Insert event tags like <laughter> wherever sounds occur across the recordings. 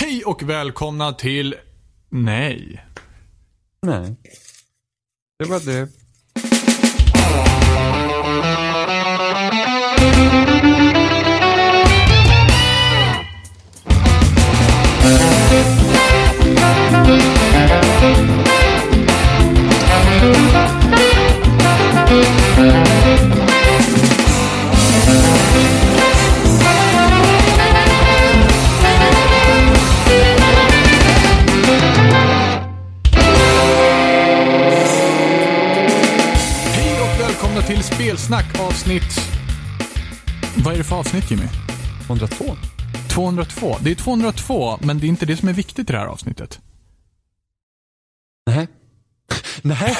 Hej och välkomna till... Nej. Nej. Det var det. Hej Spelsnack avsnitt... Vad är det för avsnitt Jimmy? 102. 202. Det är 202, men det är inte det som är viktigt i det här avsnittet. Nej. <laughs> Nej.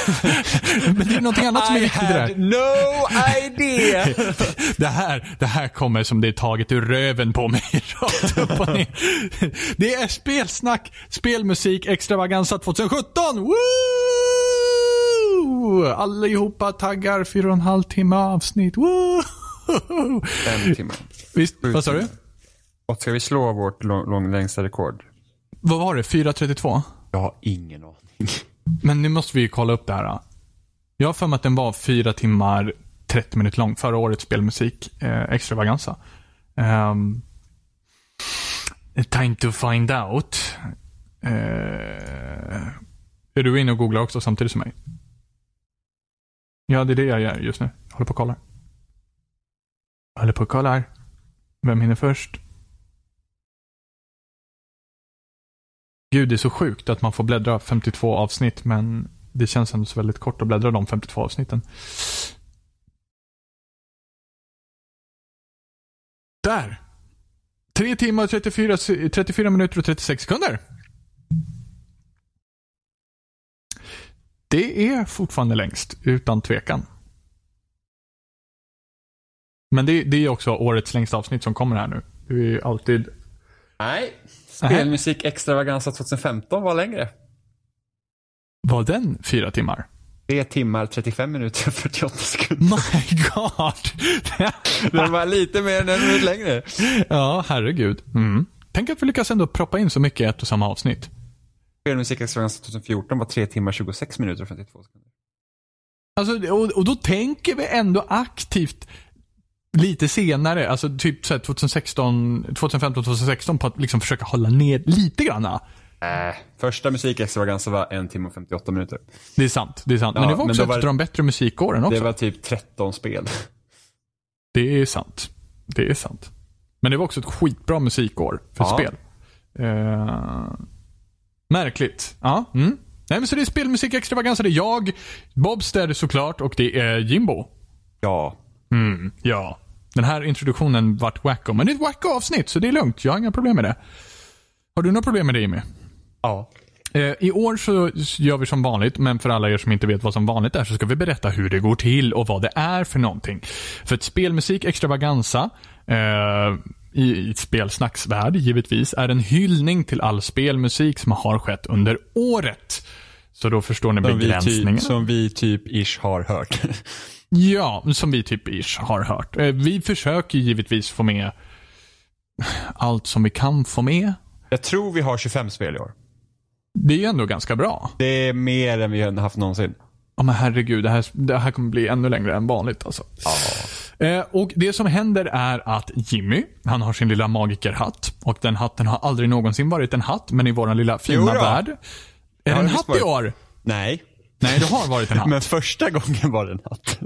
<laughs> Men det är någonting annat som är viktigt i det had här. no idea. <laughs> Det här, det här kommer som det är taget ur röven på mig rakt upp och ner. Det är spelsnack, spelmusik, extravaganza 2017! Woo! Allihopa taggar, fyra och en halv timme avsnitt. Woo! En timme. Visst, vad sa du? Och ska vi slå vårt lång, lång, längsta rekord? Vad var det? 4.32? Jag har ingen aning. Men nu måste vi ju kolla upp det här. Jag har för mig att den var 4 timmar 30 minuter lång. Förra årets spelmusik, eh, extravaganza. Um, time to find out. Eh, är du inne och googlar också samtidigt som mig? Ja, det är det jag gör just nu. Jag håller på och kollar. Jag håller på och kollar. Vem hinner först? Gud, det är så sjukt att man får bläddra 52 avsnitt, men det känns ändå så väldigt kort att bläddra de 52 avsnitten. Där! 3 timmar, 34, 34 minuter och 36 sekunder. Det är fortfarande längst, utan tvekan. Men det, det är också årets längsta avsnitt som kommer här nu. Det är ju alltid... Nej. Spelmusik extravaganza 2015 var längre. Var den fyra timmar? 3 timmar, 35 minuter <laughs> och 48 sekunder. My God! <laughs> Den var lite mer än en minut längre. ja, herregud. Mm. Tänk att vi lyckas ändå proppa in så mycket i ett och samma avsnitt. Spelmusik extravaganza 2014 var 3 timmar, 26 minuter och 52 sekunder. Alltså, och, och då tänker vi ändå aktivt lite senare, alltså typ så här 2016, 2015, 2016 på att liksom försöka hålla ner lite granna. Äh, första musik extravaganza var 1 timme och 58 minuter. Det är sant, det är sant. men Ja, det var men också ett av de bättre musikåren också. Det var typ 13 spel. Det är sant. Det är sant. Men det var också ett skitbra musikår för Ja. spel. Eh, märkligt. Ja. Mm. Nej, men så det är spelmusik extravaganza. Det är jag, Bobster såklart och det är Jimbo. Ja. Mm, ja. Den här introduktionen vart wacko, men det är ett wacko avsnitt så det är lugnt. Jag har inga problem med det. Har du några problem med det Jimmy? Ja. Eh, I år så gör vi som vanligt, men för alla er som inte vet vad som vanligt är så ska vi berätta hur det går till och vad det är för någonting. För ett spelmusik extravaganza eh, i, spelsnacksvärld givetvis är en hyllning till all spelmusik som har skett under året. Så då förstår ni Som vi, begränsningen. typ, som vi typ ish har hört. <laughs> Ja, som vi typ ish har hört. Eh, Vi försöker givetvis få med allt som vi kan få med. Jag tror vi har 25 spel i år. Det är ju ändå ganska bra. Det är mer än vi har haft någonsin. Ja men herregud, det här, det här kommer bli ännu längre än vanligt alltså. Eh, och det som händer är att Jimmy, han har sin lilla magikerhatt. Och den hatten har aldrig någonsin varit en hatt, men i våran lilla fina värld. Är det en hatt i år? Nej. Nej, det har varit en hatt. <laughs> Men första gången var det en hatt.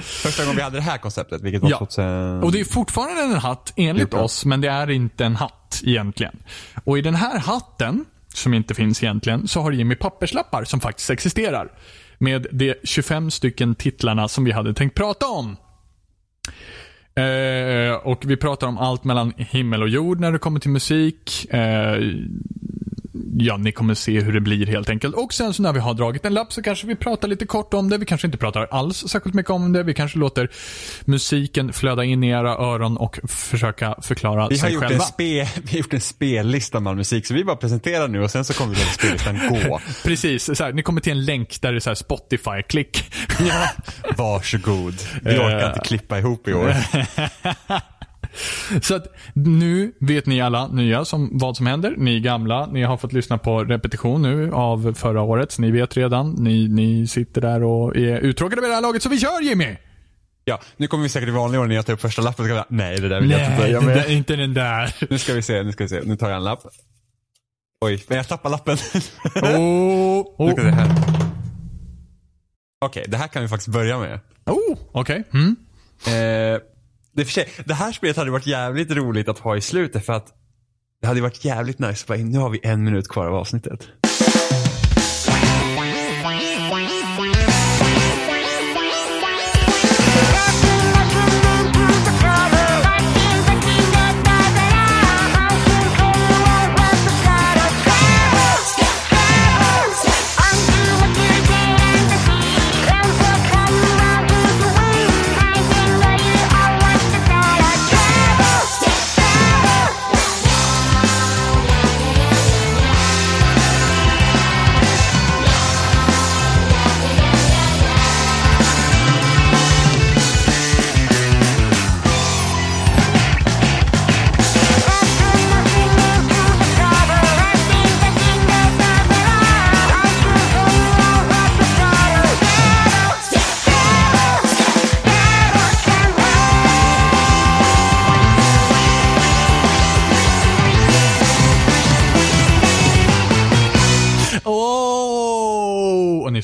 <laughs> första gången vi hade det här konceptet, vilket var Ja. 2000... Och det är fortfarande en hatt enligt oss, men det är inte en hatt egentligen. Och i den här hatten, som inte finns egentligen, så har Jimmy papperslappar som faktiskt existerar. Med de 25 stycken titlarna som vi hade tänkt prata om. Eh, och vi pratar om allt mellan himmel och jord när det kommer till musik. Eh, ja, ni kommer se hur det blir helt enkelt. Och sen så när vi har dragit en lapp så kanske vi pratar lite kort om det. Vi kanske inte pratar alls särskilt mycket om det. Vi kanske låter musiken flöda in i era öron och försöka förklara vi har, sig gjort själva. <laughs> vi har gjort en spellista med all musik, så vi bara presenterar nu och sen så kommer vi låta spellistan gå. <laughs> Precis, så här, ni kommer till en länk där det är så här Spotify-klick. Ja. Varsågod. Vi orkar inte klippa ihop i år. <laughs> Så att nu vet ni alla nya som, vad som händer. Ni gamla, ni har fått lyssna på repetition nu av förra året. Så ni vet redan. Ni, ni sitter där och är uttråkade med det här laget, så vi kör Jimmy! Ja, nu kommer vi säkert i vanlig ordning att ta upp första lappen och nej det där vill jag inte börja det med. där, inte den där. Nu ska vi se, nu ska vi se. Nu tar jag en lapp. Oj, men jag tappar lappen. Oh, oh. <laughs> Okej, det här kan vi faktiskt börja med. oh okej. Mm. Eh, det, för sig, det här spelet hade varit jävligt roligt att ha i slutet för att det hade varit jävligt nice att bara, nu har vi en minut kvar av avsnittet.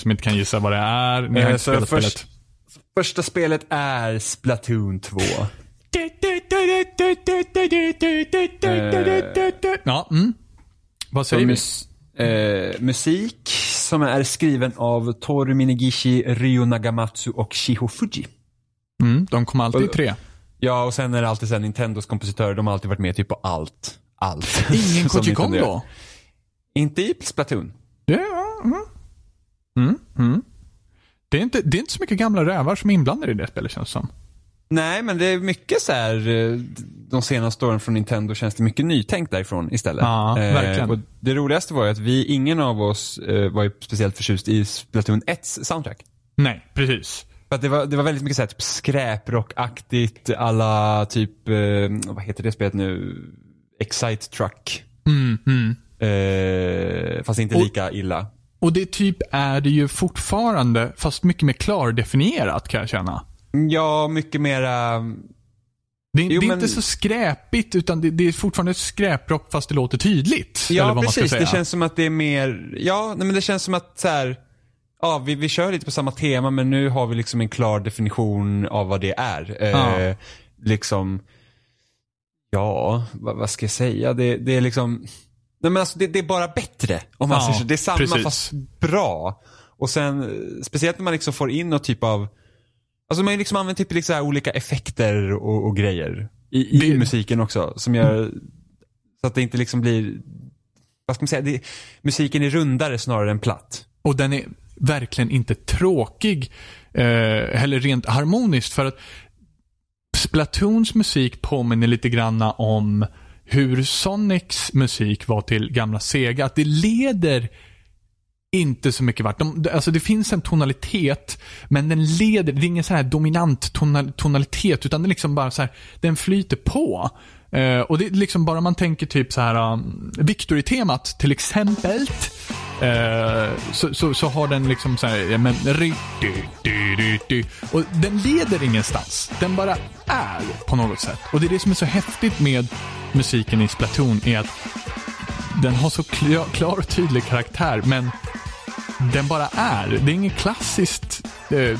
Som inte kan gissa vad det är, ni har Eh, inte så spelat först- spelet. Första spelet är Splatoon 2. Ja, mm. Vad säger vi? mus- eh, musik som är skriven av Toru Minegishi, Ryo Nagamatsu och Shiho Fuji. Mm, de kom alltid i tre. Ja, och sen är det alltid så här, Nintendos kompositörer, de har alltid varit med typ på allt. Allt. Ingen <laughs> Koji Kondo? Inte i Splatoon. Ja, mm. Mm, mm. Det, är inte, det är inte så mycket gamla rävar som är inblandade i det spelet känns det som. Nej, men det är mycket så här, eh, de senaste åren från Nintendo känns det mycket nytänkt därifrån istället. Eh, Ja, verkligen. och det roligaste var ju att vi, ingen av oss eh, var ju speciellt förtjust i Splatoon 1s soundtrack. Nej, precis. För det, var, det var väldigt mycket så här, typ skräprockaktigt, alla typ, eh, vad heter det spelet nu? Excite Truck. Mm, mm. Eh, fast inte Och- lika illa. Och det typ är det ju fortfarande, fast mycket mer klardefinierat kan jag känna. Ja, mycket mera, Det, Jo, det är men- inte så skräpigt, utan det, det är fortfarande skräprock fast det låter tydligt. ja precis. Det känns som att det är mer, ja, nej, men det känns som att så här, ja, vi, vi kör lite på samma tema men nu har vi liksom en klar definition av vad det är. Eh, Ja. Liksom, ja, vad, vad ska jag säga? Det, det är liksom, nej men alltså det, det är bara bättre. Om man Ja, säger så. Det är samma precis. fast bra. Och sen, speciellt när man liksom får in något typ av, alltså man liksom använt typ liksom olika effekter och, och grejer. I, i Det- musiken också. Som gör, så att det inte liksom blir, vad ska man säga, det, musiken är rundare snarare än platt. Och den är verkligen inte tråkig, eh, eller rent harmoniskt. För att Splatoons musik påminner lite granna om hur Sonics musik var till gamla Sega. Att det leder inte så mycket vart. De, alltså det finns en tonalitet, men den leder, det är ingen så här dominant tonal, tonalitet, utan den liksom bara så här, den flyter på. Eh, och det är liksom bara man tänker typ så här um, Victory-temat till exempel. Eh, så, så, så har den liksom så här, ja, men, ry, dy, dy, dy. Och den leder ingenstans. Den bara är på något sätt. Och det är det som är så häftigt med musiken i Splatoon är att den har så klar, klar och tydlig karaktär, men den bara är. Det är ingen klassiskt eh,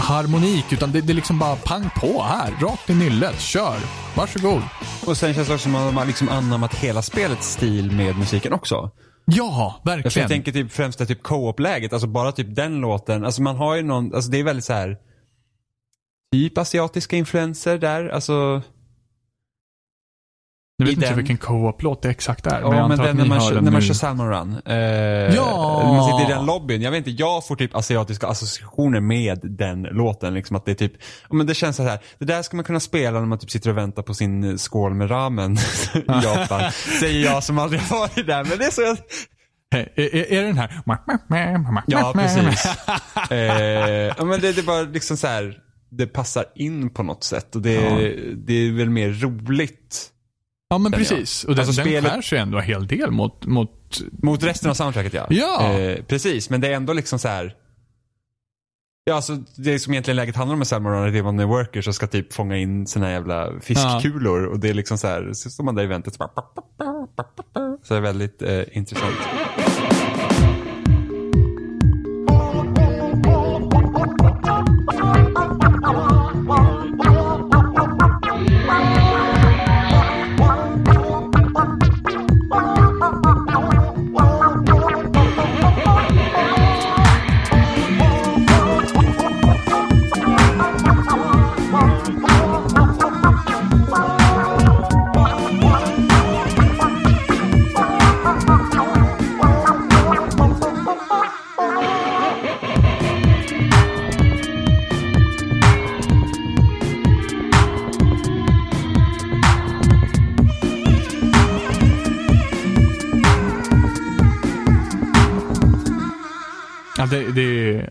harmonik, utan det, det är liksom bara pang på här. Rakt i nyllet. Kör. Varsågod. Och sen känns det också som att de har liksom anammat hela spelets stil med musiken också. Ja, Jag, verkligen. jag tänker typ främst det typ co-op-läget, alltså bara typ den låten. Alltså man har ju någon, alltså det är väldigt så här typ asiatiska influenser där. Alltså, Nu vet inte den- vilken co-op-låt det exakt är, ja, men jag men den när man, kör, den när man kör Salmon Run. Eh, Ja! Man sitter i den lobbyn. Jag vet inte, jag får typ asiatiska associationer med den låten. Liksom att det är typ, ja, men det känns så här. Det där ska man kunna spela när man typ sitter och väntar på sin skål med ramen <laughs> i Japan. <laughs> Säger jag som aldrig har varit där. Men det är så jag, Är, är, är det den här? Ja, precis. <laughs> eh, ja, men det, det bara liksom så här. det passar in på något sätt och det, det är väl mer roligt. Ja, men Känner jag. precis. Och den, Alltså, den spelet- skär sig ändå en hel del mot, mot Mot resten av soundtracket ja. Ja. Eh, precis, men det är ändå liksom så här. Ja, alltså det som egentligen läget handlar om med Samurai det är man är worker som ska typ fånga in sina jävla fiskkulor och det är liksom så här, så står man där i eventet så bara Så det är väldigt eh, intressant. Ja, det, det,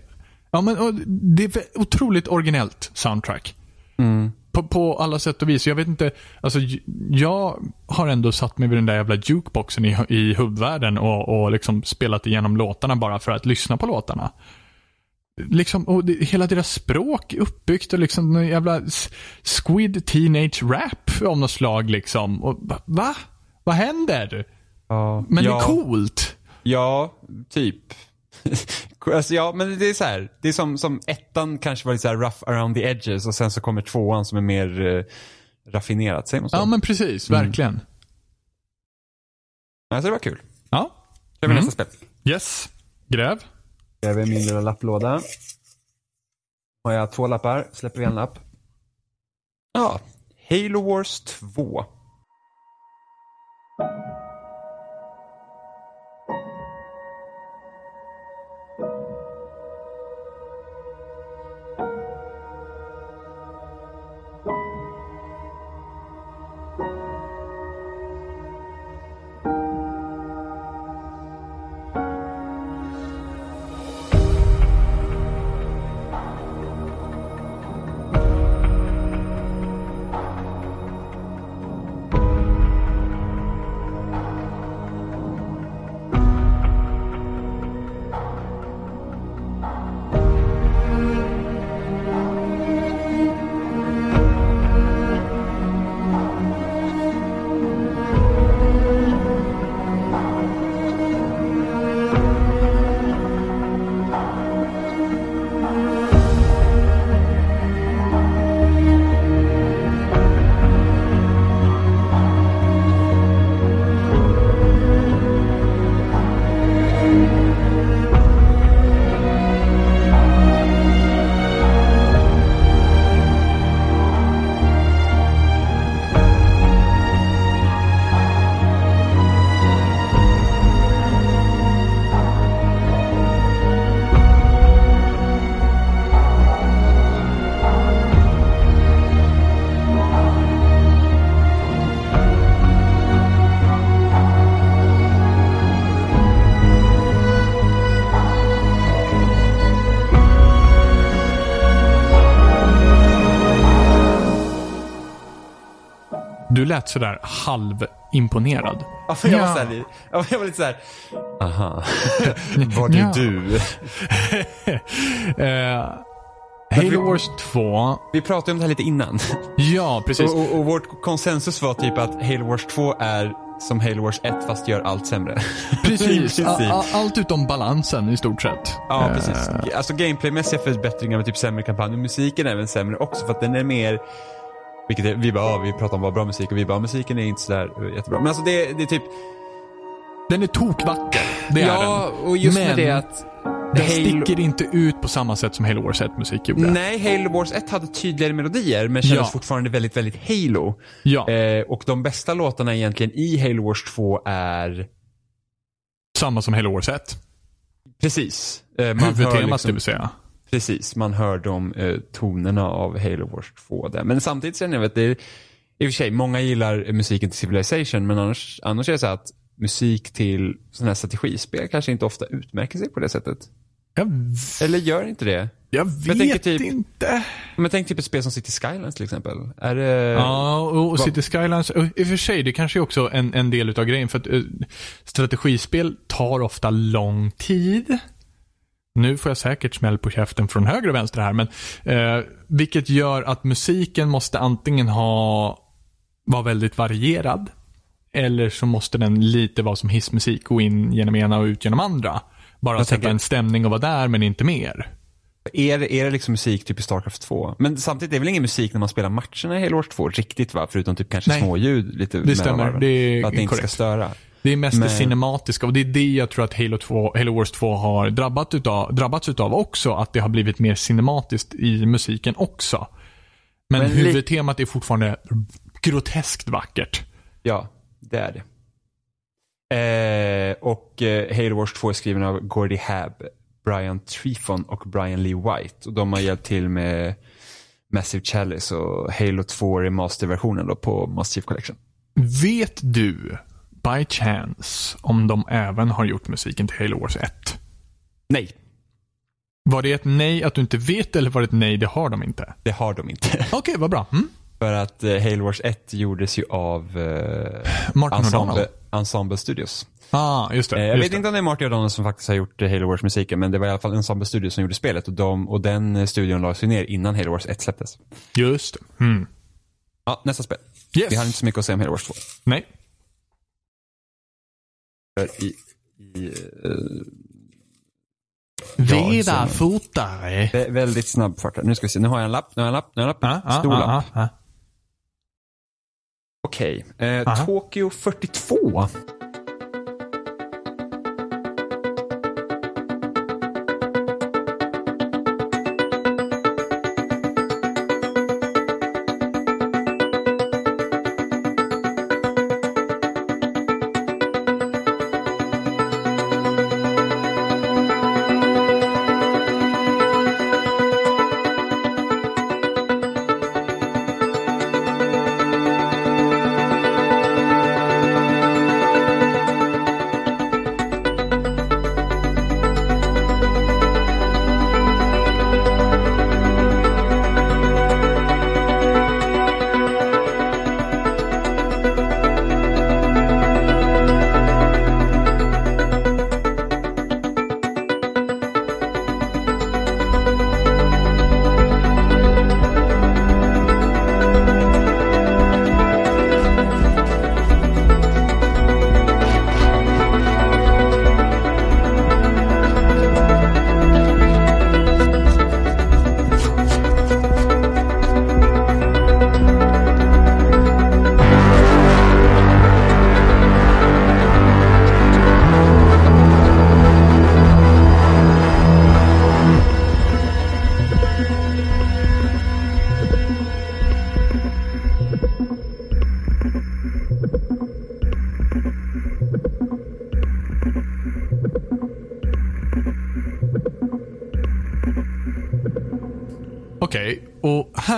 ja, men, det är otroligt originellt soundtrack. Mm. På, på alla sätt och vis. Jag vet inte, alltså jag har ändå satt mig vid den där jävla jukeboxen i, i huvudvärlden och, och liksom spelat igenom låtarna bara för att lyssna på låtarna. Liksom, och det, hela deras språk är uppbyggt och liksom en jävla squid teenage rap av något slag liksom. Och, va? Vad händer? Ja, Men ja, det är coolt. Ja, typ. <laughs> alltså, ja, men det är så här. Det är som, som ettan kanske var lite så här rough around the edges och sen så kommer tvåan som är mer eh, raffinerat. Säger man så? Ja men precis, Mm. verkligen. Alltså, det var kul. Ja. Kör vi Mm. nästa spel. Yes. Gräv. Jag min lilla lapplåda. Har jag två lappar, släpper vi en lapp. Ja, Halo Wars 2. Du lät sådär halvimponerad. Ja, men jag, var Ja. så här, ja, jag <laughs> var lite så här. aha. var det Ja. du? <laughs> Eh, Halo Wars 2. Vi pratade om det här lite innan. <laughs> Ja, precis. Och, och, och vårt konsensus var typ att Halo Wars 2 är som Halo Wars 1 fast gör allt sämre. Precis. princip. A- a- allt utom balansen i stort sett. Ja, Eh, precis. Alltså gameplaymässiga förbättringar med typ sämre kampanj. Och musiken är även sämre också för att den är mer vilket är, vi bara, ja, vi pratar om vad bra musik och vi bara, musiken är inte sådär eh, jättebra. Men alltså det, det är typ, Den är tokvacker. Det är ja, den. och just Men med det att den Halo- sticker inte ut på samma sätt som Halo Wars 1-musik gjorde. Nej, Halo Wars 1 hade tydligare melodier men kändes Ja. fortfarande väldigt, väldigt Halo. Ja, Eh, och de bästa låtarna egentligen i Halo Wars 2 är samma som Halo Wars 1. Precis. Eh, man Huvudtemat liksom- det vill säga. Precis, man hör de eh, tonerna av Halo Wars 2 där. Men samtidigt känner jag att det är, i och för sig, många gillar musiken till Civilization, men annars, annars är det så att musik till sådana här strategispel kanske inte ofta utmärker sig på det sättet. Jag, Eller gör inte det? Jag vet tänker typ- inte. Men tänk typ ett spel som City Skylines till exempel. Är det... Ja, och vad- City Skylines, och i och för sig, det kanske är också en, en del utav grejen. För att eh, strategispel tar ofta lång tid. Nu får jag säkert smäll på käften från höger och vänster här, men eh, vilket gör att musiken måste antingen ha vara väldigt varierad. Eller så måste den lite vara som hissmusik, gå in genom ena och ut genom andra. Bara Jag sätta tänker- en stämning och vara där, men inte mer. Är det, är det liksom musik typ i Starcraft 2? Men samtidigt är det väl ingen musik när man spelar matcherna i Halo Wars 2 riktigt va? Förutom typ kanske Nej. småljud lite mellan stämmer. Det är För att det inte ska korrekt. störa. Det är mest Men- det cinematiska och det är det jag tror att Halo, 2, Halo Wars 2 har drabbat utav, drabbats utav också. Att det har blivit mer cinematiskt i musiken också. Men, Men huvudtemat är fortfarande groteskt vackert. Ja, det är det. Eh, och eh, Halo Wars 2 är skriven av Gordy Hab, Brian Trefon och Brian Lee White. Och de har hjälpt till med Massive Chalice och Halo 2 remasterversionen på Chief Collection. Vet du, by chance, om de även har gjort musiken till Halo Wars 1? Nej, Var det ett nej att du inte vet eller var det ett nej, det har de inte? det har de inte. <laughs> Okej, vad bra. Mm. För att eh, Halo Wars 1 gjordes ju av eh, Martin Ensemble. Ensemble Studios. Ah, just det. Eh, jag just vet det. inte om det är Martin O'Donnell som faktiskt har gjort Halo Wars musiken men det var i alla fall Ensemble Studios som gjorde spelet och, de, och den studion lades ju ner innan Halo Wars 1 släpptes. Just det. Mm. Ja, nästa spel. Yes. Vi har inte så mycket att säga om Halo Wars 2. Nej. I, i, eh, Vida så- fortare. vä- väldigt snabb fart. Nu ska vi se, nu har jag en lapp, nu har jag en lapp, nu har jag en lapp. Ah, ah, Stor lapp. ah, ah. Okej. Eh, Aha. Tokyo 42.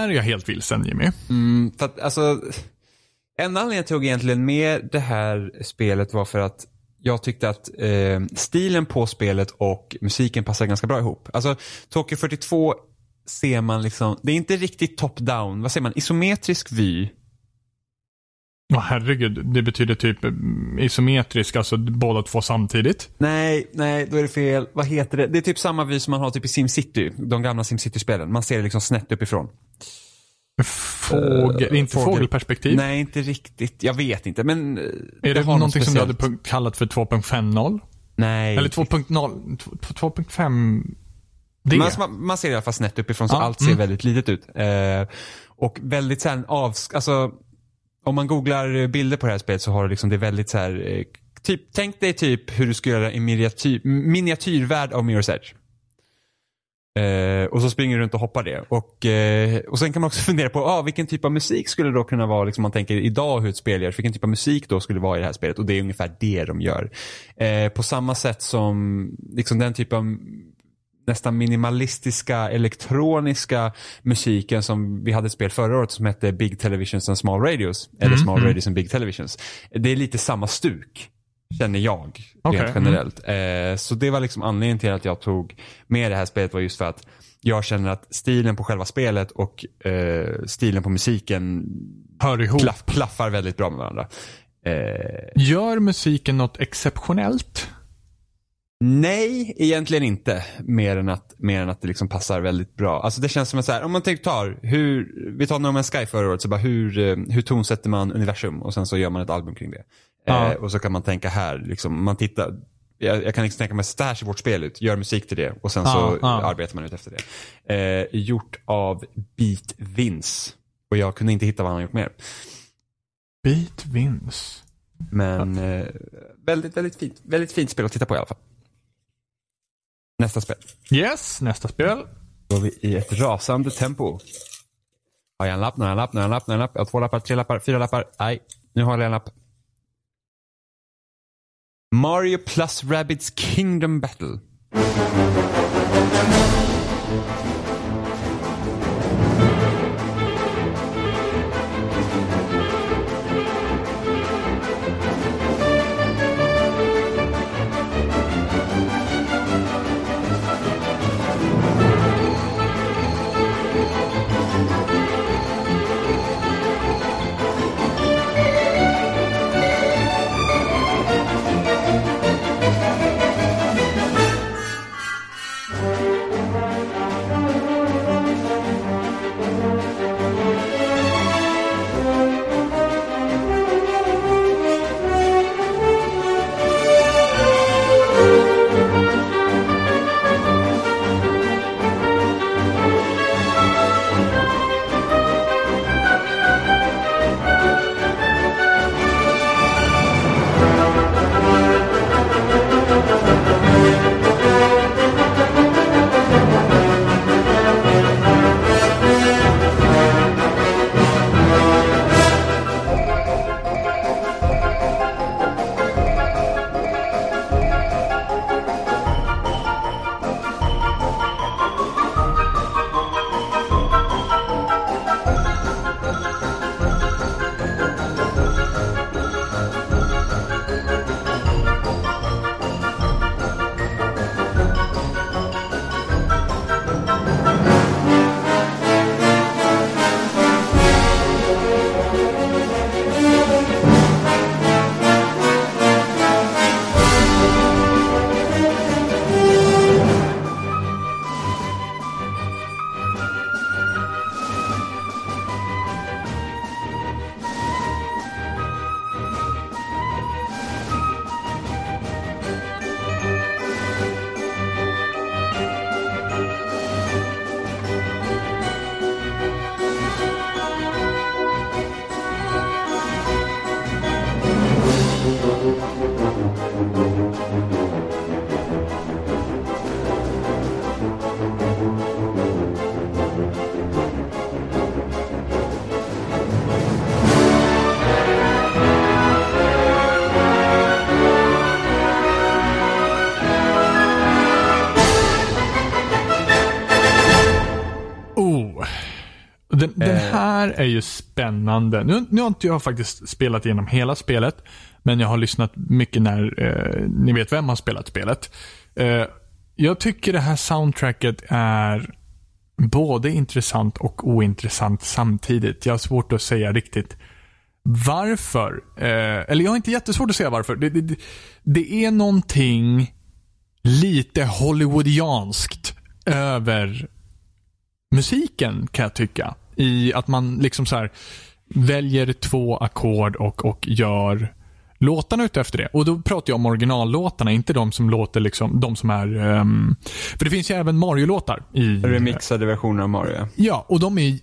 Här är jag helt vilsen Jimmy. Mm, för att, alltså, en anledning jag tog egentligen med det här spelet var för att jag tyckte att eh, stilen på spelet och musiken passar ganska bra ihop. Alltså, Tokyo 42 ser man liksom, det är inte riktigt top-down, vad säger man, isometrisk vy. Åh herregud, det betyder typ mm, isometrisk, alltså båda två samtidigt. Nej, nej, då är det fel. Vad heter det? Det är typ samma vy som man har typ i SimCity, de gamla SimCity-spelen. Man ser det liksom snett uppifrån. Fågel, Eh, inte fågel. fågelperspektiv. Nej, inte riktigt. Jag vet inte, men... eh, är det, någonting som du hade kallat för 2.50? Nej. Eller 2.0? 2.5? Det? Man, man, man ser i alla fall snett uppifrån så Ja, allt ser mm. väldigt litet ut. Eh, och väldigt så här av, alltså om man googlar bilder på det här spelet så har det liksom det väldigt så här, typ, tänk dig typ hur du skulle göra en miniatyr, miniatyrvärld av Mirror's Edge. Eh, och så springer du runt och hoppar det. Och, eh, och sen kan man också <laughs> fundera på ah, vilken typ av musik skulle det då kunna vara, liksom man tänker idag hur ett spel görs, vilken typ av musik då skulle vara i det här spelet. Och det är ungefär det de gör. Eh, på samma sätt som liksom den typ av nästan minimalistiska elektroniska musiken som vi hade ett spel förra året som hette Big Televisions and Small Radios. Eller Mm, Small mm. Radios and Big Televisions. Det är lite samma stuk, känner jag, Okej, rent generellt. Eh, så det var liksom anledningen till att jag tog med det här spelet var just för att jag känner att stilen på själva spelet och eh, stilen på musiken Hör ihop. klaff, klaffar väldigt bra med varandra. Eh, Gör musiken något exceptionellt? nej, egentligen inte. Mer än att, mer än att det liksom passar väldigt bra. Alltså det känns som att så här, om man tar, hur, vi tar No Man's Sky förra året, så bara hur, eh, hur tonsätter man universum och sen så gör man ett album kring det. Ja. Eh, och så kan man tänka här, liksom, man tittar, jag, jag kan liksom tänka mig, så här ser vårt spel ut, gör musik till det och sen så arbetar man ut efter det. Eh, gjort av Beat Vince. Och jag kunde inte hitta vad han har gjort mer. Beat Vince. Men eh, väldigt, väldigt fint. Väldigt fint spel att titta på i alla fall. Nästa spel. Yes, nästa spel. Då går vi i ett rasande tempo. Har jag en lapp, nu har jag en lapp, nu har jag en lapp, nu har jag en lapp. Jag har två lappar, tre lappar, fyra lappar. Nej, nu har jag en lapp. Mario plus Rabbids Kingdom Battle. Här är ju spännande. Nu, nu har inte jag faktiskt spelat igenom hela spelet. Men jag har lyssnat mycket när eh, ni vet vem har spelat spelet. Eh, jag tycker det här soundtracket är både intressant och ointressant samtidigt. Jag har svårt att säga riktigt varför. Eh, eller jag har inte jättesvårt att säga varför. Det, det, det- det är någonting lite hollywoodianskt över musiken kan jag tycka. I att man liksom så här väljer två ackord och, och gör låtarna ut efter det. Och då pratar jag om originallåtarna, inte de som låter liksom, de som är... ehm, för det finns ju även Mario-låtar i... Remixade versioner av Mario. Ja, och de är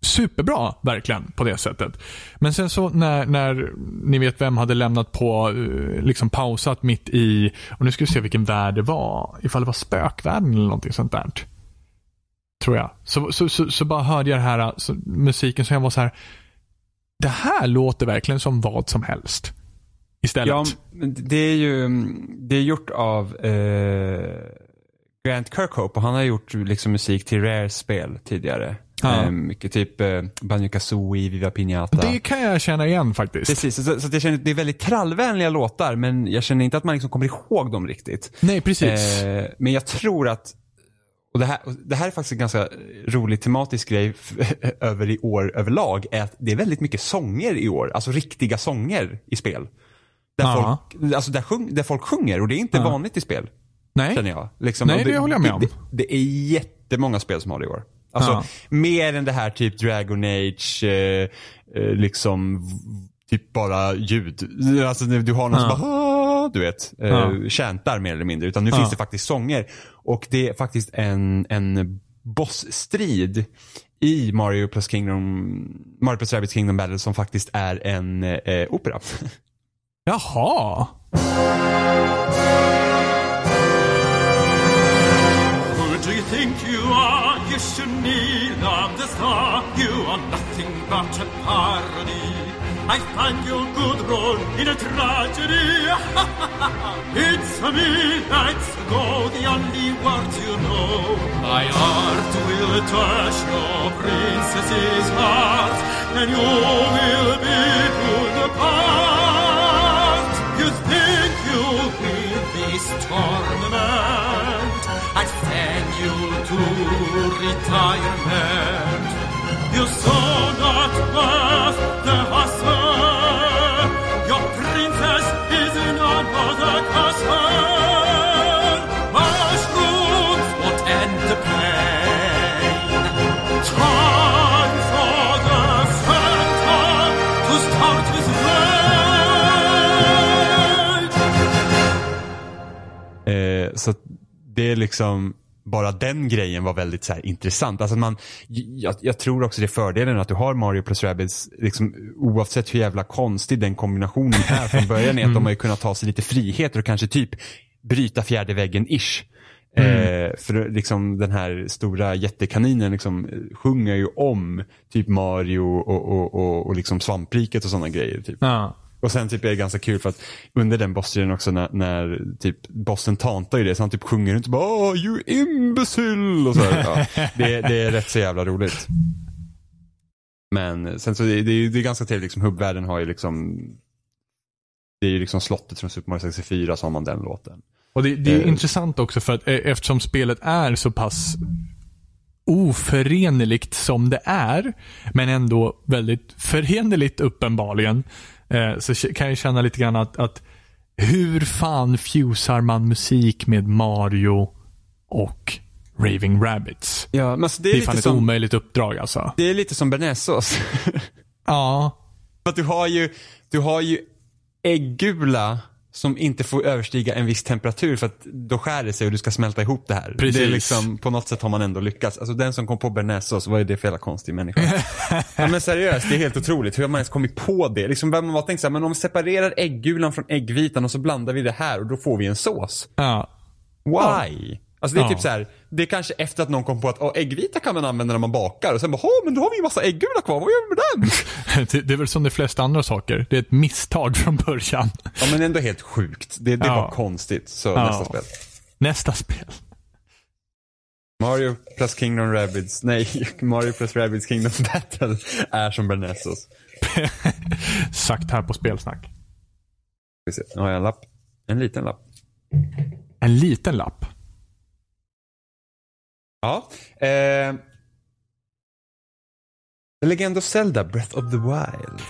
superbra verkligen på det sättet. Men sen så när, när ni vet vem hade lämnat på, eh, liksom pausat mitt i, och nu ska vi se vilken värld det var. Ifall det var spökvärlden eller någonting sånt där. Tror jag. Så, så, så, så bara hörde jag det här så, musiken som jag var så här. Det här låter verkligen som vad som helst. Istället. Ja, det är ju det är gjort av eh, Grant Kirkhope och han har gjort liksom musik till Rare-spel tidigare. Ja. Eh, mycket typ eh, Banjo Kazooie, Viva Piñata. Det kan jag känna igen faktiskt. Precis, så, så jag känner det är väldigt trallvänliga låtar men jag känner inte att man liksom kommer ihåg dem riktigt. Nej, precis. Eh, men jag tror att, och det här, det här är faktiskt en ganska rolig tematisk grej <laughs> över i år överlag. Är att det är väldigt mycket sånger i år. Alltså riktiga sånger i spel. Där, folk, alltså där, sjung, där folk sjunger och det är inte Ja. vanligt i spel. Nej. Känner jag. Liksom, Nej, och det håller jag med det, om. Det, det är jättemånga spel som har det i år. Alltså mer än det här typ Dragon Age, eh, eh, liksom typ bara ljud. Alltså du har någon som bara Du vet, eh, Ja. mer eller mindre. Utan nu Ja. finns det faktiskt sånger. Och det är faktiskt en, en bossstrid i Mario plus Kingdom, Mario plus Rabbids Kingdom Battle som faktiskt är en eh, opera. <laughs> Jaha. Who do you think you are? You should kneel on the star. You are nothing but a parody. I find your good role in a tragedy. <laughs> it's a minutes ago, the only words you know. My art will touch your princess's heart, and you will be pulled apart. You think you'll win this tournament? I send you to retirement. You saw not worth the hustle. Så det är liksom bara den grejen var väldigt så här, intressant. Alltså man, jag, jag tror också det är fördelen att du har Mario plus Rabbids, liksom, oavsett hur jävla konstig den kombinationen är från början, är att de har ju kunnat ta sig lite friheter och kanske typ bryta fjärde väggen-ish. Eh, för liksom den här stora jättekaninen liksom, eh, sjunger ju om typ Mario och, och, och, och liksom svampriket och sådana grejer. Typ. Ja. Och sen typ är det ganska kul för att under den bossstriden också när, när typ bossen tantar ju det så han typ sjunger inte bara oh, you imbecile och så här, ja, <laughs> det, det är rätt så jävla roligt. Men sen så det, det, är, det är ganska trevligt liksom hubbvärlden har ju liksom det är ju liksom slottet från Super Mario 64 så har man den låten. Och det, det är Eh. intressant också för att eh, eftersom spelet är så pass oförenligt som det är, men ändå väldigt förenligt uppenbarligen, eh, så kan jag känna lite grann att, att hur fan fusar man musik med Mario och Raving Rabbits? Ja, men alltså det är, Det är fan lite ett som, omöjligt uppdrag alltså. det är lite som bearnaisesås. Ja, <laughs> För att du har ju, du har ju äggula som inte får överstiga en viss temperatur för att då skär det sig och du ska smälta ihop det här. Precis. Det är liksom, på något sätt har man ändå lyckats. Alltså den som kom på bearnaisesås, vad är det för jävla konstig människa? <laughs> ja, men seriöst, det är helt otroligt. Hur har man ens kommit på det? Liksom, vem var tänkt så här, men om vi separerar äggulan från äggvitan och så blandar vi det här och då får vi en sås. ja. Why? Alltså det är Ja. typ så här, det är kanske efter att någon kom på att oh, äggvita kan man använda när man bakar och sen bara, "Åh, men då har vi ju massa äggula kvar, vad gör vi med den? <laughs> Det, det är väl som de flesta andra saker. Det är ett misstag <laughs> från början. Ja men ändå helt sjukt. Det, det är Ja. bara konstigt. Så Ja. nästa spel. Nästa spel. Mario plus Kingdom Rabbids, nej, <laughs> Mario plus Rabbids Kingdom Battle är som Bernessos. Sagt här på spelsnack. Nu har jag en lapp. En liten lapp. En liten lapp. Ja. Eh, The Legend of Zelda, Breath of the Wild.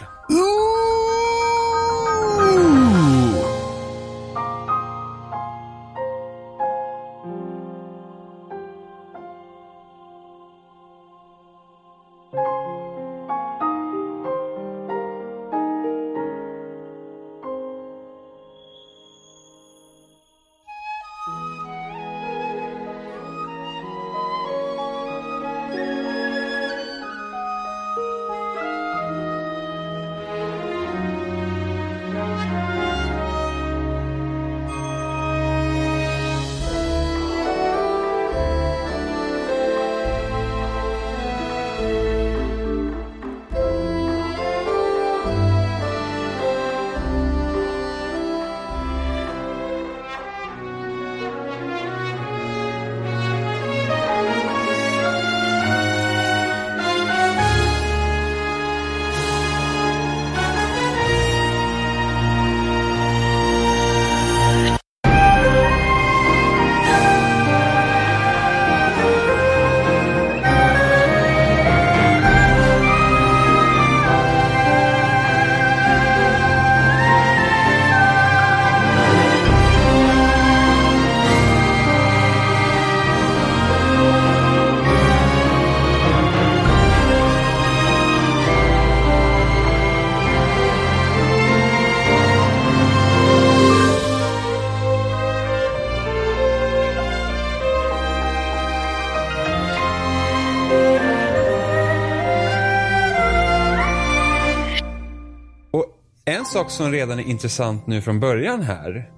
En sak som redan är intressant nu från början här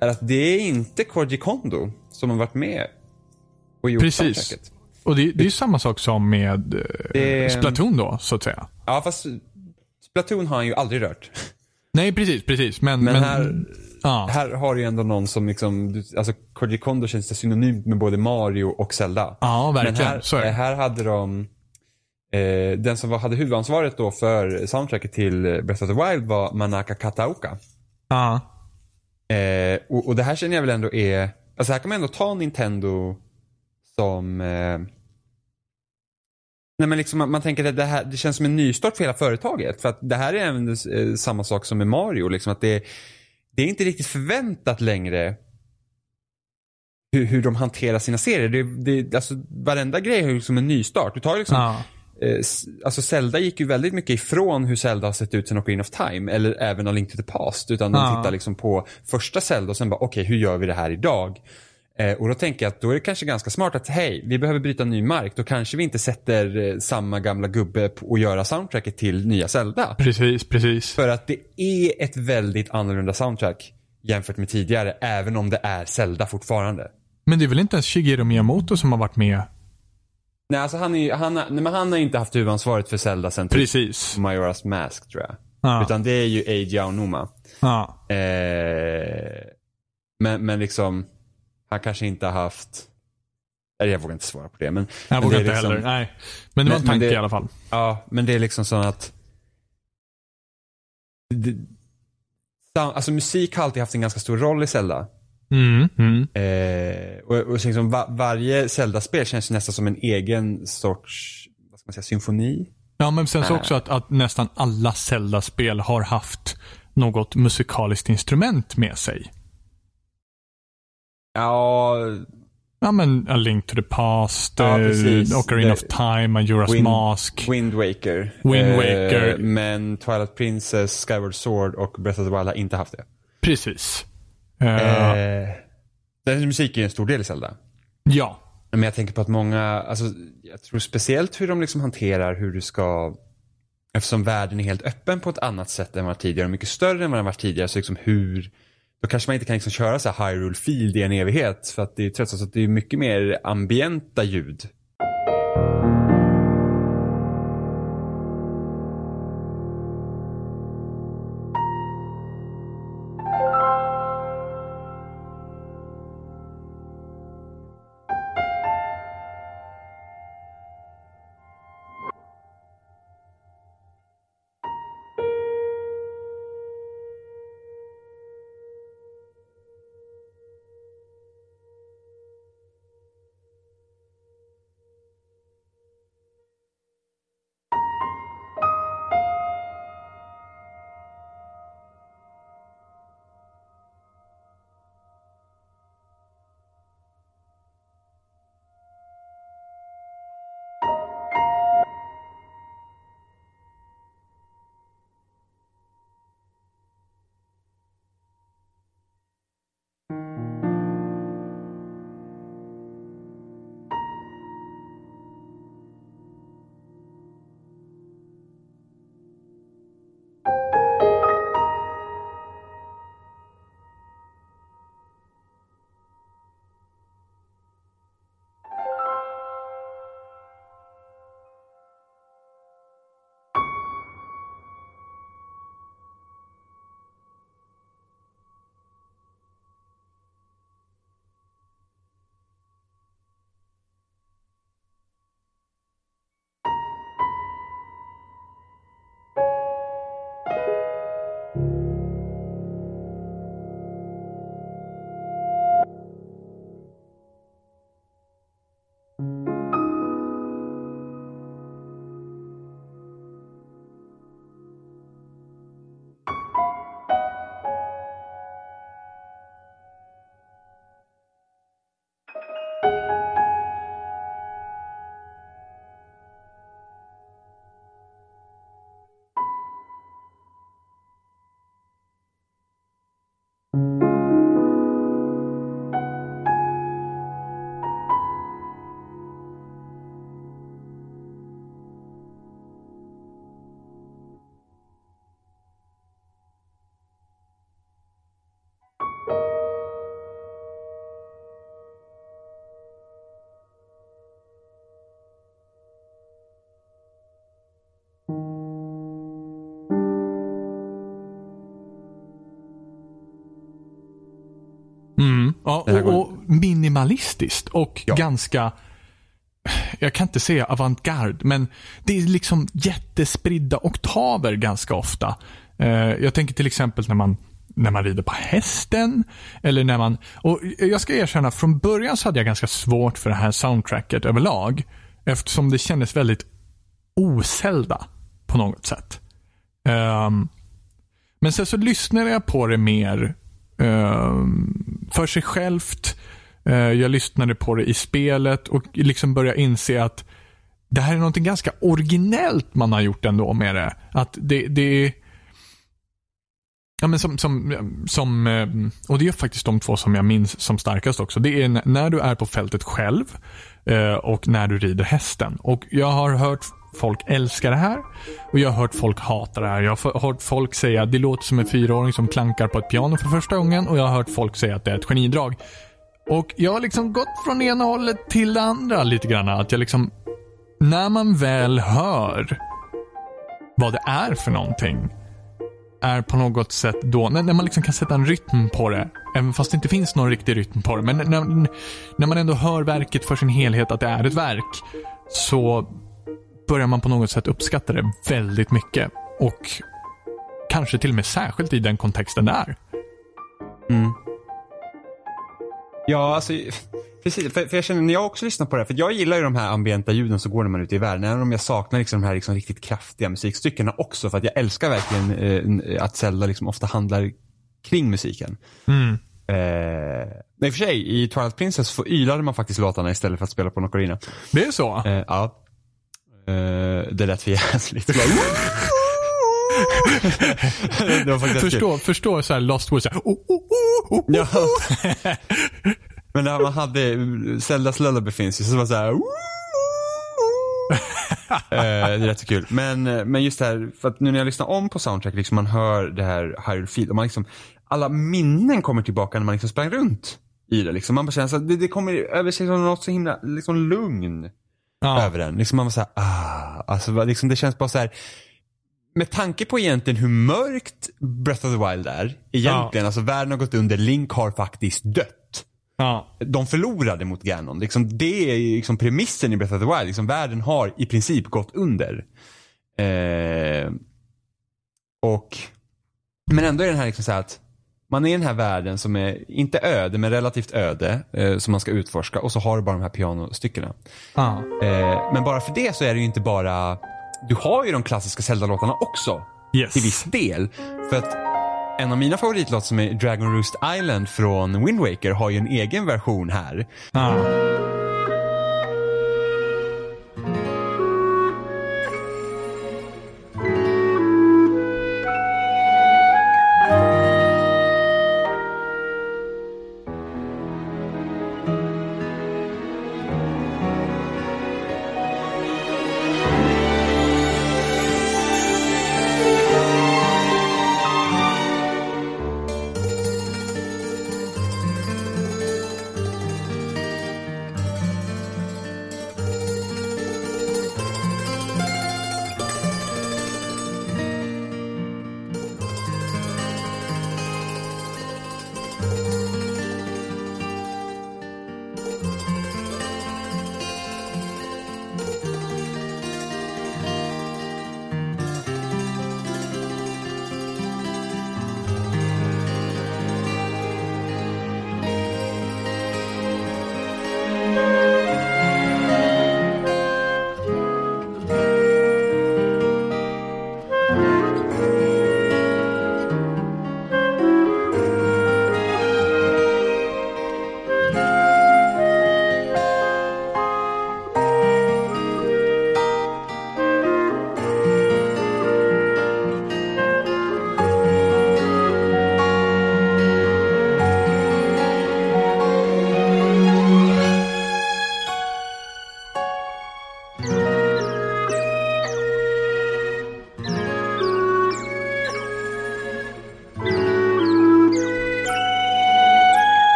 är att det är inte Koji Kondo som har varit med och gjort Precis. soundtracket. Och det, det är ju samma sak som med eh, Det- Splatoon då, så att säga. Ja, fast Splatoon har han ju aldrig rört. Nej, precis, precis. Men, Men men, här- ja. Här har du ju ändå någon som liksom, alltså Koji Kondo känns det synonymt med både Mario och Zelda. ja, verkligen. Men här, så är det. här hade de, eh, den som var, hade huvudansvaret då för soundtracket till Breath of the Wild var Manaka Kataoka. Ja. Eh, och, och det här känner jag väl ändå är, alltså här kan man ändå ta Nintendo som eh, Nej men liksom man, man tänker att det här, det känns som en nystart för hela företaget. För att det här är även eh, samma sak som med Mario. Liksom att det, det är inte riktigt förväntat längre hur, hur de hanterar sina serier. Det, det, alltså, varenda grej har ju liksom en nystart. Du tar liksom ja. Eh, Alltså Zelda gick ju väldigt mycket ifrån hur Zelda har sett ut sen Ocarina of Time. Eller även A Link to the Past. Utan de Ja. tittar liksom på första Zelda och sen bara okej hur gör vi det här idag? Eh, och då tänker jag att då är det kanske ganska smart att hej, vi behöver bryta ny mark. Då kanske vi inte sätter eh, samma gamla gubbe att göra soundtracket till nya Zelda. Precis, precis. För att det är ett väldigt annorlunda soundtrack jämfört med tidigare. Även om det är Zelda fortfarande. Men det är väl inte ens Shigeru Miyamoto som har varit med? Nej, alltså han, är, han, nej, men han har inte haft huvudansvaret för Zelda sen typ Precis. Majora's Mask tror jag. Ja. Utan det är ju Eiji Aonuma. Ja. Eh, men, men liksom, han kanske inte har haft, eller jag vågar inte svara på det. Men, Jag vågar inte liksom, heller. Nej. Men det var en Men- tanke det- i alla fall. Ja, men det är liksom så att det, Alltså musik har alltid haft en ganska stor roll i Zelda. Mm, mm. Eh, och och liksom va, varje Zelda-spel känns ju nästan som en egen sorts, vad ska man säga, symfoni. Ja, men sen så Äh. också att, att nästan alla Zelda-spel har haft något musikaliskt instrument med sig. Ja, Ja, men A Link to the Past, Ja, eh. Ocarina Det- of Time, Majora's Wind- Mask. Wind Waker. Wind Waker. Eh, men Twilight Princess, Skyward Sword och Breath of the Wild har inte haft det. Precis. Eh, Eh, den musik är en stor del i Zelda. ja. Men jag tänker på att många, alltså, jag tror speciellt hur de liksom hanterar hur du ska, eftersom världen är helt öppen på ett annat sätt än vad tidigare och mycket större än vad den varit tidigare, så liksom hur, då kanske man inte kan liksom köra så här Hyrule Field i en evighet, för att det är tröttsamt, så att det är mycket mer ambienta ljud. Minimalistiskt och Ja. ganska, jag kan inte säga avantgarde, men det är liksom jättespridda oktaver ganska ofta. Eh, jag tänker till exempel när man när man rider på hästen. Eller när man, och jag ska erkänna, från början så hade jag ganska svårt för det här soundtracket överlag. Eftersom det kändes väldigt osällda på något sätt. Ehm, men sen så lyssnade jag på det mer ehm, för sig självt. Eh, jag lyssnade på det i spelet och liksom började inse att det här är något ganska originellt man har gjort ändå med det. Att det, det är Ja, men som, som, som, eh, och det är faktiskt de två som jag minns som starkast också. Det är när du är på fältet själv eh, och när du rider hästen. Och jag har hört folk älska det här och jag har hört folk hata det här. Jag har hört folk säga att det låter som en fyraåring som klankar på ett piano för första gången och jag har hört folk säga att det är ett genidrag. Och jag har liksom gått från ena hållet till det andra lite grann. Att jag liksom, när man väl hör vad det är för någonting är på något sätt då, när, när man liksom kan sätta en rytm på det, även fast det inte finns någon riktig rytm på det, men när, när man ändå hör verket för sin helhet, att det är ett verk, så börjar man på något sätt uppskatta det väldigt mycket. Och kanske till och med särskilt i den kontexten det är. Mm. Ja, alltså precis. För, för jag känner när jag också lyssnar på det här, för jag gillar ju de här ambienta ljuden som går när man är ute i världen. Även om jag saknar liksom de här liksom riktigt kraftiga musikstyckena också. För att jag älskar verkligen eh, att Zelda liksom ofta handlar kring musiken. Mm. Eh, och för sig, i Twilight Princess så ylade man faktiskt låtarna istället för att spela på en ocarina. Det är så? Eh, ja. Eh, det lät för jäsligt. <laughs> det var faktiskt kul. Förstå, förstå så här Lost Woods. Oh, oh, oh, oh. Ja. Men när man hade, Zeldas Lullaby finns ju, så det var så här. Eh, det är rätt så kul. Men, men just det här, för att nu när jag lyssnar om på soundtrack, liksom man hör det här Hyrule Field och man liksom, alla minnen kommer tillbaka när man liksom sprang runt i det. Liksom. Man bara känner att det, det kommer över sig som något så himla liksom lugn Ja. över den. Liksom man var så här, ah, alltså liksom det känns bara så här. Med tanke på egentligen hur mörkt Breath of the Wild är, egentligen, alltså världen har gått under, Link har faktiskt dött. Ja. De förlorade mot Ganon. Liksom, det är liksom premissen i Breath of the Wild. Liksom, världen har i princip gått under. Eh, och, men ändå är den här liksom så här att man är i den här världen som är, inte öde, men relativt öde, eh, som man ska utforska och så har du bara de här pianostyckena. Ja. Eh, men bara för det så är det ju inte bara, du har ju de klassiska Zelda-låtarna också. Yes. Till viss del. För att en av mina favoritlåtar som är Dragon Roost Island från Wind Waker har ju en egen version här. Ja.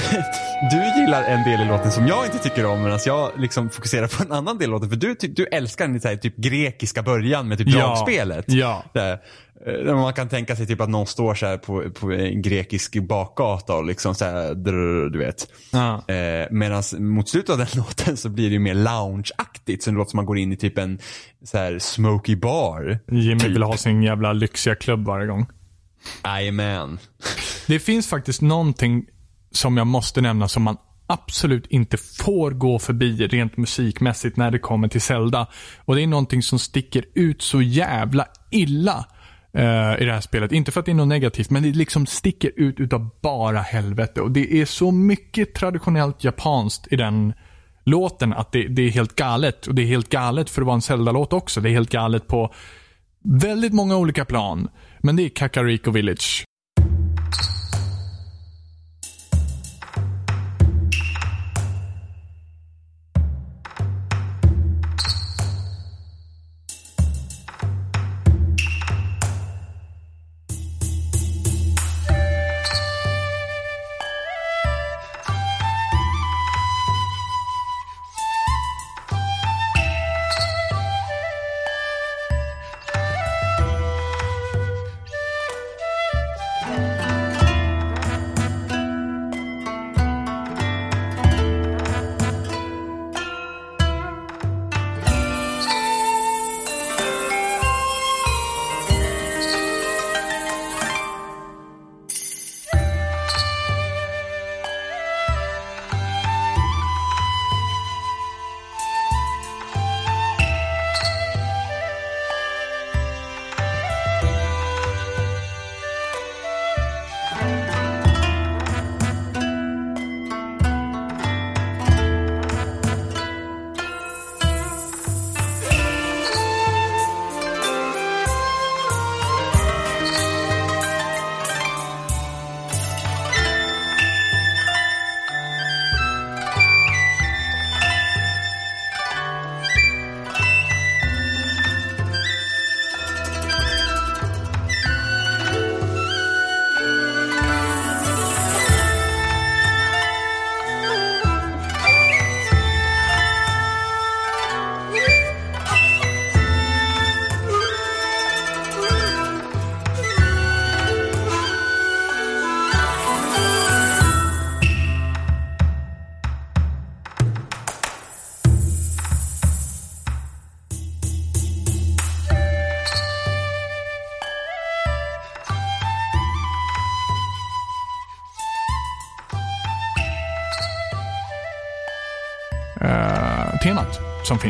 <laughs> du, gillar en del i låten som jag inte tycker om medan jag liksom fokuserar på en annan del i låten. För du, du älskar den här, typ grekiska början med typ Ja. dragspelet. Ja. Där, eh, där man kan tänka sig typ att någon står så här på, på en grekisk bakgata och liksom så här, drr, du vet. Ja. Eh, Medan mot slutet av den <laughs> låten så blir det ju mer loungeaktigt. Så det låter som man går in i typ en så här smoky bar. Jimmy Typ. vill ha sin jävla lyxiga klubb varje gång. Jajamän. Det finns faktiskt någonting som jag måste nämna som man absolut inte får gå förbi rent musikmässigt när det kommer till Zelda. Och det är någonting som sticker ut så jävla illa uh, i det här spelet. Inte för att det är något negativt, men det liksom sticker ut utav bara helvete. Och det är så mycket traditionellt japanskt i den låten att det, det är helt galet. Och det är helt galet för att vara en Zelda-låt också. Det är helt galet på väldigt många olika plan. Men det är Kakariko Village.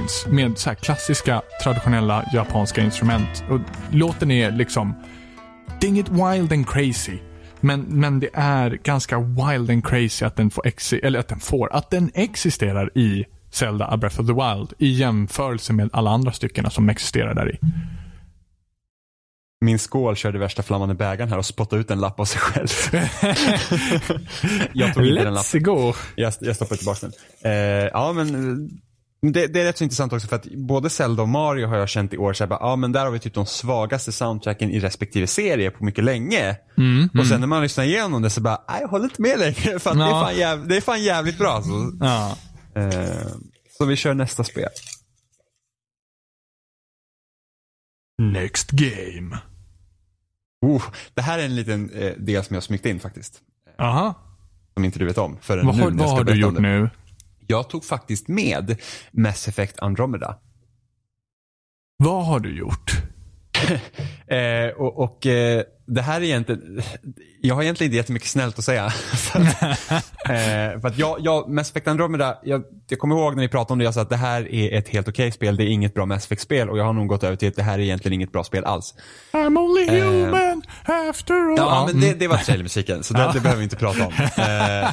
Finns med så här klassiska traditionella japanska instrument. Och låten är liksom, det är inget wild and crazy. Men, men det är ganska wild and crazy att den får, exi- eller att den får, att den existerar i Zelda A Breath of the Wild i jämförelse med alla andra stycken som existerar där i. Min skål körde värsta flammande bägaren här och spottade ut en lapp av sig själv. <laughs> jag tog inte den Let's lappen. go! Jag, jag stoppar tillbaka den. Eh, ja men eh, det, det är rätt så intressant också för att både Zelda och Mario har jag känt i år så här, bara, ja men där har vi typ de svagaste soundtracken i respektive serie på mycket länge. och sen när man lyssnar igenom det så bara, nej jag håller inte med längre <laughs> för att det, är Ja. fan jäv, det är fan jävligt bra. Så, Ja. eh, så vi kör nästa spel. Next game. Oh, det här är en liten eh, del som jag smygt in faktiskt. Aha. Som inte du vet om förrän Vad nu har, vad har du gjort nu? Jag tog faktiskt med Mass Effect Andromeda. Vad har du gjort? <laughs> Eh, och och eh, det här är egentligen, jag har egentligen inte jättemycket snällt att säga. <laughs> för <laughs> eh, för att jag, jag, Mass Effect Andromeda, jag, jag kommer ihåg när vi pratade om det, jag sa att det här är ett helt okej spel, det är inget bra Mass Effect-spel och jag har nog gått över till att det här är egentligen inget bra spel alls. I'm only Eh. human after all. Ja, men det, mm. det var trailermusiken, så det, det behöver vi inte prata om. Eh,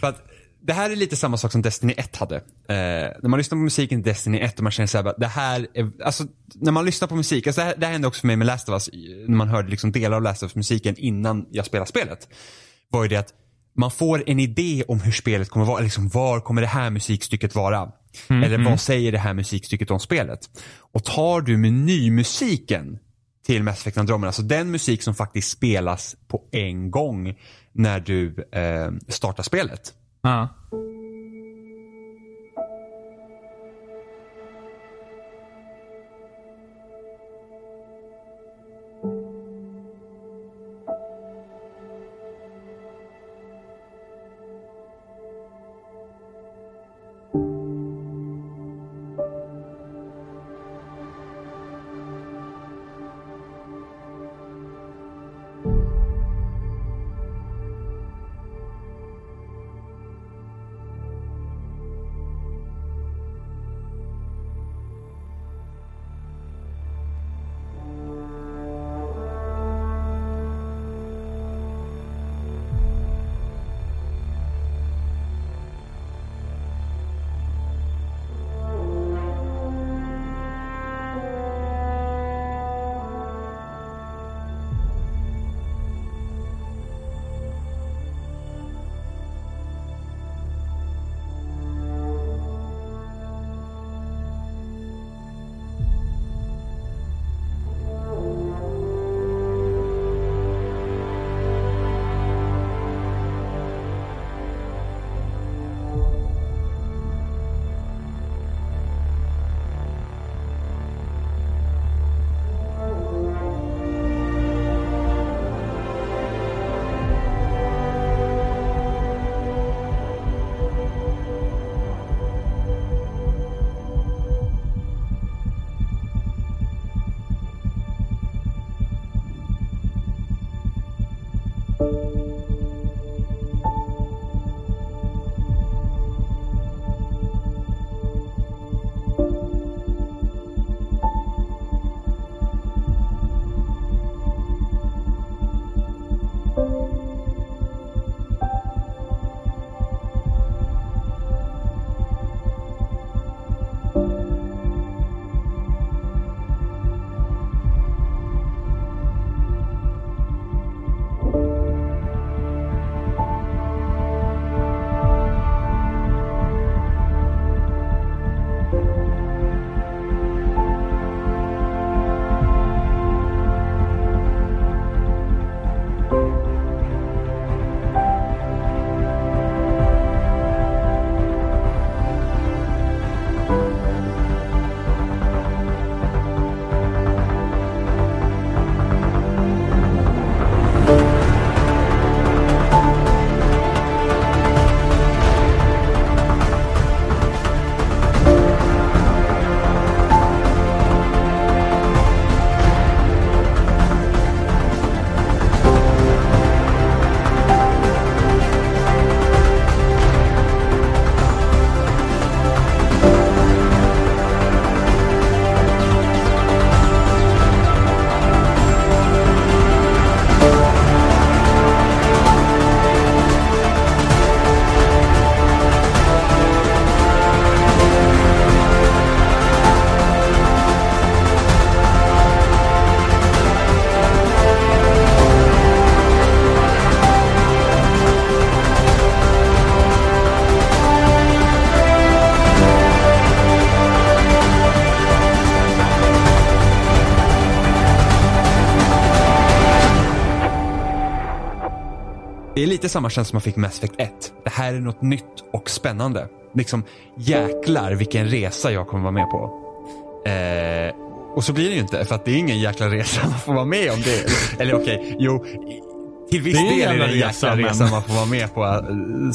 för att det här är lite samma sak som Destiny 1 hade. Eh, när man lyssnar på musiken i Destiny 1 och man känner såhär, det här är, alltså när man lyssnar på musik, alltså det, här, det här hände också för mig med Last of Us, när man hörde liksom delar av Last of Us musiken innan jag spelade spelet. Var ju det att man får en idé om hur spelet kommer vara, liksom var kommer det här musikstycket vara? Eller vad säger det här musikstycket om spelet? Och tar du menymusiken till Mass Effect Andromeda, alltså den musik som faktiskt spelas på en gång när du eh, startar spelet. Ja. Det är lite samma känsla som man fick med Mass Effect 1. Det här är något nytt och spännande. Liksom jäklar vilken resa jag kommer vara med på. Eh, och så blir det ju inte för att det är ingen jäkla resa man får vara med om det. Eller okej, okay, jo. Till viss Det del är det en jäkla men- resa man får vara med på eh,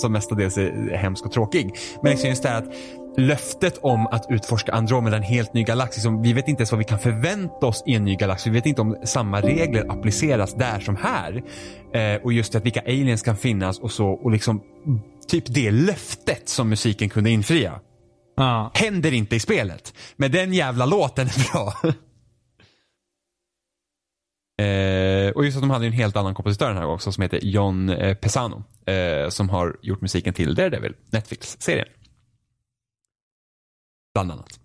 som mestadels är hemsk och tråkig. Men liksom just det här att löftet om att utforska Andromeda, en helt ny galax. Liksom, vi vet inte ens vad vi kan förvänta oss i en ny galax. Vi vet inte om samma regler appliceras där som här. Eh, och just att vilka aliens kan finnas och så. Och liksom typ det löftet som musiken kunde infria. Ja. Händer inte i spelet. Men den jävla låten är bra. <laughs> Eh, och just att de hade en helt annan kompositör den här gången också som heter John eh, Pesano. Eh, som har gjort musiken till Daredevil, Netflix-serien. Bland annat.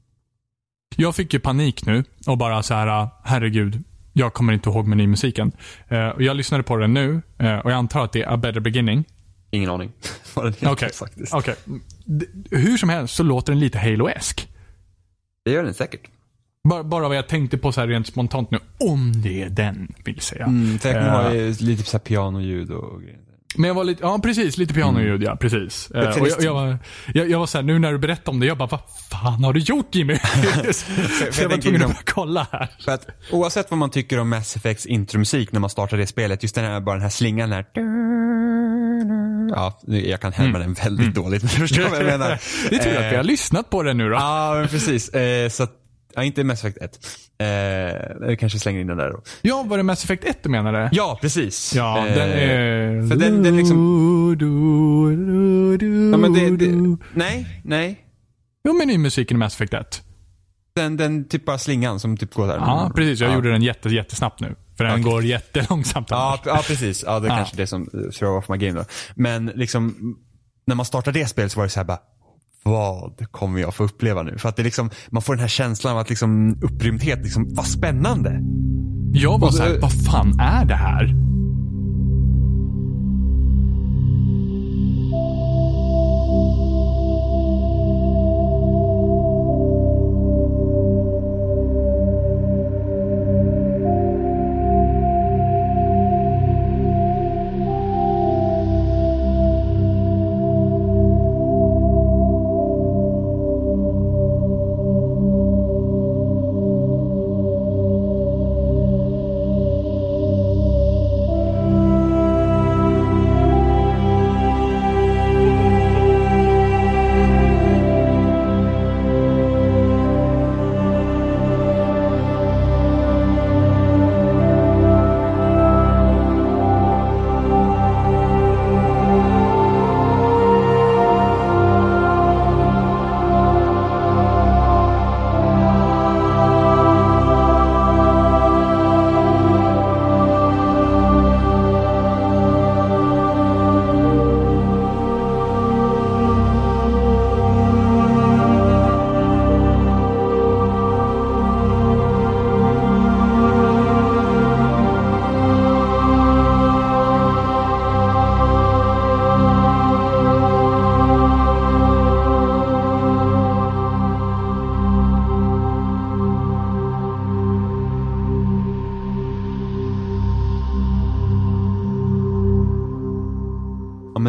Jag fick ju panik nu och bara så här, herregud, jag kommer inte ihåg menymmusiken. Uh, och jag lyssnade på den nu eh, och jag antar att det är A Better Beginning. Ingen aning <laughs> vad den heter Okej. faktiskt. Okej. D- Hur som helst så låter den lite Halo-esk. Det gör den säkert. Bara, bara vad jag tänkte på så här rent spontant nu, om det är den, vill säga. Mm, säkert Eh, har ju lite så här pianoljud och grejer. Men jag var lite, ja precis, lite pianoljud ja, precis. Eh, och jag, jag, var, jag, jag var såhär, nu när du berättade om det, jag bara, vad fan har du gjort Jimmy? <laughs> så jag var tvungen att kolla här. För att oavsett vad man tycker om Mass Effects intromusik när man startar det spelet, just den här, bara den här slingan där. Ja, jag kan härma den väldigt dåligt, men <laughs> förstår vad jag menar. Mm. Det är tur att vi har lyssnat på den nu då. Ja, men precis. Eh, så att, ja, inte Mass Effect 1. Eh, jag kanske slänger in den där då. Ja, var det Mass Effect 1 du menade? Ja, precis. Ja, Eh, den är... För den, den liksom, Du, du, du, ja men det, det, nej, nej. Jo, menymmusiken i Mass Effect 1. Den, den typ bara slingan som typ går där. Ja, precis. Jag ja. gjorde den jätte, jättesnabbt nu. För den Okej. går jättelångsamt Ja, annars. ja, precis. Ja, det är Ja. kanske det som eh, throw off my game då. Men liksom, när man startar det spelet så var det så här bara, vad kommer jag få uppleva nu? För att det liksom, man får den här känslan av att liksom upprymdhet, liksom, vad spännande. Jag var så- såhär, vad fan är det här?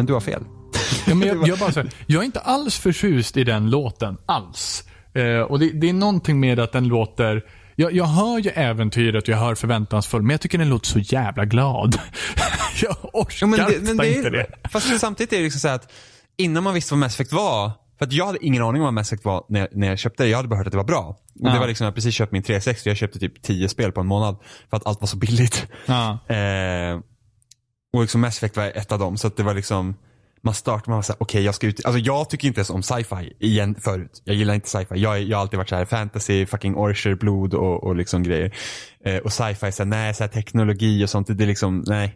Du har fel. Ja, men jag, <laughs> jag, bara så jag är inte alls förtjust i den låten. Alls. Eh, och det, det är någonting med att den låter... Jag, jag hör ju äventyret och jag hör förväntansfull, men jag tycker den låter så jävla glad. <laughs> jag orkar Ja, men det, men det inte det. Fast samtidigt är det liksom så att innan man visste vad Mass Effect var, för att jag hade ingen aning om vad Mass Effect var när, när jag köpte det. Jag hade bara hört att det var bra. Och Ja. Det var liksom, jag precis köpt min 360 jag köpte typ 10 spel på en månad. För att allt var så billigt. Ja. <laughs> Eh, och liksom Mass Effect var ett av dem. Så att det var liksom, man startade, man var såhär, okej jag ska ut. Alltså jag tycker inte ens om sci-fi igen förut. Jag gillar inte sci-fi. Jag, jag har alltid varit så här fantasy, fucking orcher, blod och, och liksom grejer. Eh, och sci-fi, så här, nej, så här, teknologi och sånt, det är liksom, nej.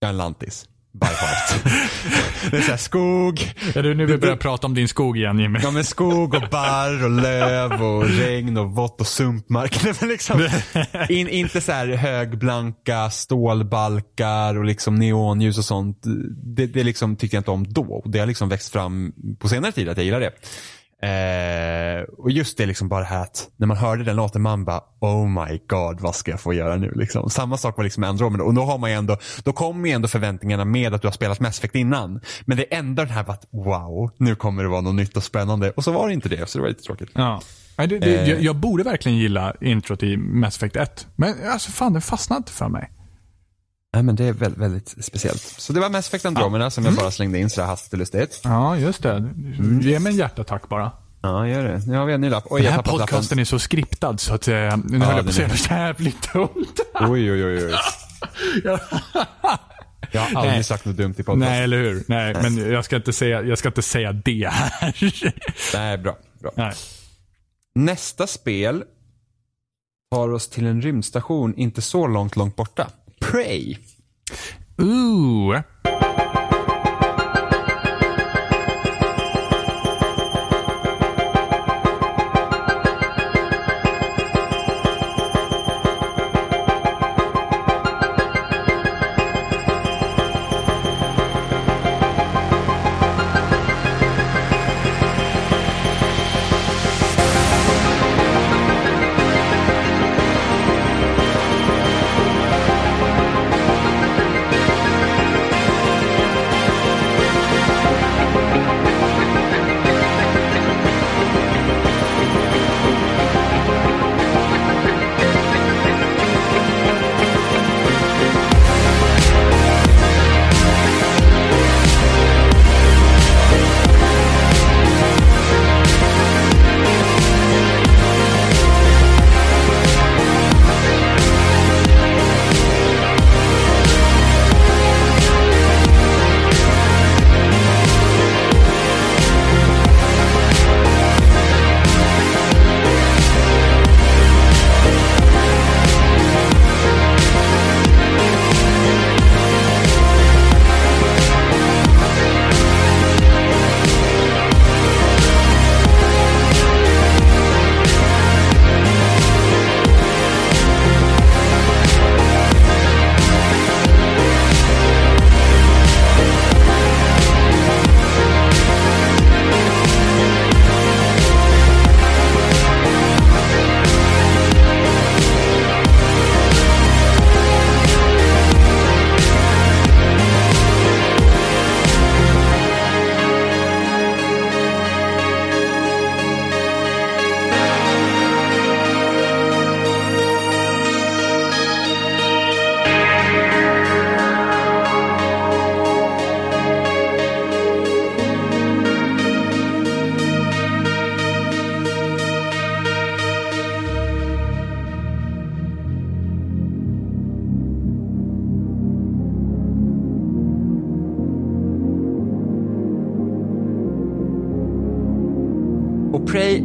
Jag är en lantis. By heart. <laughs> det är såhär skog, Är det nu vi börjar prata om din skog igen Jimmy? ja men skog och barr och löv och regn och vått och sumpmark. <laughs> Men liksom, <laughs> in, inte så här högblanka stålbalkar och liksom neonljus och sånt. Det, det liksom tycker jag inte om då. Det har liksom växt fram på senare tid att jag gillar det. Eh, och just det liksom bara det här att när man hörde den låten man bara oh my god vad ska jag få göra nu liksom. Samma sak var liksom med Andromeda och då har man ju ändå, då kommer ju ändå förväntningarna med att du har spelat Mass Effect innan. Men det ändå den här bara att wow, nu kommer det vara något nytt och spännande och så var det inte det så det var lite tråkigt. Ja. Nej, det, det, jag, jag borde verkligen gilla introt i Mass Effect 1. Men alltså fan, den fastnade inte för mig. Nej men det är väldigt, väldigt speciellt. Så det var Mass Effect Andromeda som jag bara slängde in sådär hastigt och lustigt. Ja, just det. Ge mig en hjärtattack bara. Ja, gör det. Nu har vi en ny lapp. Oj, Den här podcasten är så skriptad så att eh, nu höll jag på att säga något jävligt dumt. Oj, oj, oj, oj. <laughs> Ja. Jag har aldrig Nej. sagt något dumt i podcasten. Nej, eller hur? Nej, men jag ska inte säga, jag ska inte säga det här. <laughs> Nej, bra. bra. Nej. Nästa spel tar oss till en rymdstation inte så långt, långt borta. Prey. Ooh.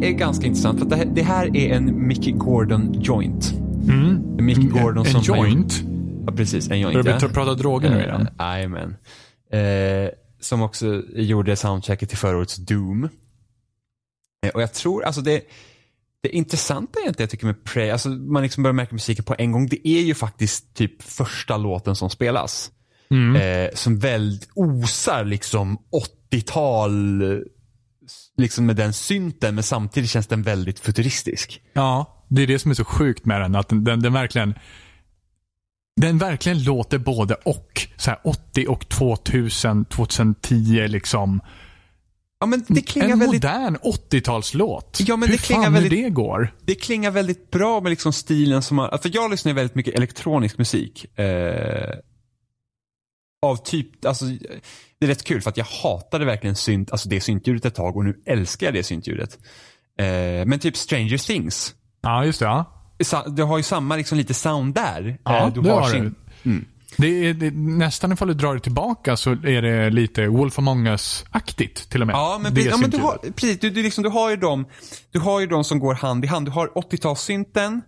Är ganska intressant för att det här, det här är en Mick Gordon joint. En Mick Gordon Mm. en som har joint. Ja, precis. En joint. Börjar vi prata droger nu igen? Eh, Jajamän. Eh, som också gjorde soundtracket till förra årets Doom. Eh, och jag tror, alltså det, det intressanta egentligen jag tycker med Prey, alltså man liksom börjar märka musiken på en gång, det är ju faktiskt typ första låten som spelas. Mm. Som väldigt osar liksom 80-tal, liksom med den synten, men samtidigt känns den väldigt futuristisk. Ja, det är det som är så sjukt med den. Att den, den, den verkligen den verkligen låter både och. Så här 80 och 2000, 2010 liksom. Ja men det klingar En väldigt modern 80-talslåt. Ja, men Hur det klingar fan väldigt- det går. det klingar väldigt bra med liksom stilen som man, för jag lyssnar väldigt mycket elektronisk musik. Eh, av typ, alltså det är rätt kul för att jag hatade verkligen synt, alltså det syntljudet ett tag och nu älskar jag det syntljudet. Eh, men typ Stranger Things, Ja, just det. Ja. Du har ju samma liksom lite sound där. Ja, Eh, du det har har sin, du. Det är, det, nästan ifall du drar det tillbaka så är det lite Wolf Among Us-aktigt till och med. Ja, men, ja, men du, har, precis, du, du, liksom, du har ju de, du har ju de som går hand i hand. Du har 80-talssynten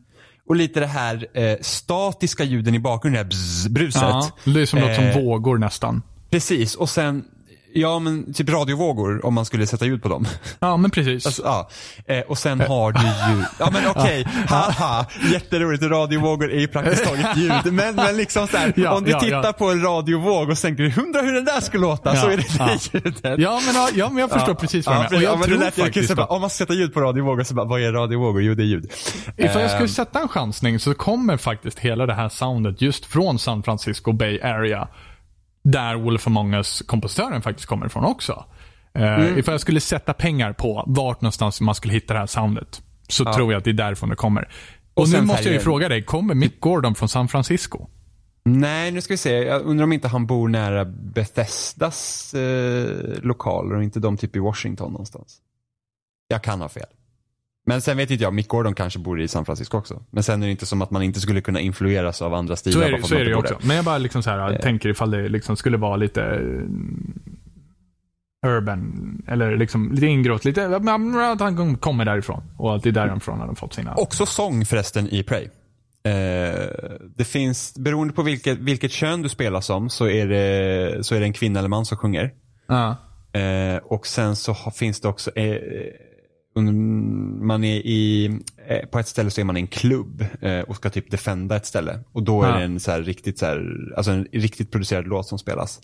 och lite det här eh, statiska ljuden i bakgrunden, det här bzz, bruset. Ja, det är som något som Eh, vågor nästan. Precis, och sen Ja, men typ radiovågor om man skulle sätta ljud på dem. Ja, men precis. Alltså, ja. Eh, och sen har du ju, ja men <laughs> okej, haha, jätteroligt, radiovågor är ju praktiskt taget ljud. Men, men liksom så här, Ja, om du ja, tittar ja. på en radiovåg och tänker undrar hur den där skulle låta, så är det ja. det <laughs> ljudet. Ja, men, ja, men jag förstår precis vad du menar. Och jag ja, men tror det lät ju kul, faktiskt så bara, att Om man ska sätta ljud på radiovågor så bara, vad är radiovågor? Jo, det är ljud. ifall jag skulle Ehm, sätta en chansning så kommer faktiskt hela det här soundet just från San Francisco Bay Area. Där Wolf Among Us-kompositören faktiskt kommer ifrån också. Uh, Mm. Ifall jag skulle sätta pengar på vart någonstans man skulle hitta det här soundet. Så tror jag att det är därifrån det kommer. Och, Och nu måste jag ju fråga dig, kommer Mick Gordon från San Francisco? Nej, nu ska vi se. Jag undrar om inte han bor nära Bethesdas eh, lokaler och inte de typ i Washington någonstans. Jag kan ha fel. Men sen vet inte jag, Mick Gordon kanske bor i San Francisco också. Men sen är det inte som att man inte skulle kunna influeras av andra stilar. Så är det, så är det också. Men jag bara liksom så här, Eh. tänker ifall det liksom skulle vara lite eh, urban, eller liksom lite ingrott, lite, att han kommer därifrån. Och att det är därifrån han har fått sina... Också sång förresten i Prey. Eh, det finns, beroende på vilket, vilket kön du spelar som, så är, det, så är det en kvinna eller man som sjunger. Ja. Eh, och sen så finns det också, eh, man är i, eh, på ett ställe så är man i en klubb eh, och ska typ defenda ett ställe. Och då är Ja. det en så riktigt, så här, alltså en riktigt producerad låt som spelas.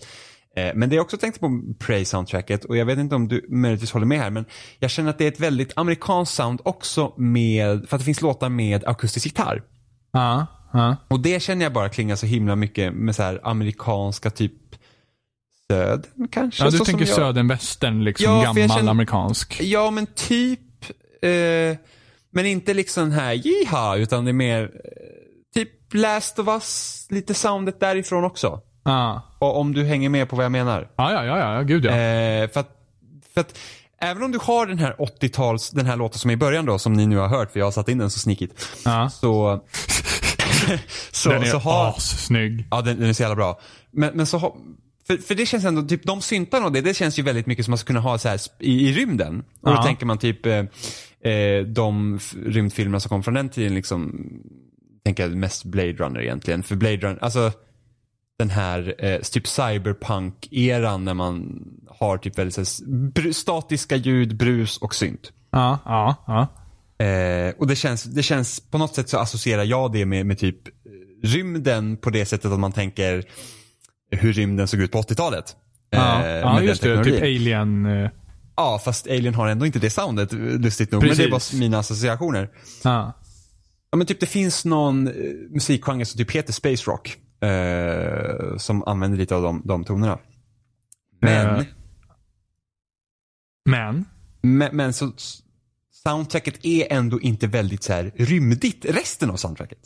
Eh, men det jag också tänkte på Prey-soundtracket och jag vet inte om du möjligtvis håller med här men jag känner att det är ett väldigt amerikanskt sound också med, för att det finns låtar med akustisk gitarr. Ja. Ja. Och det känner jag bara klingar så himla mycket med så här amerikanska typ södern kanske. Ja, du så tänker som jag- södern, västern, liksom Ja, gammal känner- amerikansk. Ja, men typ. Eh, men inte liksom den här jiha, utan det är mer eh, typ Last of Us, lite soundet därifrån också. Ja. Och om du hänger med på vad jag menar. Ja, ja, ja, ja, gud ja. Eh, för, att, för att även om du har den här 80-tals, den här låten som är i början då, som ni nu har hört, för jag har satt in den så sneakigt. ja. Så, <laughs> så, Den är så har, assnygg. Ja, den, den är så jävla bra. Men, men så har, för, för det känns ändå, typ de syntarna och det, det känns ju väldigt mycket som man skulle kunna ha så här i, i rymden. Och då tänker man typ eh, eh, de rymdfilmerna som kom från den tiden liksom, tänker jag mest Blade Runner egentligen. För Blade Runner, alltså den här eh, typ cyberpunk-eran när man har typ väldigt här, statiska ljud, brus och synt. Ja, ja, ja. Eh, och det känns, det känns, på något sätt så associerar jag det med, med typ eh, rymden på det sättet att man tänker hur rymden såg ut på 80-talet. Ja, Eh, ja just det. Typ. Alien. Ja, fast Alien har ändå inte det soundet, lustigt nog. Men det är Precis. bara mina associationer. Ja. Ja, men typ det finns någon eh, musikgenre som typ heter Space Rock. Eh, som använder lite av de, de tonerna. Men, Eh. Men. men, men så soundtracket är ändå inte väldigt så här rymdigt, resten av soundtracket.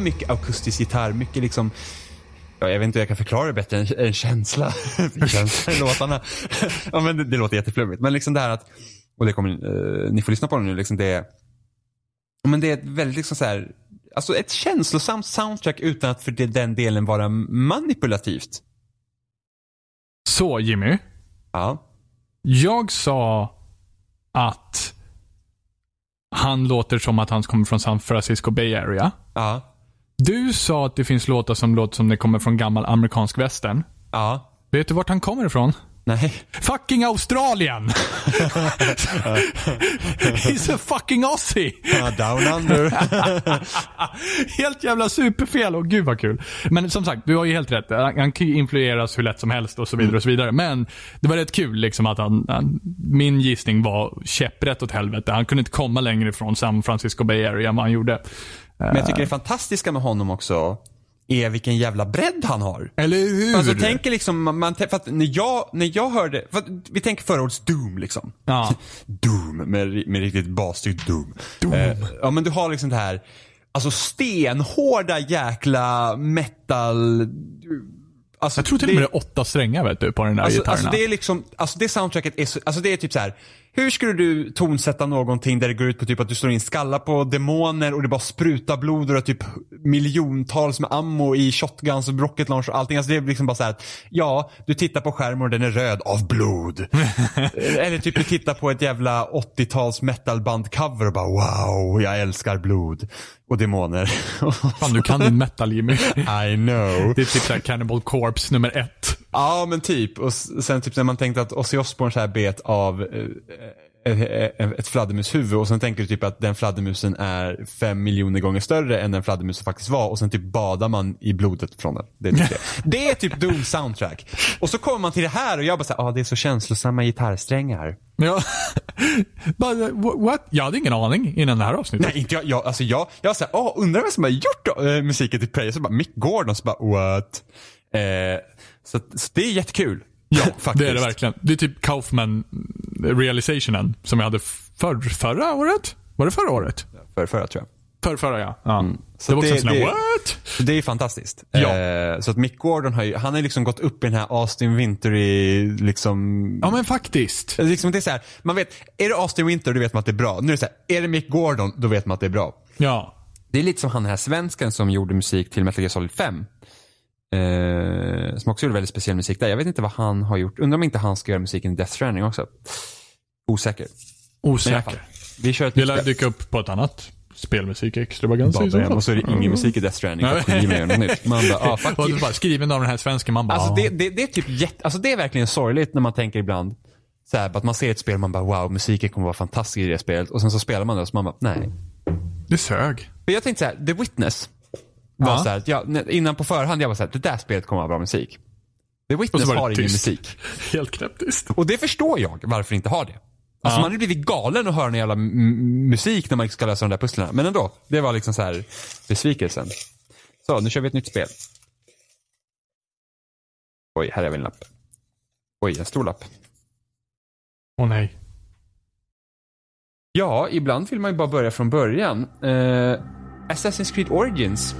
Mycket akustisk gitarr, mycket liksom Ja, jag vet inte hur jag kan förklara det bättre än en känsla. <laughs> känsla i låtarna. ja, men det, det låter jätteflummigt. Men liksom det här att, och det kommer, eh, ni får lyssna på det nu, liksom det är, men det är ett väldigt liksom så här, alltså ett känslosamt soundtrack utan att för det, den delen vara manipulativt. Så Jimmy, Ja. jag sa att han låter som att han kommer från San Francisco Bay Area. Ja. Du sa att det finns låtar som låter som det kommer från gammal amerikansk västern. Ja. Vet du vart han kommer ifrån? Nej. Fucking Australien! <laughs> He's a fucking Aussie! Ja, down under. <laughs> helt jävla superfel och gud vad kul. Men som sagt, du har ju helt rätt. Han, han kan ju influeras hur lätt som helst och så vidare och så vidare. Men det var rätt kul liksom att han, han min gissning var käpprätt åt helvete. Han kunde inte komma längre ifrån San Francisco Bay Area än vad han gjorde. Men jag tycker det fantastiska med honom också är vilken jävla bredd han har. Eller hur? Alltså tänker liksom, man, man, för att när jag, när jag hörde, vi tänker förra årets Doom liksom. Ja. <laughs> Doom, med, med riktigt basstyrt Doom. Doom. Eh, ja men du har liksom det här, alltså stenhårda jäkla metal. Alltså, jag tror till och med det är åtta strängar vet du, på den där Alltså, gitarrerna. alltså det är liksom, alltså det soundtracket är så, alltså det är typ så här. Hur skulle du tonsätta någonting där det går ut på typ att du slår in skallar på demoner och det bara sprutar blod och det är typ miljontals med ammo i shotguns och rocket launch och allting. Alltså det är liksom bara så här att, ja, du tittar på skärmen och den är röd av blod. <laughs> Eller typ du tittar på ett jävla 80-tals metalband-cover och bara wow, jag älskar blod. Och demoner. <laughs> Fan, du kan din metal Jimmy. I know. Det är typ såhär Cannibal Corpse nummer ett. Ja men typ. Och sen typ när man tänkte att Ozzy Osbourne så här bet av eh, eh, eh, ett fladdermushuvud och sen tänker du typ att den fladdermusen är fem miljoner gånger större än den fladdermusen faktiskt var och sen typ badar man i blodet från den. Det är typ det. Det är typ Doom soundtrack. Och så kommer man till det här och jag bara såhär, ah, det är så känslosamma gitarrsträngar. Ja. <laughs> Wh- what? Jag hade ingen aning innan det här avsnittet. Nej inte jag, jag alltså jag, jag såhär, ah, undrar vem som har gjort äh, musiken till Prey? Så bara Mick Gordon, så bara what? Eh, så, så det är jättekul. Ja, faktiskt. <laughs> det är det verkligen. Det är typ Kaufman realizationen som jag hade för, förra året? Var det förra året? För, förra tror jag. För, förra ja. ja. Så det var också det- en sån här, what? Det är fantastiskt. Ja. Eh, så att Mick Gordon har ju, han har liksom gått upp i den här Austin Wintory liksom. Ja men faktiskt. liksom det är så här, man vet, är det Austin Winter då vet man att det är bra. Nu är det så här, är det Mick Gordon då vet man att det är bra. Ja. Det är lite som han den här svensken som gjorde musik till Metal Gear Solid 5. Eh, som också gjorde väldigt speciell musik där. Jag vet inte vad han har gjort. Undrar om inte han ska göra musiken i Death Stranding också. Osäker. Osäker. vi kör ett Det lär dyka upp på ett annat spelmusik extravaganza i så fall. Och så är det ingen musik i Death Stranding. Man bara, ah, fuck <laughs> you. bara skriven av den här svensken. Man bara, Alltså det, det, det är typ jätte, alltså det är verkligen sorgligt när man tänker ibland så här, att man ser ett spel och man bara wow, musiken kommer vara fantastisk i det spelet och sen så spelar man det och så man bara nej. det sög. För jag tänkte så här, The Witness var så här, att jag, innan på förhand jag var så här, det där spelet kommer vara bra musik. The Witness har ingen tyst. musik. <laughs> Helt knäpptyst. Och det förstår jag varför inte har det. Alltså Ja. man hade blivit galen att höra en jävla musik när man ska lösa de där pusslen. Men ändå, det var liksom så här besvikelsen. Så, nu kör vi ett nytt spel. Oj, här är vi en lapp. Oj, en stor lapp. Åh nej. Ja, ibland vill man ju bara börja från början. Eh, Assassin's Creed Origins.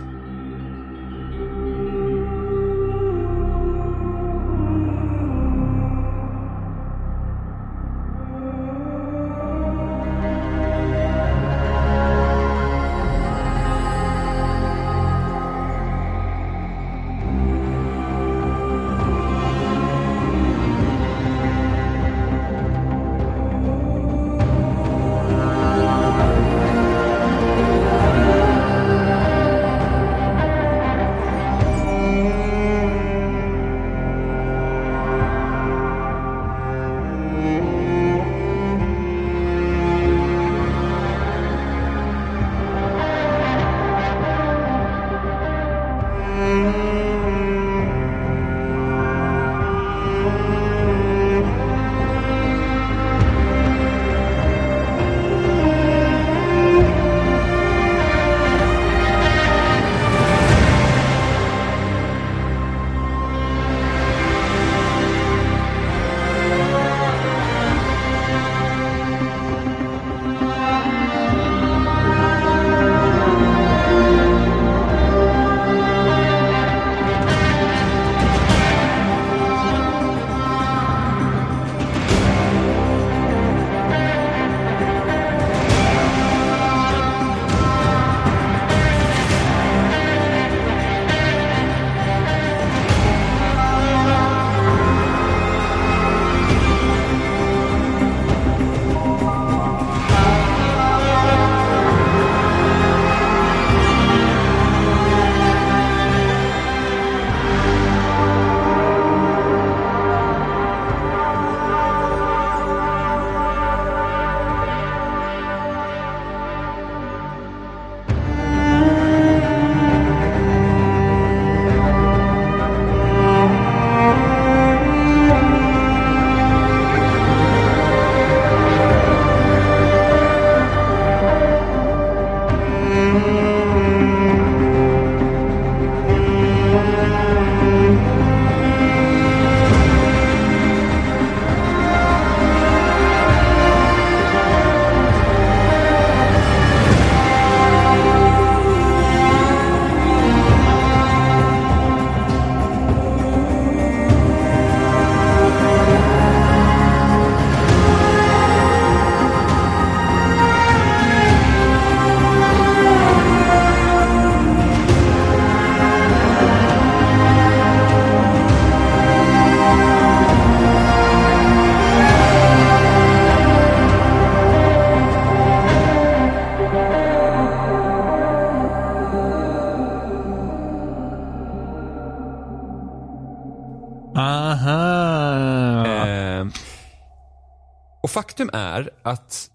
Och faktum är att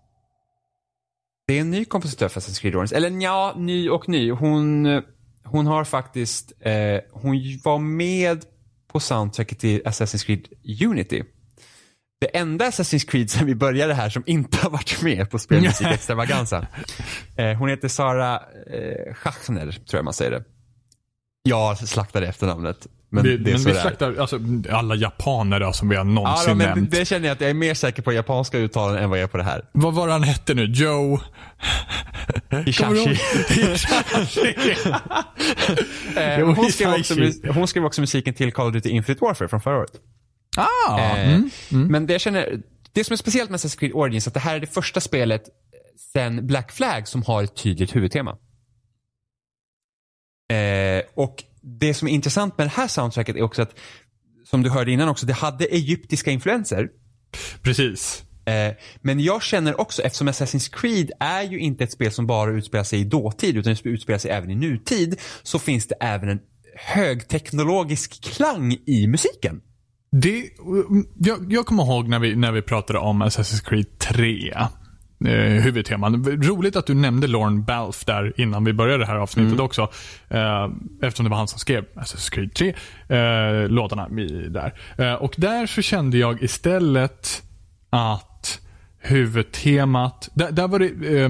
det är en ny kompositör för Assassin's Creed Origins. Eller ja, ny och ny. Hon, hon har faktiskt, eh, hon var med på soundtracket till Assassin's Creed Unity. Det enda Assassin's Creed sen vi började här som inte har varit med på spelmusik extravaganza. Eh, hon heter Sara eh, Schachner, tror jag man säger det. Jag slaktade efternamnet. Men, Vi, det är men vi det slaktar alltså, alla japaner då, som vi har Ja, någonsin då, men nämnt. det känner jag att jag är mer säker på japanska uttalanden än vad jag är på det här. Vad var han hette nu? Joe? Hishashi. <laughs> Eh, hon, skrev också, hon skrev också musiken till Call of Duty Infinite Warfare från förra året. Ah, Eh, mm. Men det jag känner, det som är speciellt med Assassin's Creed Origins är att det här är det första spelet sen Black Flag som har ett tydligt huvudtema. Eh, och det som är intressant med det här soundtracket är också att, som du hörde innan också, det hade egyptiska influenser. Precis. Eh, men jag känner också, eftersom Assassin's Creed är ju inte ett spel som bara utspelar sig i dåtid utan det utspelar sig även i nutid, så finns det även en högteknologisk klang i musiken. Det, jag, jag kommer ihåg när vi, när vi pratade om Assassin's Creed 3. Eh, huvudteman. Roligt att du nämnde Lorne Balfe där innan vi började det här avsnittet Mm. också. Eh, eftersom det var han som skrev Assassin's Creed 3, eh, låtarna där. Eh, och där så kände jag istället att huvudtemat, där, där var det eh,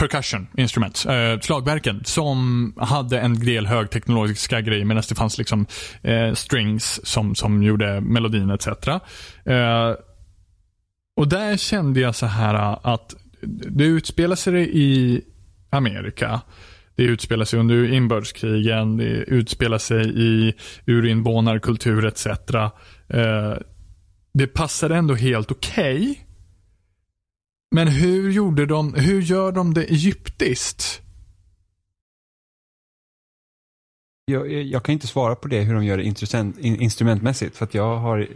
percussion instruments, eh, slagverken, som hade en del högteknologiska grejer medan det fanns liksom eh, strings som, som gjorde melodin etc. Eh, och där kände jag så här äh, att det utspelar sig i Amerika. Det utspelar sig under inbördeskrigen, det utspelar sig i urinvånarkultur etc. Eh, det passade ändå helt okej. Men hur gjorde de, hur gör de det egyptiskt? Jag, jag kan inte svara på det hur de gör det instrumentmässigt för att jag har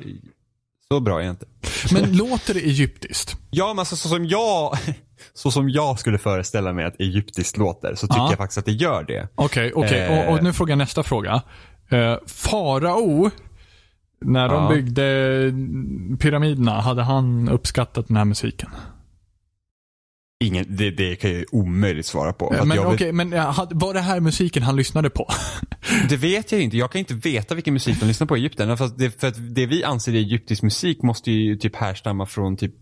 så bra är jag inte. Men låter det egyptiskt? Ja men alltså så som jag, <laughs> så som jag skulle föreställa mig att egyptiskt låter så tycker Ja. jag faktiskt att det gör det. Okej, okej. Eh. Och, och nu frågar jag nästa fråga. Eh, farao, när de Ja. byggde pyramiderna, hade han uppskattat den här musiken? Ingen, det, det kan jag ju omöjligt svara på. Att men jag okej, men var det här musiken han lyssnade på? vet, <laughs> det vet jag inte. Jag kan inte veta vilken musik de lyssnar på i Egypten. För det, för att det vi anser är egyptisk musik måste ju typ härstamma från typ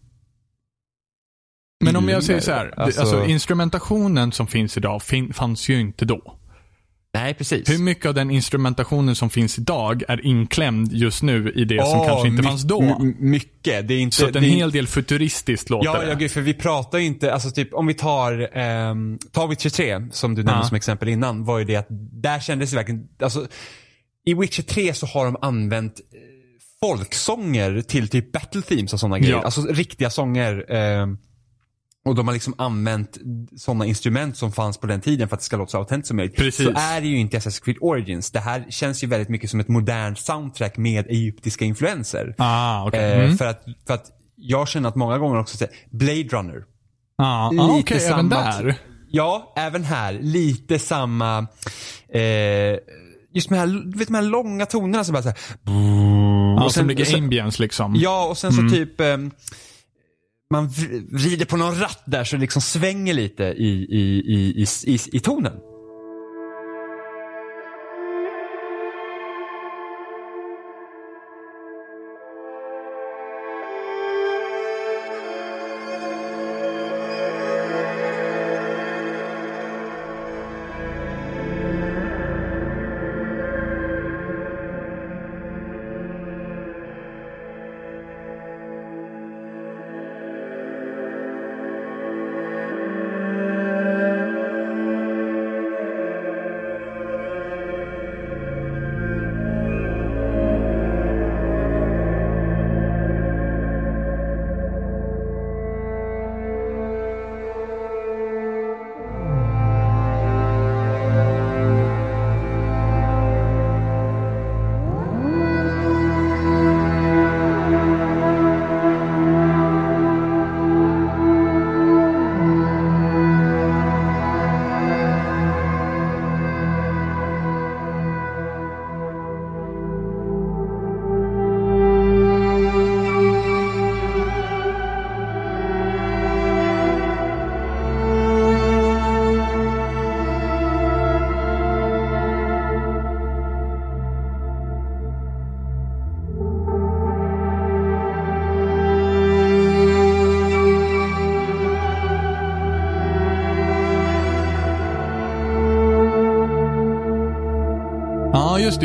Men om jag säger så här, Alltså- alltså, instrumentationen som finns idag fin, fanns ju inte då. Nej precis. Hur mycket av den instrumentationen som finns idag är inklämd just nu i det som Åh, kanske inte fanns då? mycket. Det är inte... Så att en hel del futuristiskt låter Ja, det. ja gud, för vi pratar ju inte, alltså typ om vi tar, um, tar Witcher 3 som du nämnde Ja. som exempel innan, var ju det att där kändes det verkligen, alltså i Witcher 3 så har de använt eh, folksånger till typ battle themes och sådana grejer. Ja. Alltså riktiga sånger. ehm, och de har liksom använt sådana instrument som fanns på den tiden för att det ska låta så autentiskt som möjligt. Precis. Så är det ju inte Assassin's Creed Origins. Det här känns ju väldigt mycket som ett modernt soundtrack med egyptiska influenser. Ah, okej. Eh, Mm. för, att, för att jag känner att många gånger också, Blade Runner. Ah, ah, lite okej, även samma- där. Ja, även här. Lite samma, eh, just de här, vet, de här långa tonerna som bara så här, Ja, och som ligger ambience liksom. Ja, och sen så typ ehm, man vrider på någon ratt där så det liksom svänger lite i, i, i, i, i, i tonen.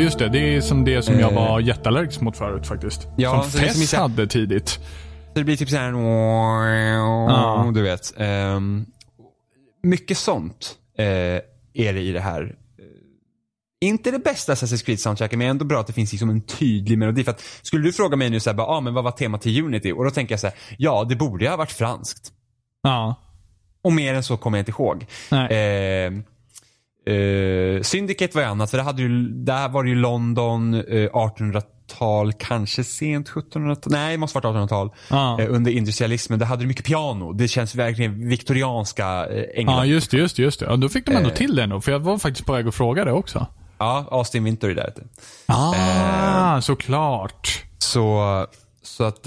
Just det, det. Är som det som jag Eh. var jätteallergisk mot förut faktiskt. Ja, som Fess hade tidigt. Så det blir typ såhär, Ja. du vet. Ehm, mycket sånt eh, är det i det här. Inte det bästa Assassin's Creed soundtracket men ändå bra att det finns liksom en tydlig melodi. För att, skulle du fråga mig nu såhär, ah, men vad var temat till Unity? Och då tänker jag såhär, ja det borde ju ha varit franskt. Ja. Och mer än så kommer jag inte ihåg. Eh, eh, Syndicate var ju annat, för det hade ju, där var det ju London, eh, 1800-tal, kanske sent 1700-tal, nej det måste varit 1800-tal. Ja. Eh, under industrialismen, där hade du mycket piano. Det känns verkligen viktorianska eh, England. Ja, just det, just det, just det. Ja, då fick de ändå till det ändå, för jag var faktiskt på väg att fråga det också. Ja, Austin Wintory där ute. Ah, såklart. Så, så att,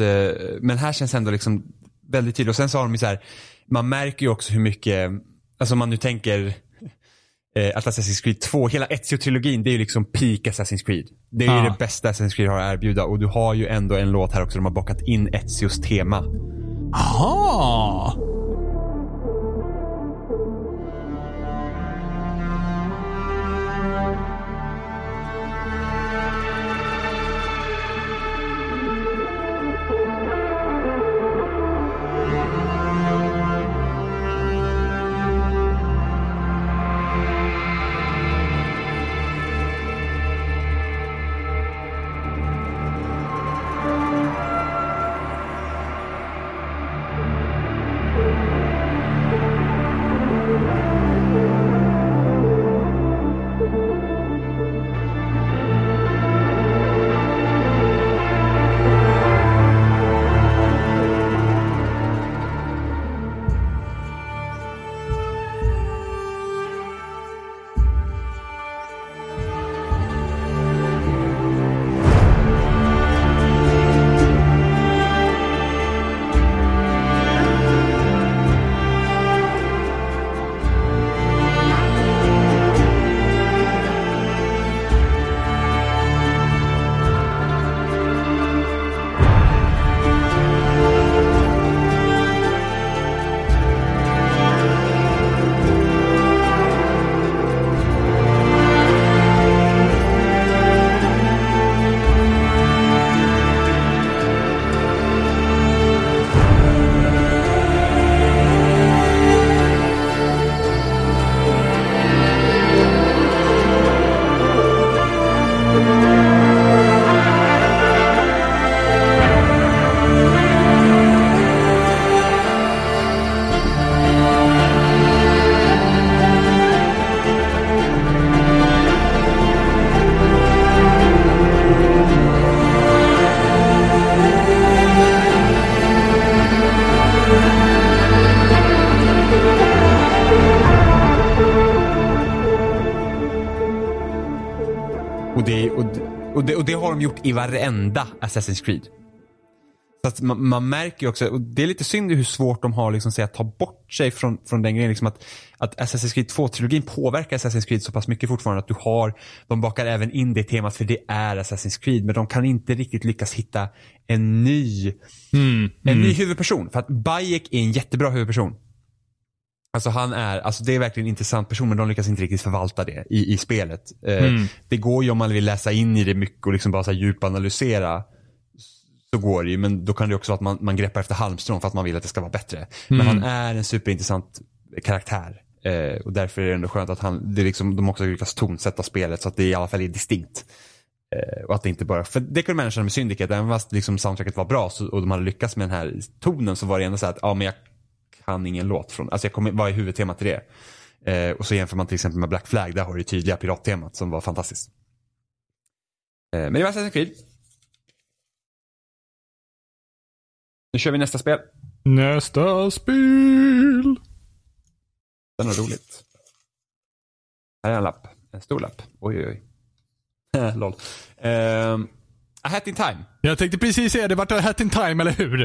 men här känns ändå liksom väldigt tydligt. Och sen så har de ju så här, man märker ju också hur mycket, alltså om man nu tänker eh, att Assassin's Creed 2, hela Ezio-trilogin, det är ju liksom peak Assassin's Creed. Det är ju Ja. det bästa Assassin's Creed har att erbjuda och du har ju ändå en låt här också de har bockat in Ezios tema. Aha. I varenda Assassin's Creed. Så att man, man märker ju också, och det är lite synd hur svårt de har liksom att ta bort sig från, från den grejen. Liksom att, att Assassin's Creed 2-trilogin påverkar Assassin's Creed så pass mycket fortfarande att du har, de bakar även in det temat för det är Assassin's Creed. Men de kan inte riktigt lyckas hitta en ny, en ny huvudperson. För att Bayek är en jättebra huvudperson. Alltså han är, alltså det är verkligen en intressant person men de lyckas inte riktigt förvalta det i, i spelet. Eh, Det går ju om man vill läsa in i det mycket och liksom bara så här djupanalysera. Så går det ju men då kan det också vara att man, man greppar efter halmstrån för att man vill att det ska vara bättre. Men han är en superintressant karaktär. Eh, och därför är det ändå skönt att han, det liksom, de också lyckas tonsätta spelet så att det i alla fall är distinkt. Eh, och att det inte bara, för det kunde man känna med Syndicate, även fast liksom soundtracket var bra så, och de hade lyckats med den här tonen så var det ändå så att, ja men jag kan ingen låt från, alltså jag kommer, vad är huvudtemat till det? Eh, och så jämför man till exempel med Black Flag, där har du tydliga pirattemat som var fantastiskt. Eh, men det var Assassin's Creed. Nu kör vi nästa spel. Nästa spel. Den är roligt. Här är en lapp. En stor lapp. Oj, oj, oj. <laughs> Lol. Um, A Hat in Time. Jag tänkte precis säga det, vart det hat in time, eller hur?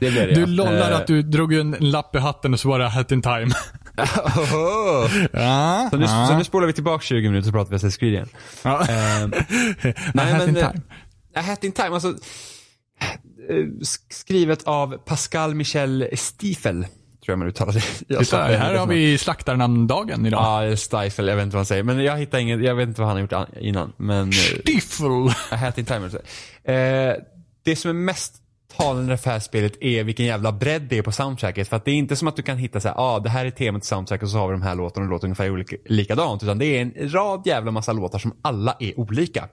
Det blev det, Du ja. lollar Eh. att du drog en lapp i hatten och så var det hat in time. <laughs> ja, så, nu, ja. så nu spolar vi tillbaka 20 minuter så pratar vi Assassin's Creed igen. ja. <laughs> Ehm, nej, hat in eh, time. A Hat in Time, alltså. sk- Skrivet av Pascal Michel Stiefel. Jag man uttalar det. Titta, här har vi slaktarnamndagen idag. Ja, Stifle, jag vet inte vad han säger. Men jag hittar inget, jag vet inte vad han har gjort an- innan. Men eh, Stiffel. A Hat in Time. Eh, det som är mest talande för det här spelet är vilken jävla bredd det är på soundtracket. För att det är inte som att du kan hitta så här, ah, det här är temat till soundtracket och så har vi de här låtarna och det låter ungefär olika, likadant. Utan det är en rad jävla massa låtar som alla är olika.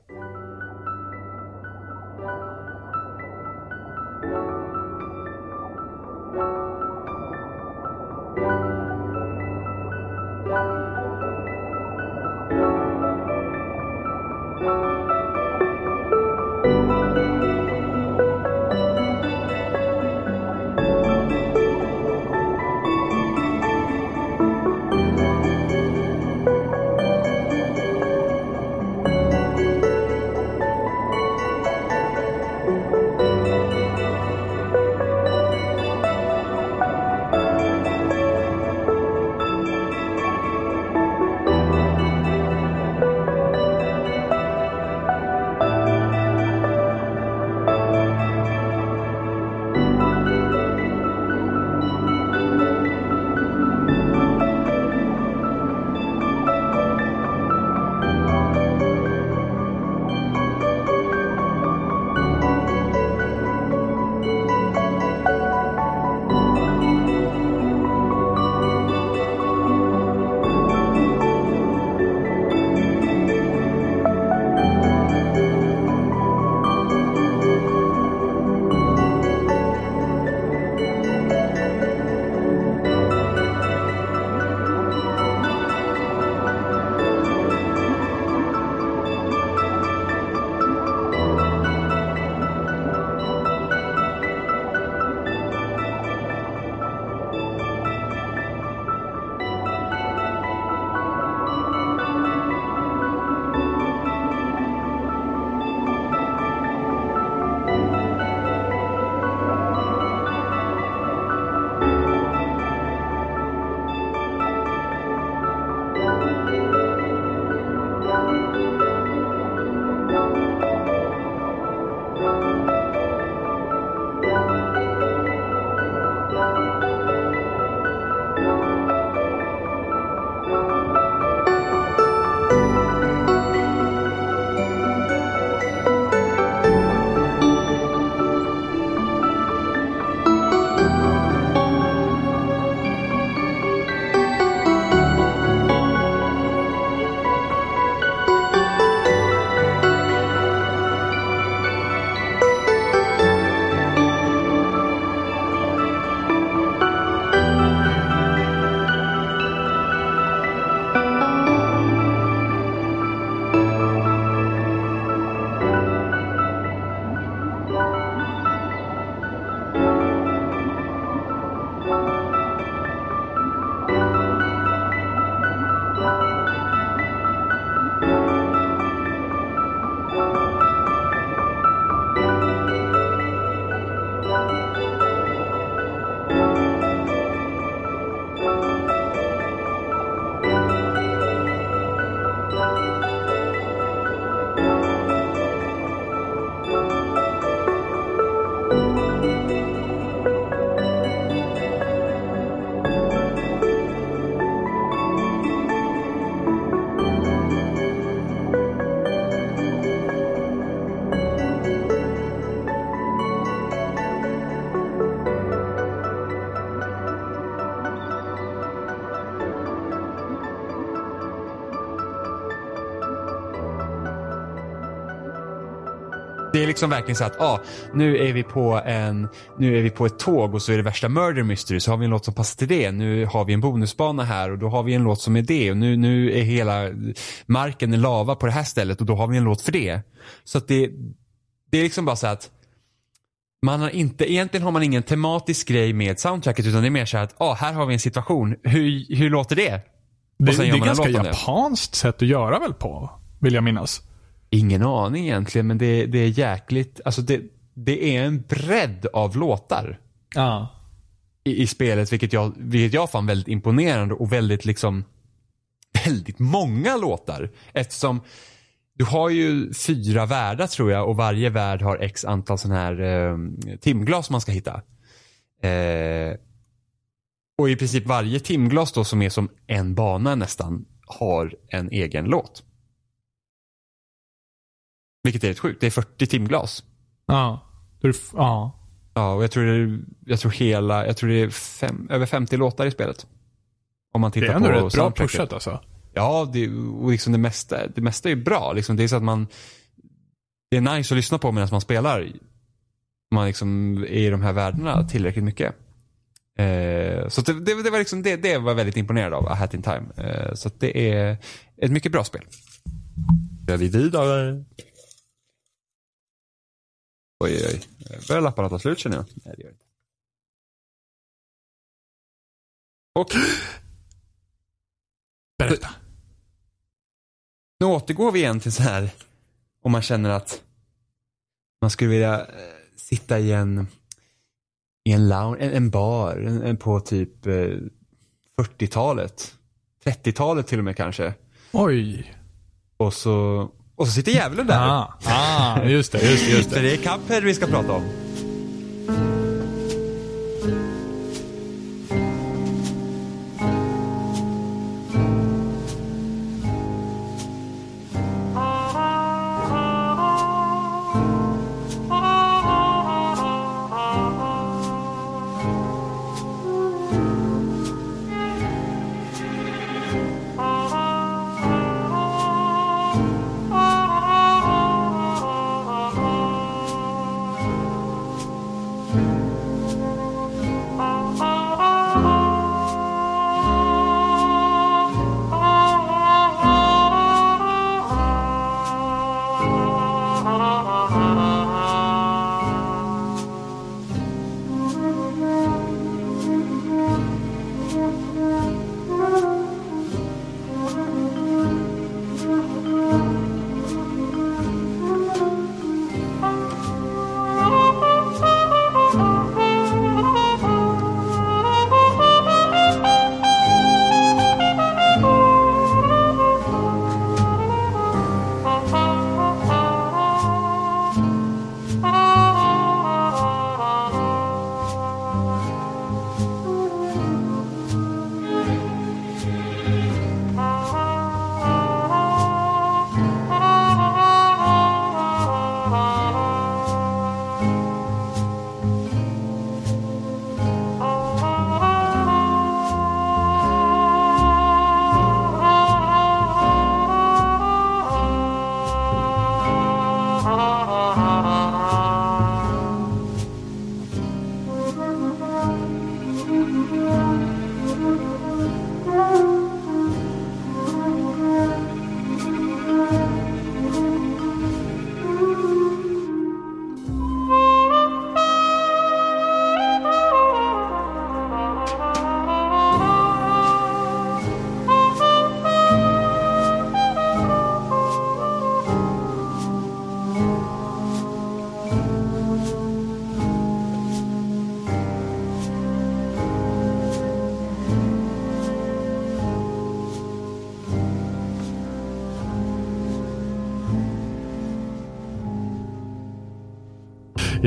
Liksom verkligen så att, ah, nu är vi på en, nu är vi på ett tåg och så är det värsta murder mystery så har vi en låt som passar till det. Nu har vi en bonusbana här och då har vi en låt som är det och nu, nu är hela marken lava på det här stället och då har vi en låt för det. Så att det, det är liksom bara så att man har inte, egentligen har man ingen tematisk grej med soundtracket utan det är mer så här att, ah, här har vi en situation, hur, hur låter det? Det, det är ganska japanskt sätt att göra väl på, vill jag minnas. Ingen aning egentligen, men det, det är jäkligt, alltså det, det är en bredd av låtar Ja. i, i spelet, vilket jag, vilket jag fann väldigt imponerande och väldigt liksom, <laughs> väldigt många låtar. Eftersom du har ju fyra världar tror jag och varje värld har x antal sån här eh, timglas man ska hitta. Eh, Och i princip varje timglas då som är som en bana nästan har en egen låt. Vilket är rätt sjukt. Det är 40 timglas. Ja. Det Ja. Ja, och jag tror det är, jag tror hela, jag tror det är fem, över 50 låtar i spelet. Om man Det tittar är ändå på rätt bra pushat alltså. Ja, det, och liksom det, mesta, det mesta är bra. Liksom, det är så att man, det är nice att lyssna på medan man spelar. Man liksom är i de här världarna tillräckligt mycket. Eh, så det, det, det var liksom, det, det var väldigt imponerad av, A Hat In Time. Eh, så att det är ett mycket bra spel. Gör vi vidare. Oj, oj, oj. Börjar lapparna ta slut känner jag. Nej, det gör det inte. Och Berätta. Nu återgår vi igen till så här om man känner att man skulle vilja eh, sitta i en i en lounge, en, en bar en, en på typ eh, 40-talet. 30-talet till och med kanske. Oj. Och så, och så sitter djävulen där. Ah, ah, just det, just det, just det. det är Cuphead vi ska prata om.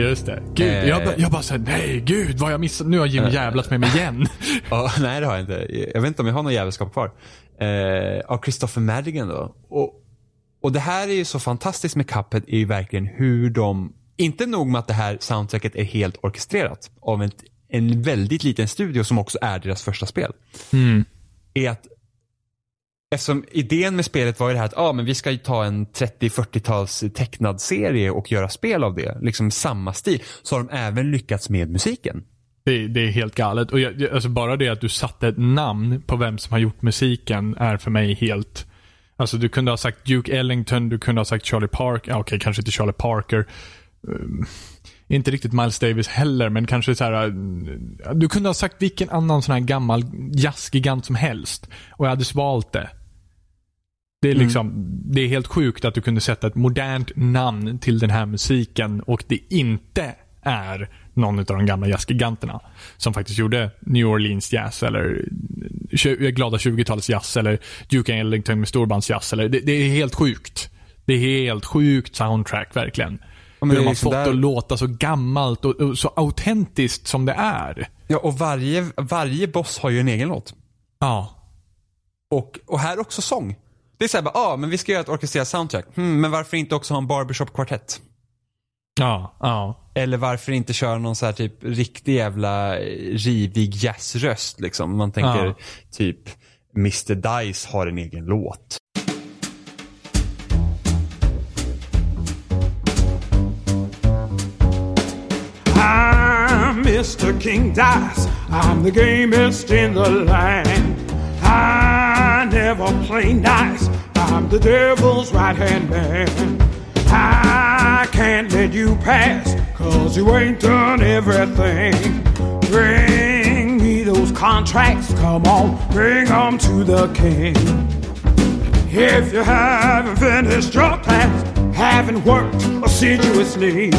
Just det. Gud, Eh. jag, bara- jag bara såhär, nej gud vad har jag missat. Nu har Jim jävlat med mig igen. <laughs> Ja, nej det har jag inte. Jag vet inte om jag har någon jävelskap kvar. Eh, av Christopher Madigan då. Och, och det här är ju så fantastiskt med Cuphead är ju verkligen hur de, inte nog med att det här soundtracket är helt orkestrerat av en, en väldigt liten studio som också är deras första spel. Är att Eftersom idén med spelet var ju det här att ah, men vi ska ju ta en 30-40-tals tecknad serie och göra spel av det. Liksom samma stil. Så har de även lyckats med musiken. Det, det är helt galet. Och jag, alltså bara det att du satte ett namn på vem som har gjort musiken är för mig helt... Alltså du kunde ha sagt Duke Ellington, du kunde ha sagt Charlie Parker. Ja, Okej, kanske inte Charlie Parker. Um, inte riktigt Miles Davis heller, men kanske så här. Eh, du kunde ha sagt vilken annan sån här gammal jazzgigant som helst. Och jag hade svalt det. Det är liksom, det är helt sjukt att du kunde sätta ett modernt namn till den här musiken och det inte är någon av de gamla jazzgiganterna. Som faktiskt gjorde New Orleans jazz eller tju- glada 20-talets jazz eller Duke Ellington med storbandsjazz. Eller, det, det är helt sjukt. Det är helt sjukt soundtrack verkligen. men hur de har liksom fått det att låta så gammalt och, och så autentiskt som det är. Ja, och varje, varje boss har ju en egen låt. Ja. Och, och här också sång. Det är såhär, ja ah, men vi ska göra ett orkestrerat soundtrack. Hmm, men varför inte också ha en barbershop-kvartett? Ja, ja. Eller varför inte köra någon så här typ riktig jävla eh, rivig jazzröst liksom. Man tänker Ja. typ Mr Dice har en egen låt. I'm Mr. King Dice. I'm the gamest in the land. I never play nice. I'm the devil's right hand man. I can't let you pass, cause you ain't done everything. Bring me those contracts, come on, bring 'em to the king. If you haven't finished your task, haven't worked assiduously,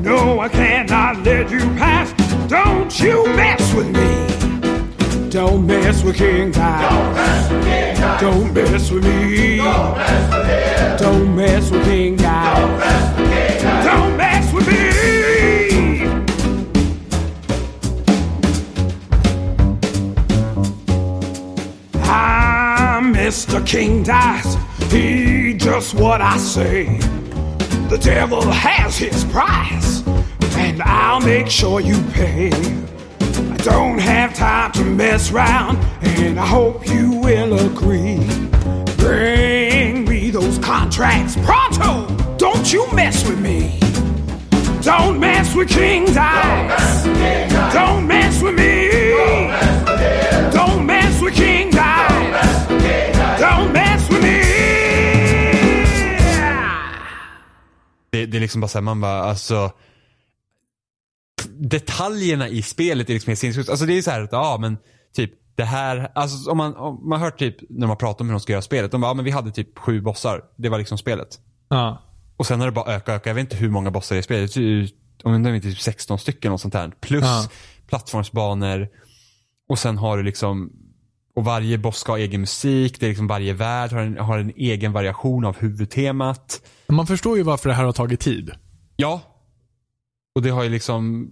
no, I cannot let you pass. Don't you mess with me. Don't mess with King Guy. Don't mess with me. Don't mess with King Guy. Don't mess with me. I'm Mr. King Dice. He just what I say. The devil has his price, and I'll make sure you pay. I don't have time to mess around, and I hope you will agree. Bring me those contracts pronto. Don't you mess with me. Don't mess with King Dice. Don't mess with me. Don't mess with King Dice. Don't mess with me. Det, det är liksom bara såhär, man bara alltså Detaljerna i spelet är liksom helt sinnessjukt. Alltså det är så här att, ja men typ det här, alltså om man, om man hör typ när man pratar om hur de ska göra spelet. De bara, ja men vi hade typ sju bossar. Det var liksom spelet. Ja. Och sen har det bara ökat, ökat. Jag vet inte hur många bossar det är i spelet. Om det är typ 16 stycken och sånt här. Plus Ja. plattformsbanor. Och sen har du liksom, och varje boss ska ha egen musik. Det är liksom varje värld har en, har en egen variation av huvudtemat. Man förstår ju varför det här har tagit tid. Ja. Och det har ju liksom,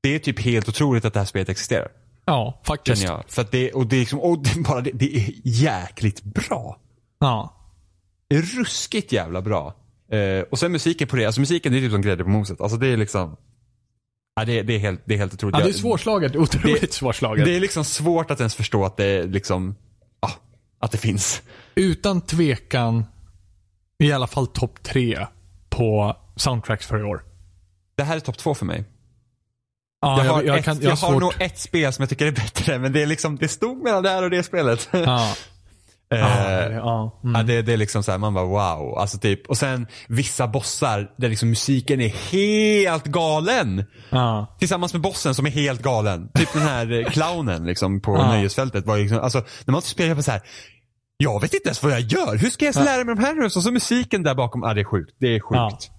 det är typ helt otroligt att det här spelet existerar. Ja, faktiskt. Jag. För det, och det är liksom, och det, bara det, det är jäkligt bra. Ja. Det är ruskigt jävla bra. Eh, och sen musiken på det, alltså musiken det är typ som grädde på moset. Alltså det är liksom, ja, det, det, är helt, det är helt otroligt. ja, det är svårslaget. Otroligt det- svårslaget. Det är liksom svårt att ens förstå att det liksom, ja, att det finns. Utan tvekan i alla fall topp tre på soundtracks för i år. Det här är topp två för mig. Ja, jag har, jag, ett, kan, jag, jag har nog ett spel som jag tycker är bättre, men det är liksom, det stod mellan det här och det spelet. Ja. <laughs> Eh, Ja, ja. Mm. Ja, det, det är liksom så här, man bara wow. Alltså typ, och sen vissa bossar där liksom musiken är helt galen. Ja. Tillsammans med bossen som är helt galen. Typ den här eh, clownen liksom på nöjesfältet. Var liksom, alltså, när man spelar på så här. Jag vet inte ens vad jag gör. Hur ska jag ens lära mig de här nu? Och så musiken där bakom. Ja, det är sjukt. Det är sjukt.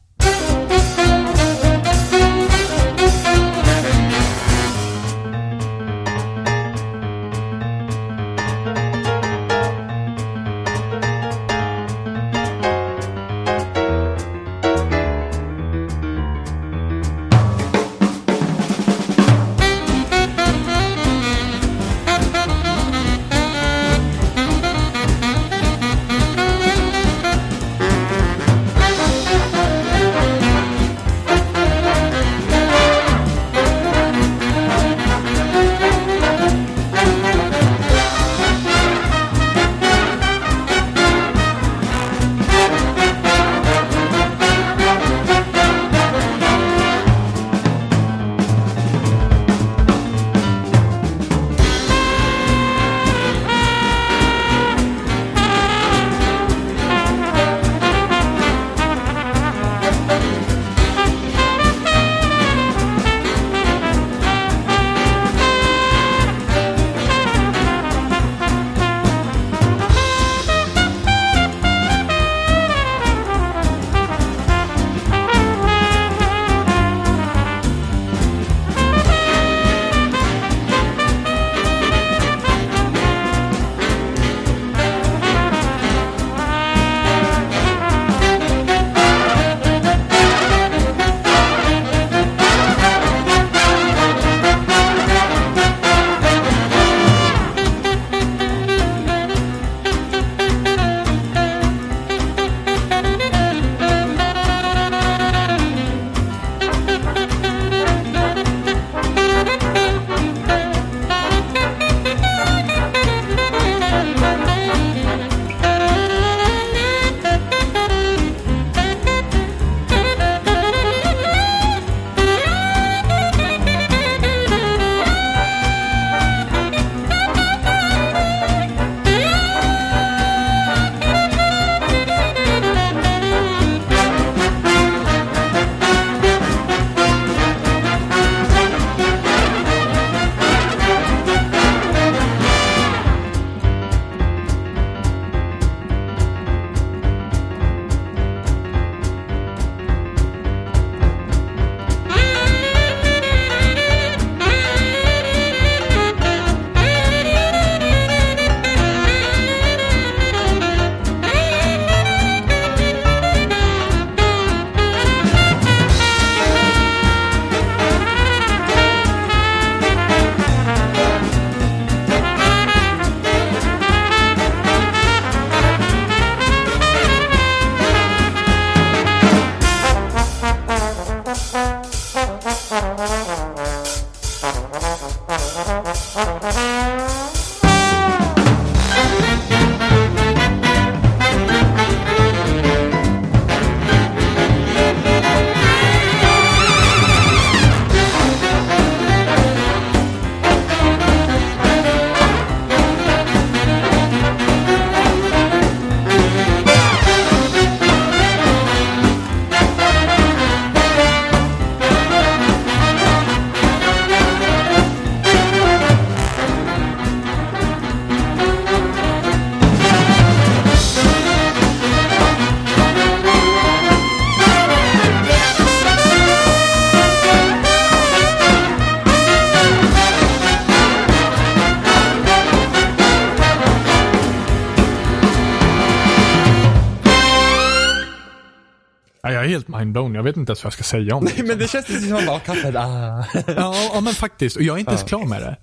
Vet inte ens vad jag ska säga om det. Men det känns lite som bara, kaffet, ah. Ja, ja, men faktiskt. Och jag är inte ens klar med det.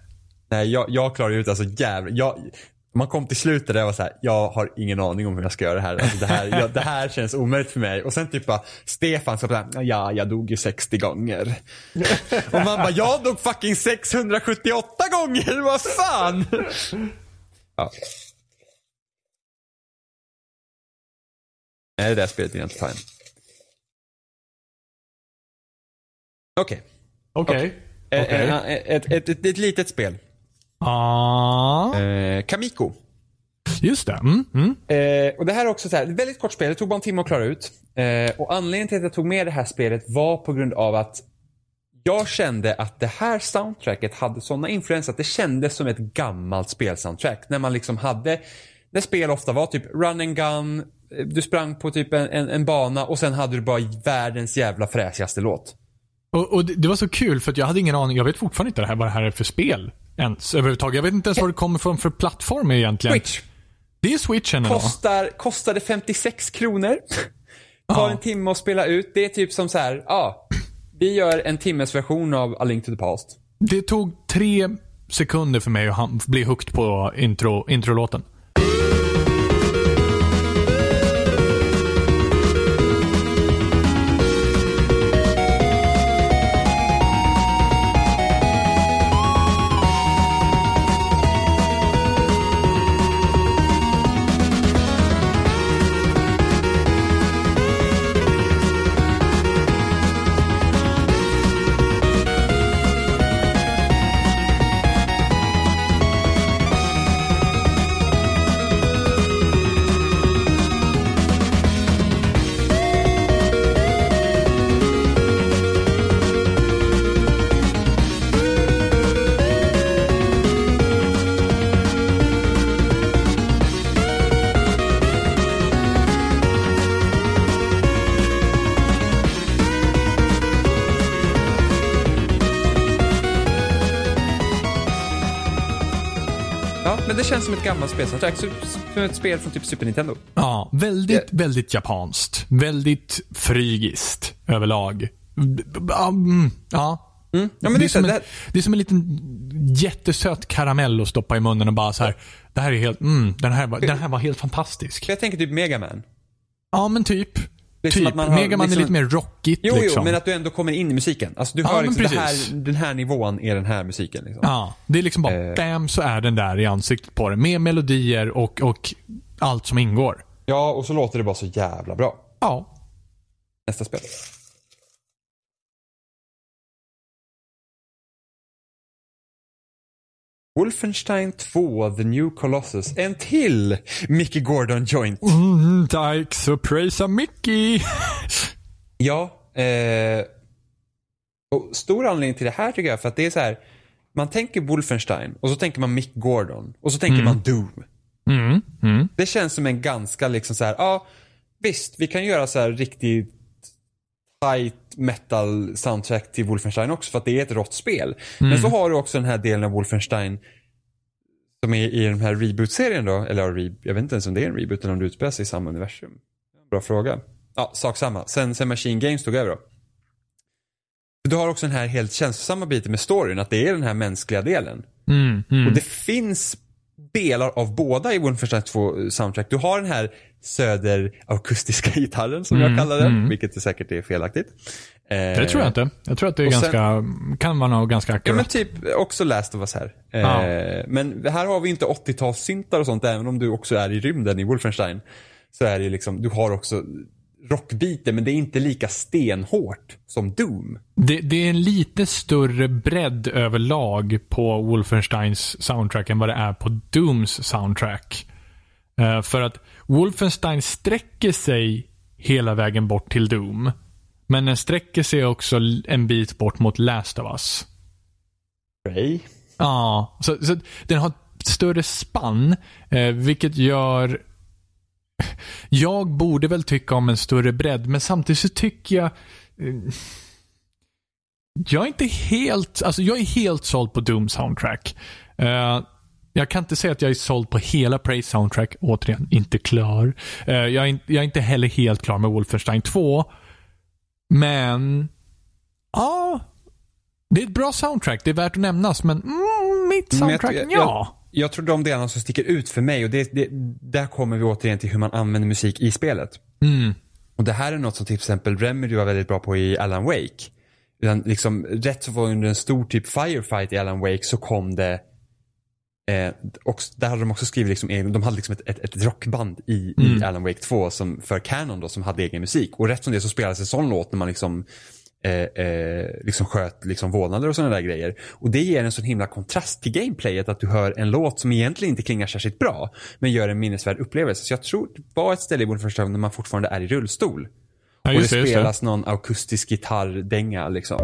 Nej, jag, jag klarar ut alltså jävlar. Jag, man kom till slutet där jag var så här, jag har ingen aning om hur jag ska göra det här. Alltså det, här jag, det här känns omöjligt för mig. Och sen typ bara, Stefan sa såhär, ja, jag dog ju 60 gånger. <laughs> Och man bara, jag dog fucking 678 gånger, vad fan! Ja. Nej, det där spelet jag inte ta Okej. Okej. Eh, Okej. eh, Ett, ett, ett, ett litet spel. Ja, Eh, Kamiko. just det. Mm, mm. Eh, och det här är också så här, väldigt kort spel. Det tog bara en timme att klara ut. Eh, och anledningen till att jag tog med det här spelet var på grund av att jag kände att det här soundtracket hade sådana influenser att det kändes som ett gammalt spelsoundtrack. När man liksom hade, när spel ofta var typ run and gun, eh, du sprang på typ en, en, en bana och sen hade du bara världens jävla fräsigaste låt. Och, och det, det var så kul för att jag hade ingen aning. Jag vet fortfarande inte det här, vad det här är för spel. Ens överhuvudtaget. Jag vet inte ens vad det kommer från för plattform egentligen. Switch. Det är switchen. Kostar, kostade 56 kronor. Tar en timme att spela ut. Det är typ som så här, ja. Vi gör en timmes version av A Link to the Past. Det tog tre sekunder för mig att bli hooked på intro, introlåten. Gammalt spelsoundtrack. Som ett spel från typ Super Nintendo. Ja, väldigt, väldigt japanskt. Väldigt frygiskt överlag. Ja, mm, ja. Men det, är som det en, det är som en liten jättesöt karamell att stoppa i munnen och bara så här. Det här är helt, mm, den här, var- den här var helt fantastisk. jag tänker typ Mega Man. Ja, men typ. Det är typ. har Megaman liksom- är lite mer rockigt Jo, liksom. jo, men att du ändå kommer in i musiken. Alltså du Ja, hör liksom, här, den här nivån är den här musiken. Liksom. Ja, det är liksom bara Eh. bam så är den där i ansiktet på den. Med melodier och, och allt som ingår. Ja, och så låter det bara så jävla bra. Ja. Nästa spel. Wolfenstein 2, The New Colossus. En till Mickey Gordon joint. Mm, dags att prisa Mickey. Ja. Eh, och stor anledning till det här tycker jag för att det är så här. Man tänker Wolfenstein och så tänker man Mick Gordon och så tänker man Doom. Mm, mm. Det känns som en ganska liksom så här, ja visst vi kan göra så här riktigt tight metal soundtrack till Wolfenstein också för att det är ett rått spel. Men så har du också den här delen av Wolfenstein som är i den här reboot-serien då, eller jag vet inte ens om det är en reboot eller om det utspelar sig i samma universum. Bra fråga. Ja, sak samma. Sen, sen Machine Games tog över då. Du har också den här helt känslosamma biten med storyn, att det är den här mänskliga delen. Mm, mm. Och det finns delar av båda i Wolfenstein 2 soundtrack. Du har den här söderakustiska <laughs> gitarren som jag kallar den, vilket är säkert är felaktigt. Eh, Det tror jag inte. Jag tror att det är och ganska, kan vara nog ganska Ja men akkurat. typ också Last of Us här. Eh, Ja. Men här har vi inte 80-talssyntar och sånt även om du också är i rymden i Wolfenstein. Så är det liksom, du har också rockbiten men det är inte lika stenhårt som Doom. Det, det är en lite större bredd överlag på Wolfensteins soundtrack än vad det är på Dooms soundtrack. Eh, för att Wolfenstein sträcker sig hela vägen bort till Doom. Men den sträcker sig också en bit bort mot Last of Us. Ray. Ja, så, så den har ett större spann, eh, vilket gör... Jag borde väl tycka om en större bredd, men samtidigt så tycker jag... Eh, jag är inte helt... Alltså jag är helt såld på Doom soundtrack. Eh, jag kan inte säga att jag är såld på hela Praise soundtrack. Återigen, inte klar. Eh, jag, är, in- jag är inte heller helt klar med Wolfenstein 2. Men, ja. Det är ett bra soundtrack. Det är värt att nämnas, men mm, mitt Men soundtrack, jag, ja. jag, jag tror de delarna som sticker ut för mig och det, det, där kommer vi återigen till hur man använder musik i spelet. Mm. Och det här är något som till exempel Remedy var väldigt bra på i Alan Wake. Utan liksom, rätt så var under en stor typ firefight i Alan Wake så kom det Eh, och där hade de också skrivit, liksom, egen- de hade liksom ett, ett, ett rockband i, i Alan Wake 2 som, för Canon då, som hade egen musik. Och rätt som det så spelades en sån låt när man liksom, eh, eh, liksom sköt liksom vålnader och sådana där grejer. Och det ger en sån himla kontrast till gameplayet att du hör en låt som egentligen inte klingar särskilt bra, men gör en minnesvärd upplevelse. Så jag tror det var ett ställe i första gång när man fortfarande är i rullstol. Ja, och det det. spelas någon akustisk gitarrdänga liksom.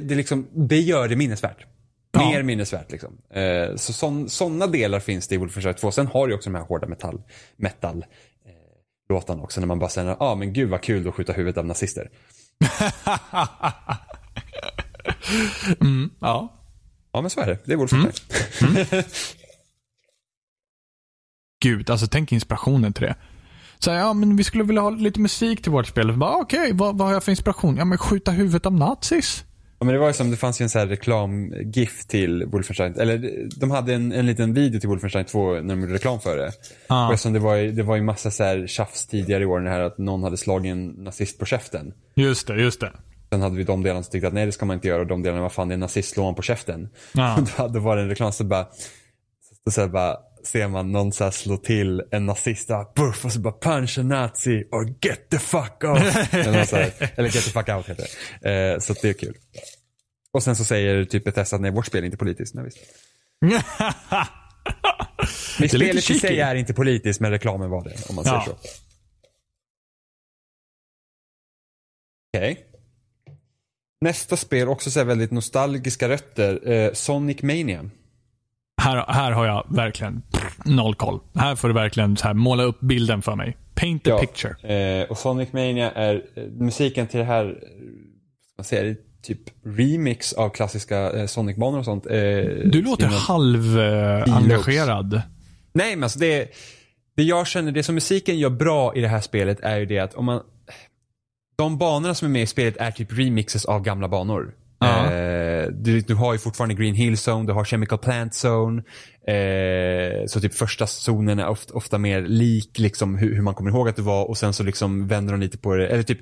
Det, det, liksom, det gör det minnesvärt. Ja. Mer minnesvärt liksom. Eh, så sån, sådana delar finns det i Wolfenstein 2. Sen har du också de här hårda metall, metal eh, låtarna också. När man bara säger, ja ah, men gud vad kul att skjuta huvudet av nazister. <laughs> Ja. Ja men så är det. Det är Wolfenstein. <laughs> Gud, alltså tänk inspirationen till det. Så här, ja men vi skulle vilja ha lite musik till vårt spel. Okej, vad, vad har jag för inspiration? Ja men skjuta huvudet av nazis. Ja, men det var ju som, det fanns ju en här reklam-GIF till Wolfenstein. Eller de hade en, en liten video till Wolfenstein 2 när de gjorde reklam för det. Ja. Och eftersom det var ju, det var ju massa så här tjafs tidigare i år, det här att någon hade slagit en nazist på käften. Just det, just det. Sen hade vi de delarna som tyckte att nej det ska man inte göra och de delarna, vad fan det är en nazist, slå honom på käften. Och <laughs> då, då var det en reklam så bara, så, så här bara ser man någon så slå till en nazist där, buff, och så bara punch a nazi or get the fuck off. <laughs> eller, här, eller get the fuck out heter det. Eh, så det är kul. Och sen så säger typ Bethesda att nej vårt spel är inte politiskt. Nej, visst. <laughs> Men spelet i sig är inte politiskt men reklamen var det om man Ja. säger så. Okej. Nästa spel, också så väldigt nostalgiska rötter. Eh, Sonic Mania. Här, här har jag verkligen noll koll. Här får du verkligen så här, måla upp bilden för mig. Paint the Ja. picture. Eh, och Sonic Mania är eh, musiken till det här, eh, vad säger det, typ remix av klassiska eh, Sonic-banor och sånt. Eh, Du låter halv-engagerad. Nej men alltså det, det jag känner, det som musiken gör bra i det här spelet är ju det att om man, de banorna som är med i spelet är typ remixes av gamla banor. Ja. Eh, du, du har ju fortfarande Green Hill Zone, du har Chemical Plant Zone. Eh, så typ första zonen är ofta, ofta mer lik liksom hur, hur man kommer ihåg att det var och sen så liksom vänder de lite på det. Eller typ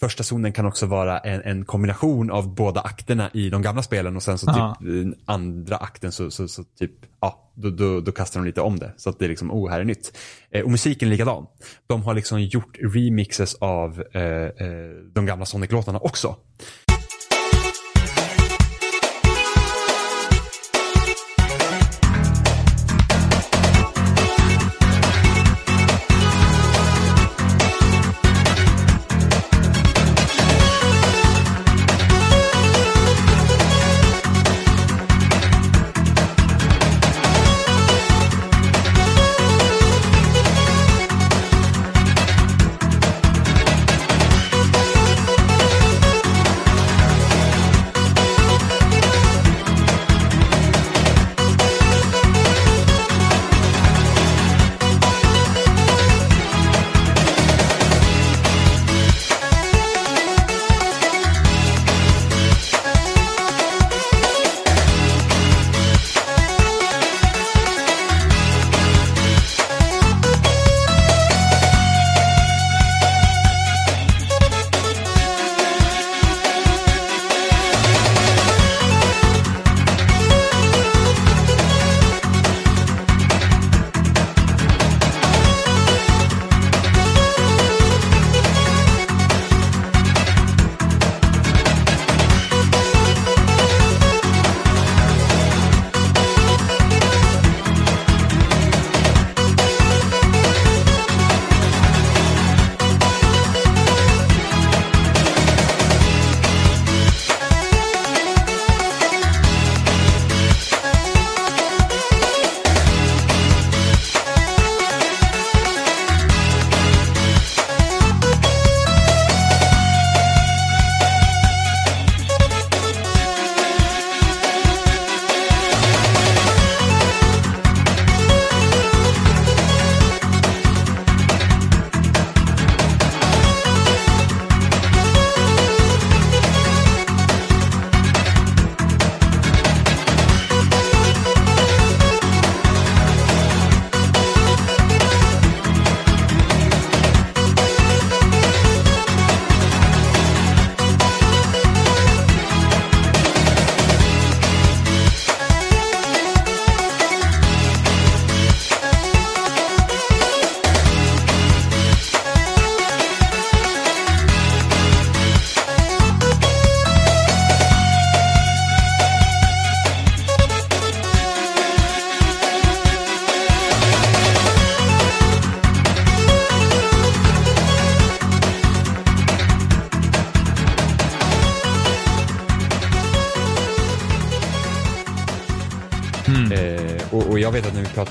första zonen kan också vara en, en kombination av båda akterna i de gamla spelen och sen så typ Ja. den andra akten så, så, så typ, ja, då, då, då kastar de lite om det. Så att det är liksom, oh, här är nytt. Eh, och musiken är likadan. De har liksom gjort remixes av eh, eh, de gamla Sonic-låtarna också.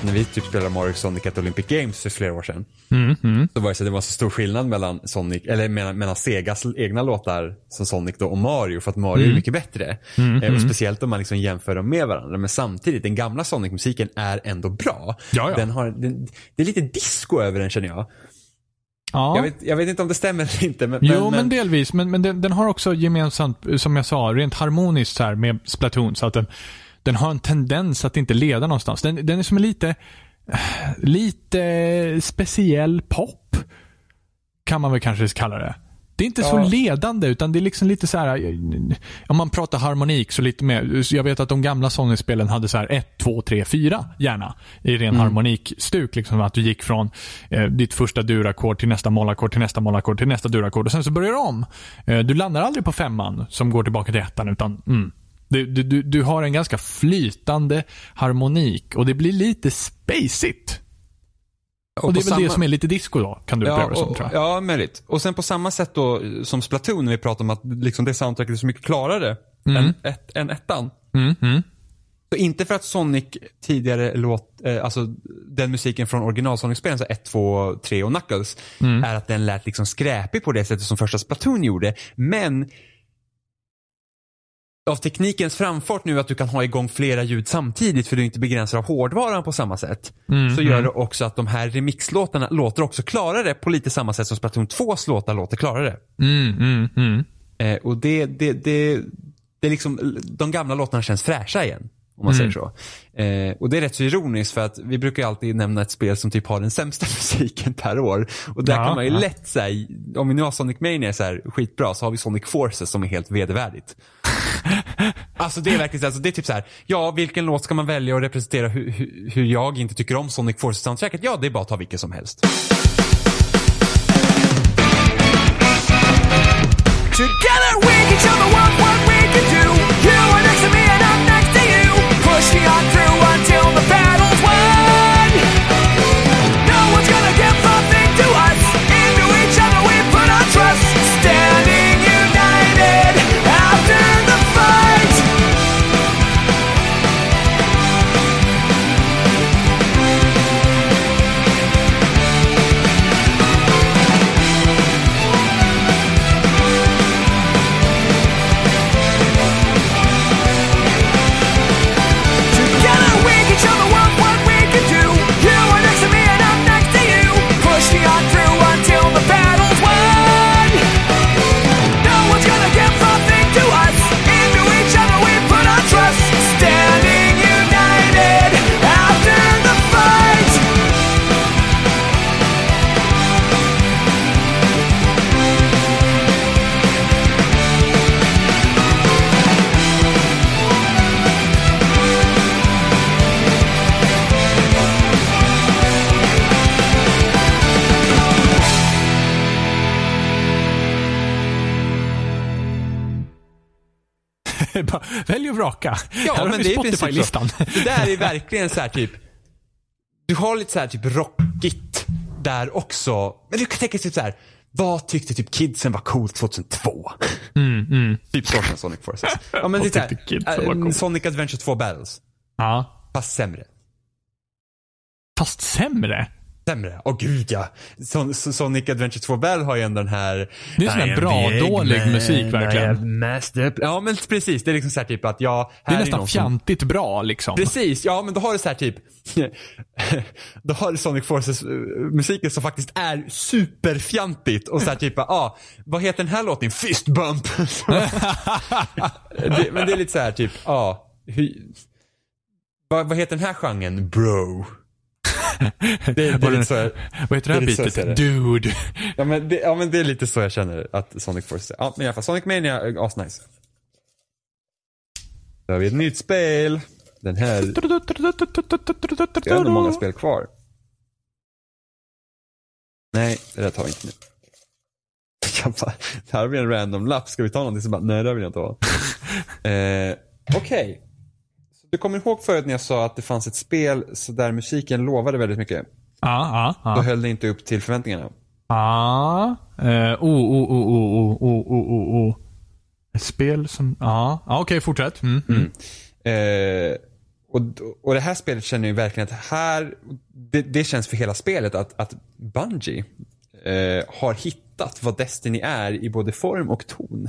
När vi typ spelade Mario Sonic at Olympic Games för flera år sedan. Mm, Så var det så att det var så stor skillnad mellan Sonic, eller mellan, mellan Segas egna låtar som Sonic då och Mario för att Mario Mm. är mycket bättre. eh, och speciellt om man liksom jämför dem med varandra. Men samtidigt, den gamla Sonic-musiken är ändå bra. Ja, ja. Den har, den, det är lite disco över den känner jag. Ja. Jag, vet, jag vet inte om det stämmer eller inte. Men, Jo, men, delvis. Men, men den, den har också gemensamt, som jag sa, rent harmoniskt så här med Splatoon. Så att den, den har en tendens att inte leda någonstans. Den, den är som en lite, lite speciell pop. Kan man väl kanske kalla det. Det är inte så Ja. ledande, utan det är liksom lite så här. Om man pratar harmonik så lite mer. så Jag vet att de gamla Sony-spelen hade så här 1, 2, 3, 4 gärna. I ren harmonikstuk. Liksom att du gick från eh, ditt första durackord till nästa mollackord, till nästa mollackord, till nästa durackord och sen så börjar du om. Eh, du landar aldrig på femman som går tillbaka till ettan utan mm, du, du, du, har en ganska flytande harmonik och det blir lite spacigt. Och, det är väl det samma- som är lite disco då, kan du Ja, uppleva det som och, tror jag. ja, möjligt. Och sen på samma sätt då som Splatoon när vi pratar om att liksom det soundtracket är så mycket klarare än, ett, än ettan. Mm, mm. Så inte för att Sonic tidigare låt, eh, alltså den musiken från original Sonic-spelen, så 1, 2, 3 och Knuckles, är att den lät liksom skräpig på det sättet som första Splatoon gjorde. Men av teknikens framfart nu att du kan ha igång flera ljud samtidigt för du är inte begränsad av hårdvaran på samma sätt. så gör det också att de här remixlåtarna låter också klarare på lite samma sätt som Splatoon 2s låtar låter klarare. Mm, mm, mm. Eh, och det, det, det, det är liksom, de gamla låtarna känns fräscha igen. Om man säger så. Eh, och det är rätt så ironiskt för att vi brukar alltid nämna ett spel som typ har den sämsta <laughs> musiken per år. Och där Ja, kan man ju ja. lätt säga, om vi nu har Sonic Mania så här skitbra så har vi Sonic Forces som är helt vedervärdigt alltså det är verkligen alltså, det är typ så här, ja vilken låt ska man välja och representera hu, hu, hur jag inte tycker om Sonic Forces soundtracket? Ja det är bara att ta vilken som helst. Together we can show the world what we can do. You are next to me and I'm next to you. Pushing on <laughs> Bara, Välj och vraka. Ja, Här har men vi det är i princip Spotify-listan. Det där är verkligen så här typ, du har lite så här typ rockigt där också. Men du kan tänka typ så här, vad tyckte typ kidsen var coolt 2002? Typ så känns Sonic Forces. Ja men det är coolt? Sonic Adventure 2 Battles. Ja. Fast sämre. Fast sämre. Sämre? Åh gud ja. Son, so- Sonic Adventure 2 Battle har ju ändå den här... Det är sån här I am bra, the dålig Eggman, musik, verkligen. Ja men precis, det är liksom så här typ att jag... Det är nästan som- fjantigt bra liksom. Precis, ja men då har du så här typ <laughs> Då har du Sonic Forces eh, musiken som faktiskt är superfjantigt och så här typ, ja, ah, vad heter den här låten? Fist bump. <laughs> det, men det är lite så här typ, ja, ah, vad, vad heter den här genren? Bro. <laughs> Det, det är lite så här, Vad heter det här det är bitet? det. Dude. ja, men det, ja men det är lite så jag känner att Sonic Forces är. Ja men i alla fall, Sonic Mania är asnice. Då har vi ett nytt spel. Den här vi har ändå många spel kvar. Nej, det där tar vi inte nu. <laughs> Bara, det här blir en random lapp. Ska vi ta någonting? Så bara, nej det vill jag inte ha. <laughs> eh, Okej. Så Du kommer ihåg förut när jag sa att det fanns ett spel så där musiken lovade väldigt mycket. Ja, ja, Då ja. höll det inte upp till förväntningarna. Ja. Eh, oh, oh, oh, oh, oh, oh, oh, oh, oh. Ett spel som, ja. ja Okej, fortsätt. Mm. Mm. Eh, och, och det här spelet känner jag verkligen att här, det, det känns för hela spelet att, att Bungie eh, har hittat vad Destiny är i både form och ton.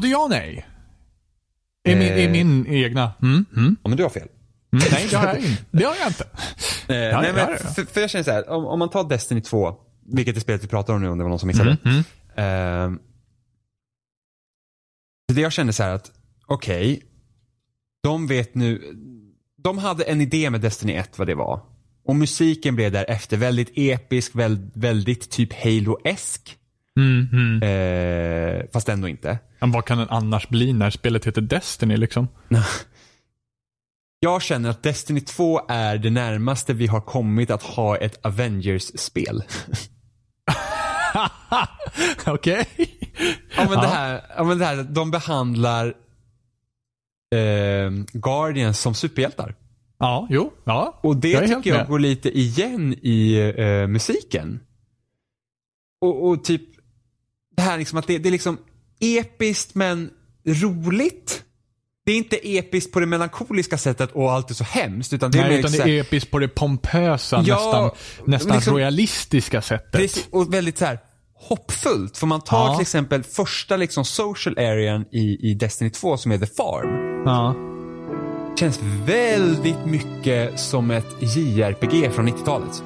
Både ja och nej. I min, i Eh. min egna. Mm, mm. Ja, men du har fel. Mm, nej, det har jag inte. Det har jag inte. Eh, nej, men. För, för jag känner så här, om, om man tar Destiny 2, vilket är spelet vi pratar om nu om det var någon som missade. Mm, mm. Ehm, det jag kände så här att, okej, de vet nu, de hade en idé med Destiny 1 vad det var. Och musiken blev därefter väldigt episk, väl, väldigt typ Halo-esk. Mm, mm. Eh, fast ändå inte. Men vad kan den annars bli när spelet heter Destiny liksom? <laughs> Jag känner att Destiny 2 är det närmaste vi har kommit att ha ett Avengers-spel. <laughs> Okej. Ja men, Det här, ja, men det här, de behandlar eh, Guardians som superhjältar. Ja, jo. Ja. Och det Jag tycker jag med. går lite igen i eh, musiken. Och, och typ det här liksom att det, det är liksom episkt men roligt. Det är inte episkt på det melankoliska sättet och allt är så hemskt utan det är Nej, utan det är episkt på det pompösa, Ja, nästan, nästan liksom- royalistiska sättet. Precis, och väldigt så här hoppfullt. För man tar Ja. till exempel första liksom social arean i, i Destiny 2 som är The Farm. Ja. Känns väldigt mycket som ett JRPG från 90-talet.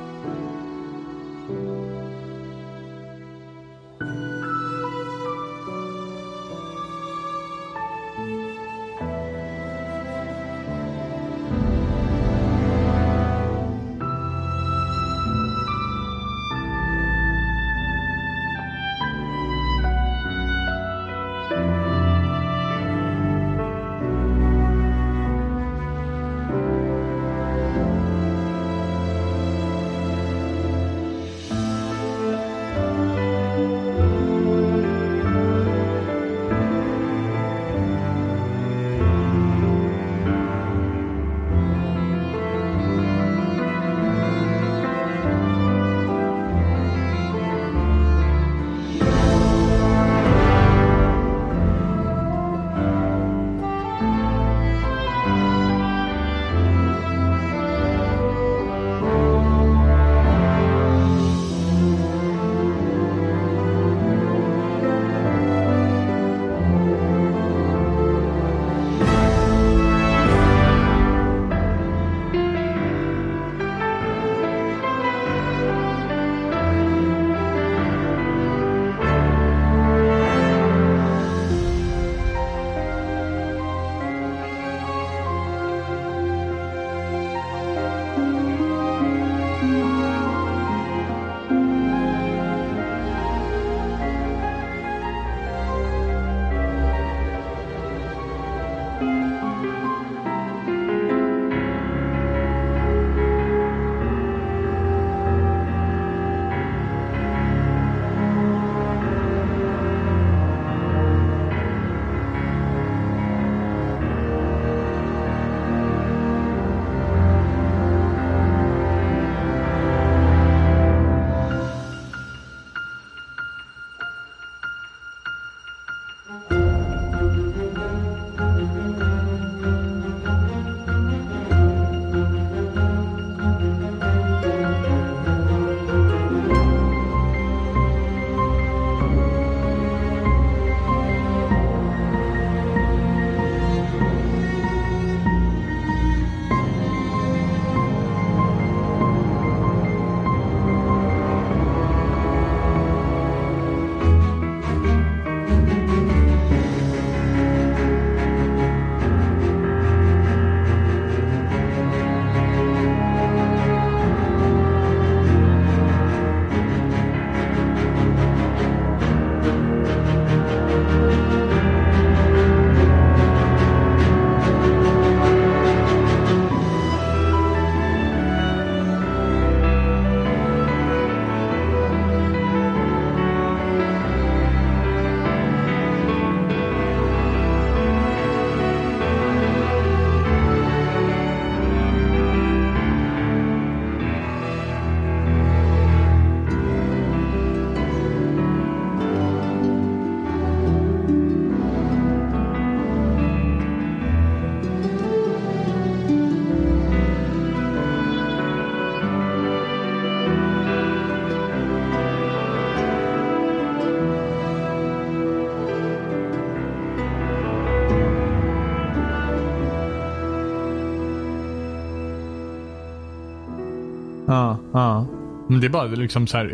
Men det är bara liksom så här,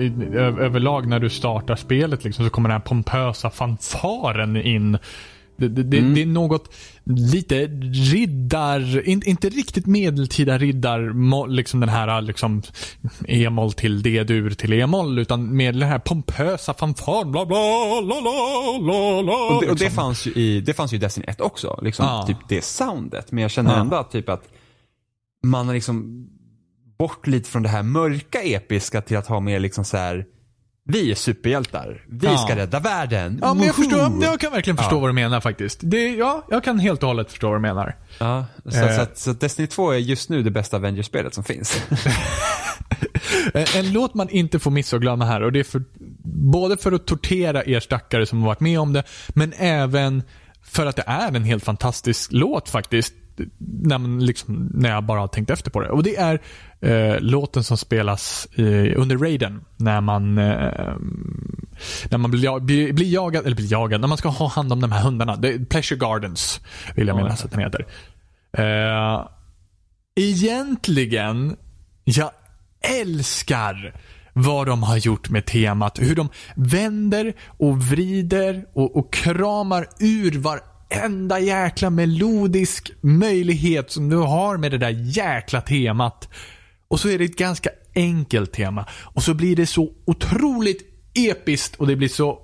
överlag när du startar spelet liksom, så kommer den här pompösa fanfaren in. Det, det, det, det är något lite riddar, in, inte riktigt medeltida riddar, liksom den här liksom e-moll till D-dur till e-moll, utan med den här pompösa fanfaren, bla bla la la la. Och det, och det, liksom. fanns ju i, det fanns ju Destiny 1 också, liksom, Ja. typ det soundet. Men jag känner Ja. ändå att, typ att man har liksom bort lite från det här mörka episka till att ha mer liksom så här. vi är superhjältar, vi Ja. ska rädda världen. Ja, men jag, förstår, jag kan verkligen förstå Ja. vad du menar faktiskt. Det, ja, jag kan helt och hållet förstå vad du menar. Ja, så, Eh. så, att, så att Destiny 2 är just nu det bästa Avengers-spelet som finns. <laughs> En, en låt man inte får missa och glömma här och det är för, både för att tortera er stackare som har varit med om det, men även för att det är en helt fantastisk låt faktiskt. När, man liksom, när jag bara har tänkt efter på det. Och det är eh, låten som spelas i, under raiden. När man, eh, när man blir, jag- blir, blir jagad, eller blir jagad, när man ska ha hand om de här hundarna. Det Pleasure Gardens, vill jag minnas att den heter. Eh, egentligen, jag älskar vad de har gjort med temat. Hur de vänder och vrider och, och kramar ur varenda jäkla melodisk möjlighet som du har med det där jäkla temat. Och så är det ett ganska enkelt tema. Och så blir det så otroligt episkt och det blir så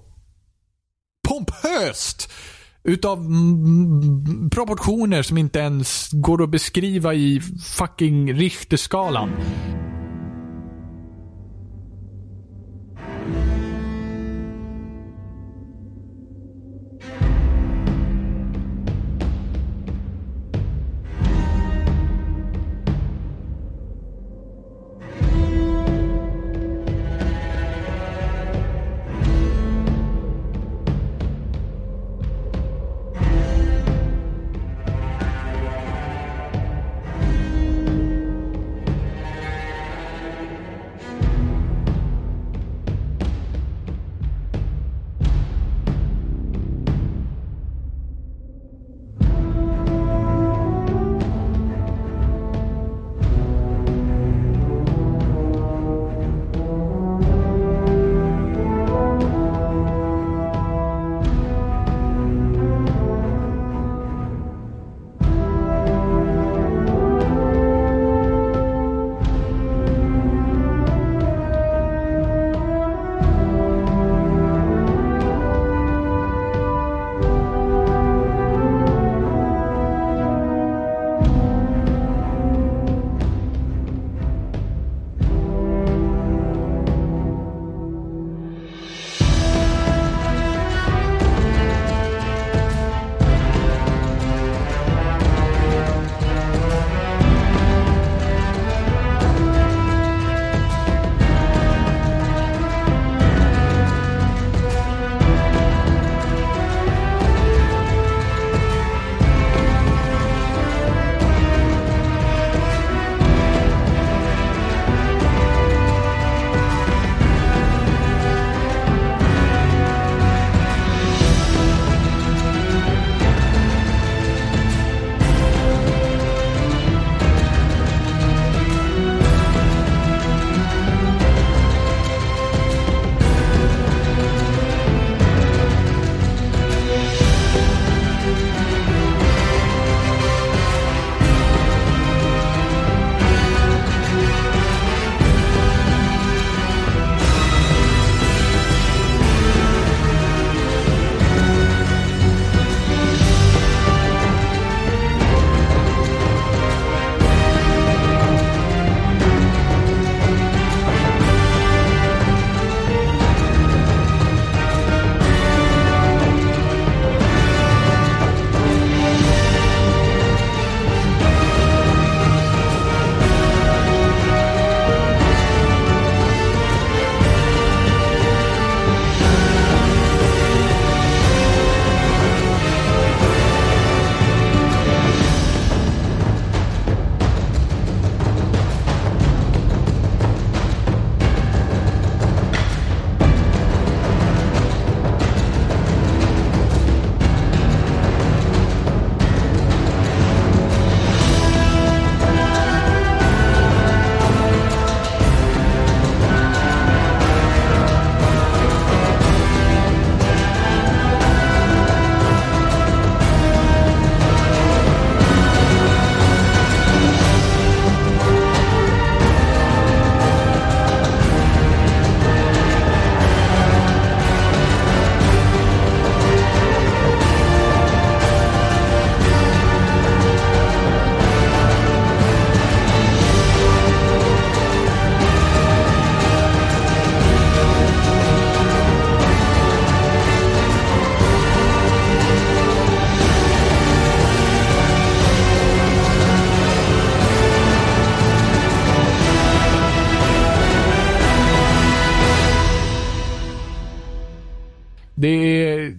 pompöst utav proportioner som inte ens går att beskriva i fucking Richterskalan.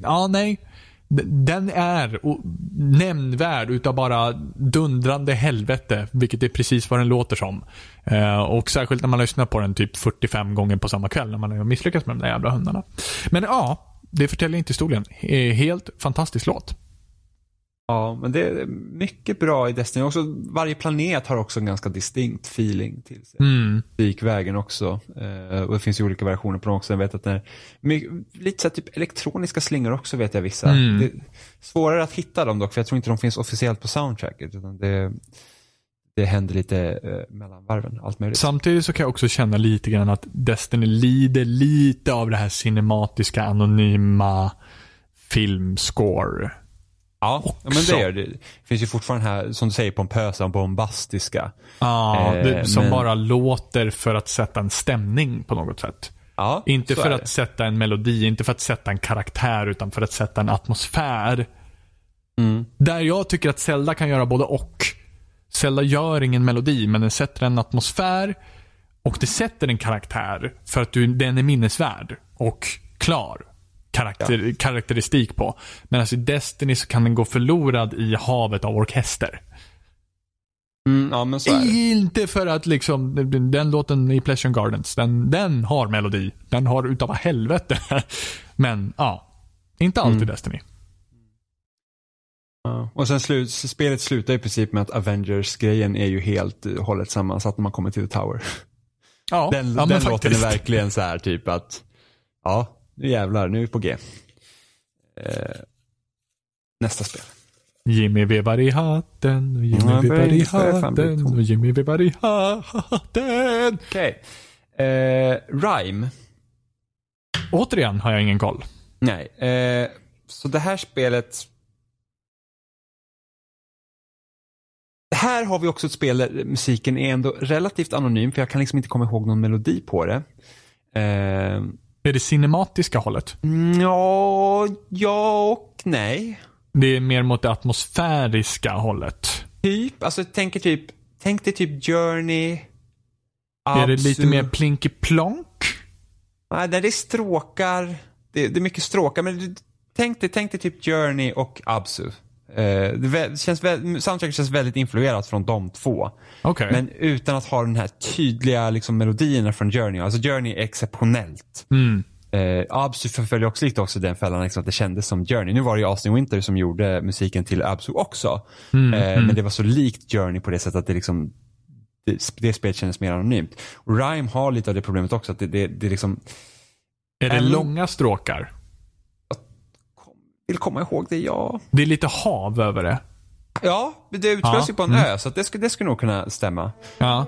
Ja nej. Den är nämnvärd utav bara dundrande helvete, vilket är precis vad den låter som. Eh, och särskilt när man lyssnar på den typ 45 gånger på samma kväll när man har misslyckats med de där jävla hundarna. Men ja, det förtäljer inte historien. Eh, helt fantastisk låt. Ja, men det är mycket bra i Destiny. Också, varje planet har också en ganska distinkt feeling till sig. Mm. Musikvägen också. Eh, och det finns ju olika variationer på dem också. Jag vet att det är lite så typ elektroniska slingor också vet jag vissa. Mm. Det svårare att hitta dem dock, för jag tror inte de finns officiellt på soundtracket. Utan det, det händer lite eh, mellan varven, allt möjligt. Samtidigt så kan jag också känna lite grann att Destiny lider lite av det här cinematiska, anonyma filmscore. Ja, ja, men också. det gör det. Det finns ju fortfarande här, som du säger, pompösa och bombastiska. Ja, Eh, det, som men- bara låter för att sätta en stämning på något sätt. Ja, Inte för att sätta en melodi, inte för att sätta en karaktär, utan för att sätta en atmosfär. Mm. Där jag tycker att Zelda kan göra både och. Zelda gör ingen melodi, men den sätter en atmosfär och det sätter en karaktär för att du, den är minnesvärd och klar. Karaktär, Karaktäristik på. Men alltså i Destiny så kan den gå förlorad i havet av orkester. Mm, ja. Inte för att liksom, den- låten i Pleasure Gardens, den, den har melodi. Den har utav helvete. <laughs> Men ja, inte alltid Mm. Destiny. Ja. Och sen slut, spelet slutar i princip med att Avengers-grejen är ju helt eh, hållet sammansatt när man kommer till The Tower. Ja, Den, ja, den låten är verkligen så här typ att, ja, nu jävlar, nu är vi på G. Eh, nästa spel. Jimmy vevar i hatten och Jimmy Ja, vevar i hatten och Jimmy vevar i hatten. Okej. Eh, Rhyme. Återigen har jag ingen koll. Nej. Eh, så det här spelet. Här har vi också ett spel där musiken är ändå relativt anonym för jag kan liksom inte komma ihåg någon melodi på det. Eh, Är det cinematiska hållet? ja, ja och nej. Det är mer mot det atmosfäriska hållet. Typ, alltså tänker typ, tänk dig typ Journey. Är det lite Absu- mer plinky plonk? Nej, det är stråkar. Det, det är mycket stråkar, men tänk dig, tänk dig typ Journey och Absu. Eh, det känns soundtracket känns väldigt influerat från de två. Okej. Men utan att ha den här tydliga liksom, melodierna från Journey. Alltså Journey är exceptionellt. Mm. Eh, Absu förföljer också lite också den fällan liksom, att det kändes som Journey. Nu var det ju Austin Winter som gjorde musiken till Absu också. Mm, Eh, Men det var så likt Journey på det sättet att det liksom det, det spelet kändes mer anonymt. Och Rhyme har lite av det problemet också. Att det, det, det liksom Är det en- långa stråkar? Vill komma ihåg det, ja. Det är lite hav över det. Ja, det utspelar Ja, sig på en mm. ö så det, skulle, det skulle nog kunna stämma. Ja.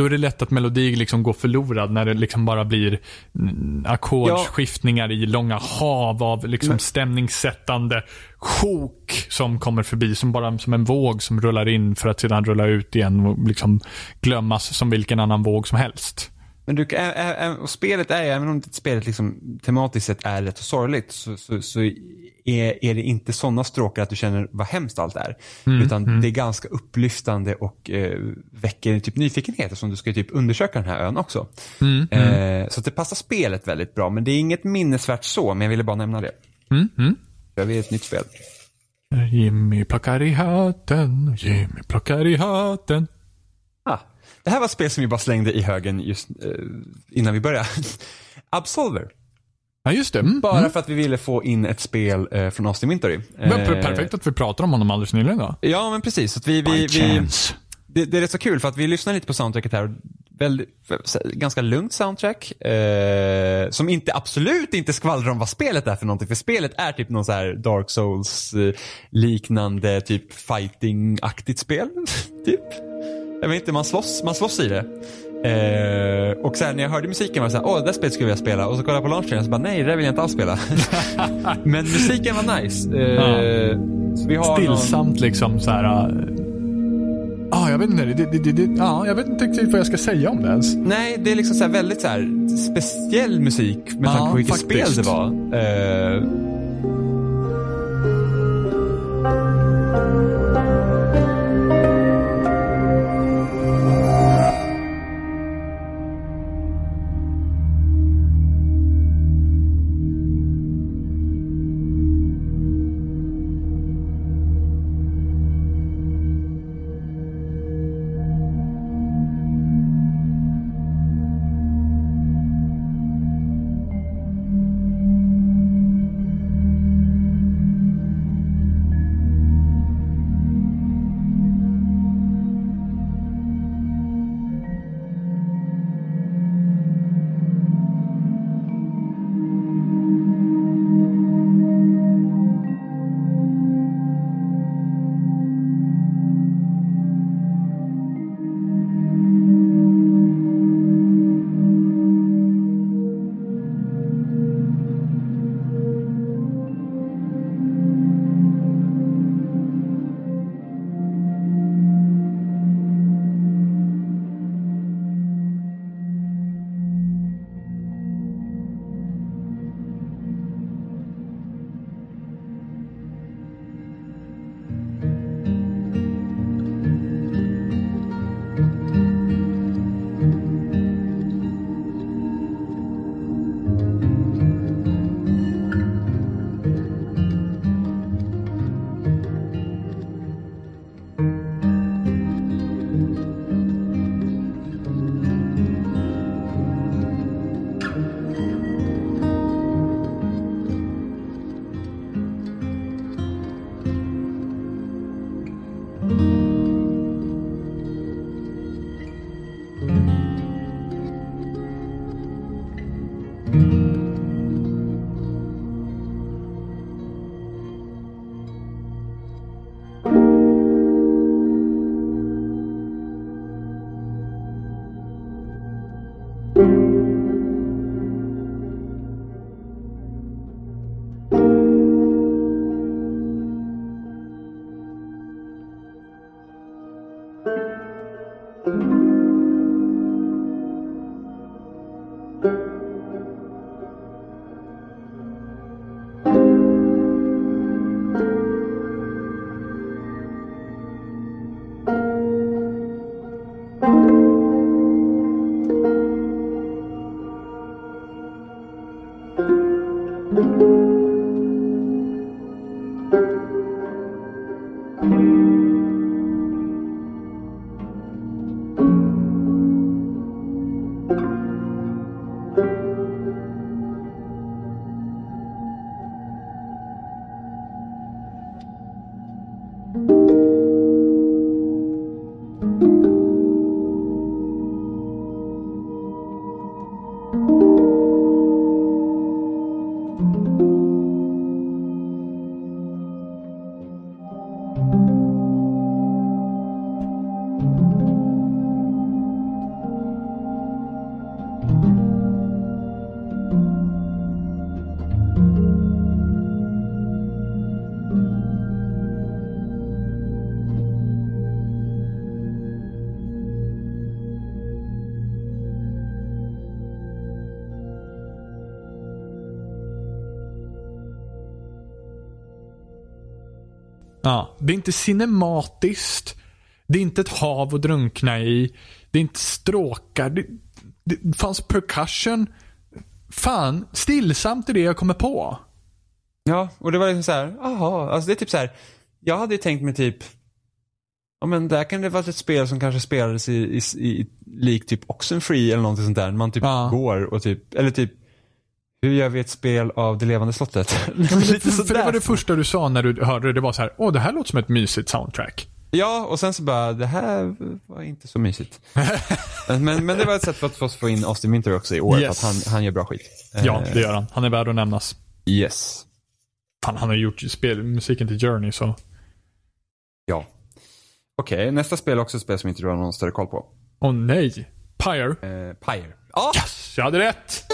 Då är det lätt att melodi liksom går förlorad när det liksom bara blir mm, ackordsskiftningar i långa hav av liksom stämningssättande sjok som kommer förbi som bara som en våg som rullar in för att sedan rulla ut igen och liksom glömmas som vilken annan våg som helst. Men du, ä, ä, ä, och spelet är, även om spelet liksom tematiskt sett är rätt och sorgligt, så, så, så är, är det inte sådana stråkar att du känner vad hemskt allt är. Mm, Utan det är ganska upplyftande och eh, väcker typ nyfikenhet eftersom du ska typ undersöka den här ön också. Mm, Eh, så det passar spelet väldigt bra. Men det är inget minnesvärt så, men jag ville bara nämna det. Mm, mm. Jag vill ett nytt spel. Jimmy plockar i hatten, Jimmy plockar i hatten. Ah, det här var ett spel som vi bara slängde i högen just eh, innan vi började. <laughs> Absolver. Ja, just det. Mm, Bara mm. för att vi ville få in ett spel eh, från Austin Wintory. Eh, per- Perfekt att vi pratar om honom alldeles nyligen då. Ja, men precis. Att vi, vi, vi, det, det är rätt så kul för att vi lyssnar lite på soundtracket här. Väldigt, ganska lugnt soundtrack. Eh, som inte absolut inte skvallrar om vad spelet är för någonting. För spelet är typ någon så här Dark Souls eh, liknande typ fighting-aktigt spel. <laughs> typ. Jag vet inte, man slåss, man slåss i det. Eh, och sen när jag hörde musiken var det såhär, åh det där spelet skulle jag vilja spela. Och så kollade jag på launchen och så bara, nej det där vill jag inte alls spela. <laughs> Men musiken var nice. Eh, så vi har någon- Stillsamt liksom så här. äh, Ja, jag vet inte. Det, det, det, ja, jag vet inte riktigt vad jag ska säga om det ens. Nej, det är liksom så väldigt så speciell musik med Ja, tanke på vilket faktiskt. spel det var. Eh, det är inte cinematiskt. Det är inte ett hav att drunkna i. Det är inte stråkar. Det, det fanns percussion. Fan, stillsamt är det jag kommer på. Ja, och det var liksom så här, aha, alltså det är typ så här, jag hade ju tänkt mig typ, ja men där kan det vara ett spel som kanske spelades i, i, i lik typ Oxenfree eller någonting sånt där. Man typ Ja. går och typ, eller typ, hur gör vi ett spel av Det levande slottet? Ja, men <laughs> det, för det var det första du sa när du hörde det. Det var så här, åh det här låter som ett mysigt soundtrack. Ja, och sen så bara, det här var inte så mysigt. <laughs> men, men det var ett sätt för att få oss få in Austin Winter också i år, Yes. för att han, han gör bra skit. Ja, Eh, det gör han. Han är värd att nämnas. Yes. Fan, han har gjort spel, musiken till Journey så. Ja. Okej, nästa spel är också ett spel som inte du har någon större koll på. Åh nej. Pyre. Eh, Pyre. Ja, Yes, jag hade rätt.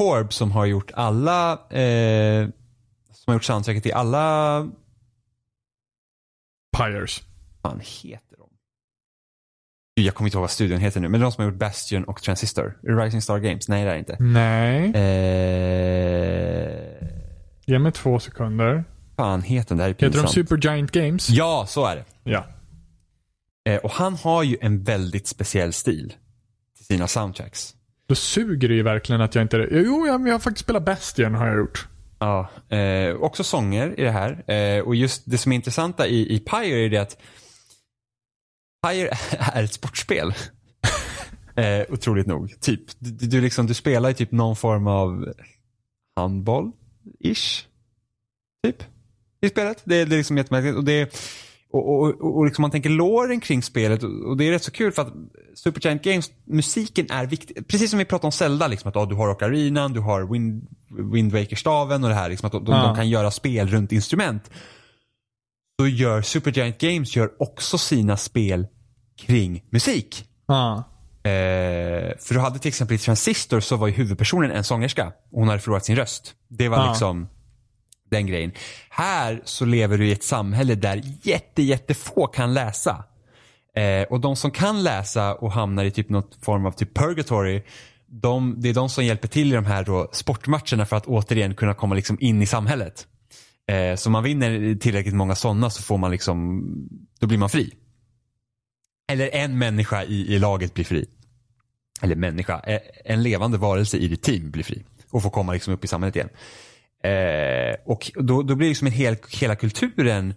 Korb som har gjort alla, eh, som har gjort soundtracket till alla, Pyres. vad fan heter de? Jag kommer inte ihåg vad studion heter nu, men de som har gjort Bastion och Transistor. Rising Star Games? Nej, det är det inte. Nej. Eh, Ge mig två sekunder. fan heter den? Det här är Heter de pinsamt. Supergiant Games? Ja, så är det. Ja. Eh, och han har ju en väldigt speciell stil till sina soundtracks. Då suger det ju verkligen att jag inte... Jo, jag, jag har faktiskt spelat Bastion har jag gjort. Ja, eh, också sånger i det här. Eh, och just det som är intressanta i, i Pyre är det att Pyre <laughs> är ett sportspel. <laughs> eh, otroligt nog. Typ, du, du, liksom, du spelar ju typ någon form av handboll-ish. Typ. I spelet. Det, är- det är liksom jättemärkligt. Och det är, och, och, och, och liksom man tänker låren kring spelet och det är rätt så kul för att Supergiant Games, musiken är viktig. Precis som vi pratade om Zelda, liksom, att ja, du har Ocarinan, du har Wind, Wind Waker-staven och det här, liksom, att de, Ja. de kan göra spel runt instrument. Så gör Supergiant Games gör också sina spel kring musik. Ja. Eh, för du hade till exempel i Transistor så var ju huvudpersonen en sångerska. Hon hade förlorat sin röst. Det var Ja. liksom den grejen. Här så lever du i ett samhälle där jätte, jättefå kan läsa. Eh, och de som kan läsa och hamnar i typ något form av typ purgatory. De, det är de som hjälper till i de här då sportmatcherna för att återigen kunna komma liksom in i samhället. Eh, så om man vinner tillräckligt många sådana så får man liksom, då blir man fri. Eller en människa i, i laget blir fri. Eller människa, eh, en levande varelse i ditt team blir fri. Och får komma liksom upp i samhället igen. Eh, och då, då blir liksom hel, hela kulturen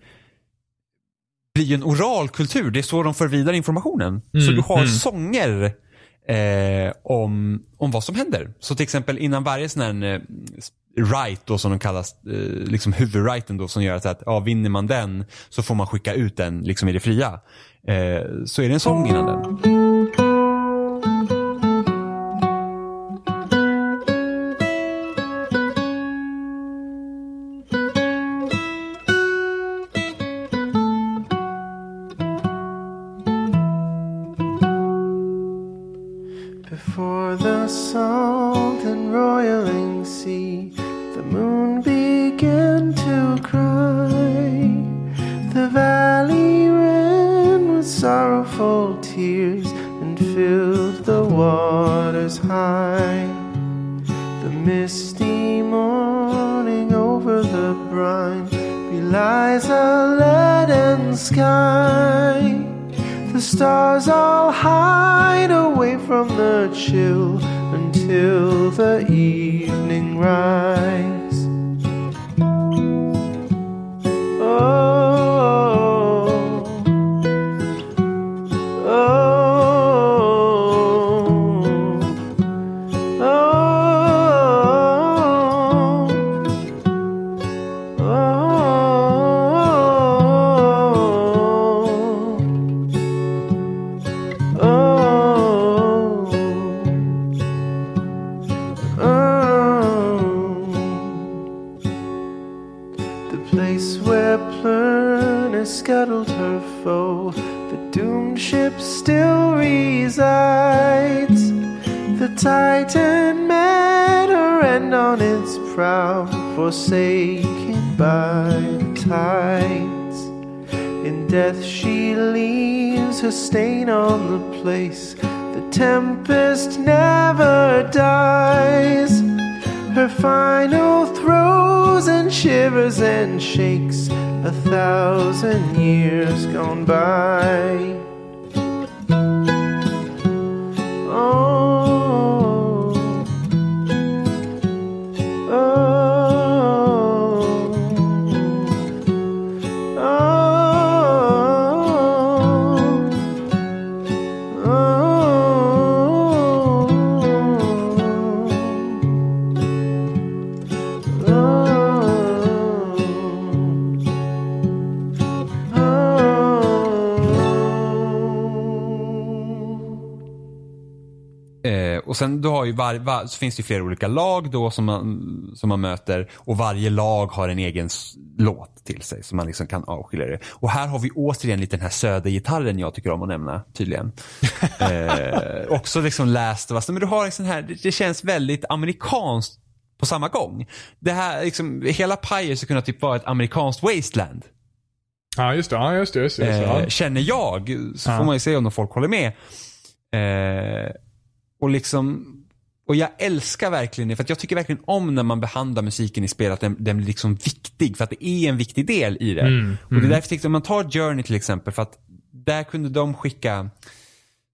blir en oral kultur. Det är så de för vidare informationen. så du har sånger eh, om, om vad som händer. Så till exempel innan varje sån här eh, right då som de kallas, eh, liksom huvudrighten då som gör att, att ja, vinner man den så får man skicka ut den liksom i det fria. Eh, så är det en sång innan den. Var, så finns det flera olika lag då som man, som man möter och varje lag har en egen låt till sig som man liksom kan avskilja det. Och här har vi återigen lite den här södergitarren jag tycker om att nämna tydligen. <laughs> eh, också liksom läst och men du har en sån här, det, känns väldigt amerikanskt på samma gång. Det här liksom, hela Pyre skulle kunna typ vara ett amerikanskt wasteland. Ja, just det. Ja, just det. Just det, just det. Eh, Ja. känner jag. Så Ja. får man ju se om folk håller med. Eh, och liksom och jag älskar verkligen det, för att jag tycker verkligen om när man behandlar musiken i spel, att den, den blir liksom viktig, för att det är en viktig del i det. Mm, Och det är därför jag tyckte, om man tar Journey till exempel, för att där kunde de skicka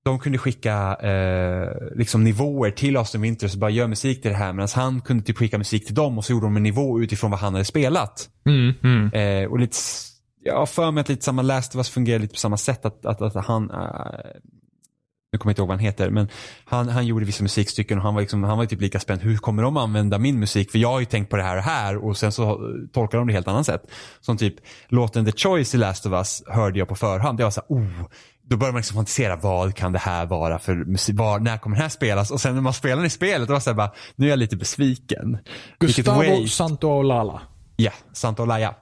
de kunde skicka eh, liksom nivåer till Austin Winters och bara gör musik till det här medan han kunde typ skicka musik till dem och så gjorde de en nivå utifrån vad han hade spelat. Mm, mm. Eh, och lite, jag har för mig att lite samma Last of Us fungerar lite på samma sätt. Att, att, att han, eh, nu kommer jag inte ihåg vad han heter, men han, han gjorde vissa musikstycken och han var, liksom, han var typ lika spänd. Hur kommer de använda min musik? För jag har ju tänkt på det här och här och sen så tolkar de det helt annat sätt. Som typ låten The Choice i Last of Us hörde jag på förhand. Jag var så här, oh. Då börjar man liksom fantisera, vad kan det här vara för musik? Var, när kommer den här spelas? Och sen när man spelar i spelet, då var det så här bara, nu är jag lite besviken. Gustavo waste. Santaolala. Ja, Sant Olaya.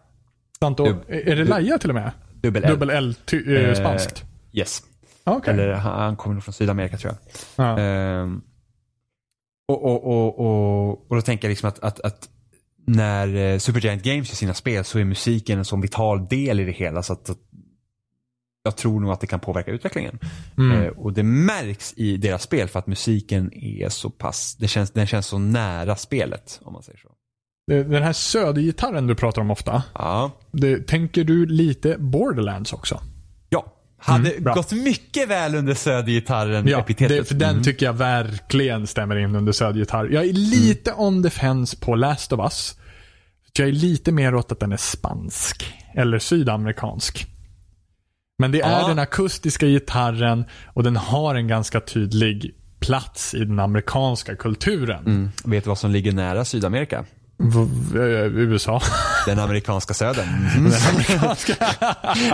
Santo, är det Laja till och med? Dubbel L. Dubbel L, eh, Eh, spanskt. Yes. Okej. Eller han, han kommer nog från Sydamerika tror jag. Ja. Ehm, och, och, och, och, och då tänker jag liksom att, att, att när eh, Supergiant Games gör sina spel så är musiken en sån vital del i det hela så att, att jag tror nog att det kan påverka utvecklingen. Mm. Eh, och det märks i deras spel för att musiken är så pass, det känns, den känns så nära spelet om man säger så. Den här södergitarren du pratar om ofta. Ja. Det, tänker du lite Borderlands också? Hade Mm, gått mycket väl under södergitarren Ja, det, för den Mm. tycker jag verkligen stämmer in under södergitarr. Jag är lite on the fence på Last of Us. Jag är lite mer åt att den är spansk. Eller sydamerikansk. Men det är Ja. den akustiska gitarren och den har en ganska tydlig plats i den amerikanska kulturen. Mm. Vet du vad som ligger nära Sydamerika? V- eh, USA. Den amerikanska södern. Mm. Den amerikanska.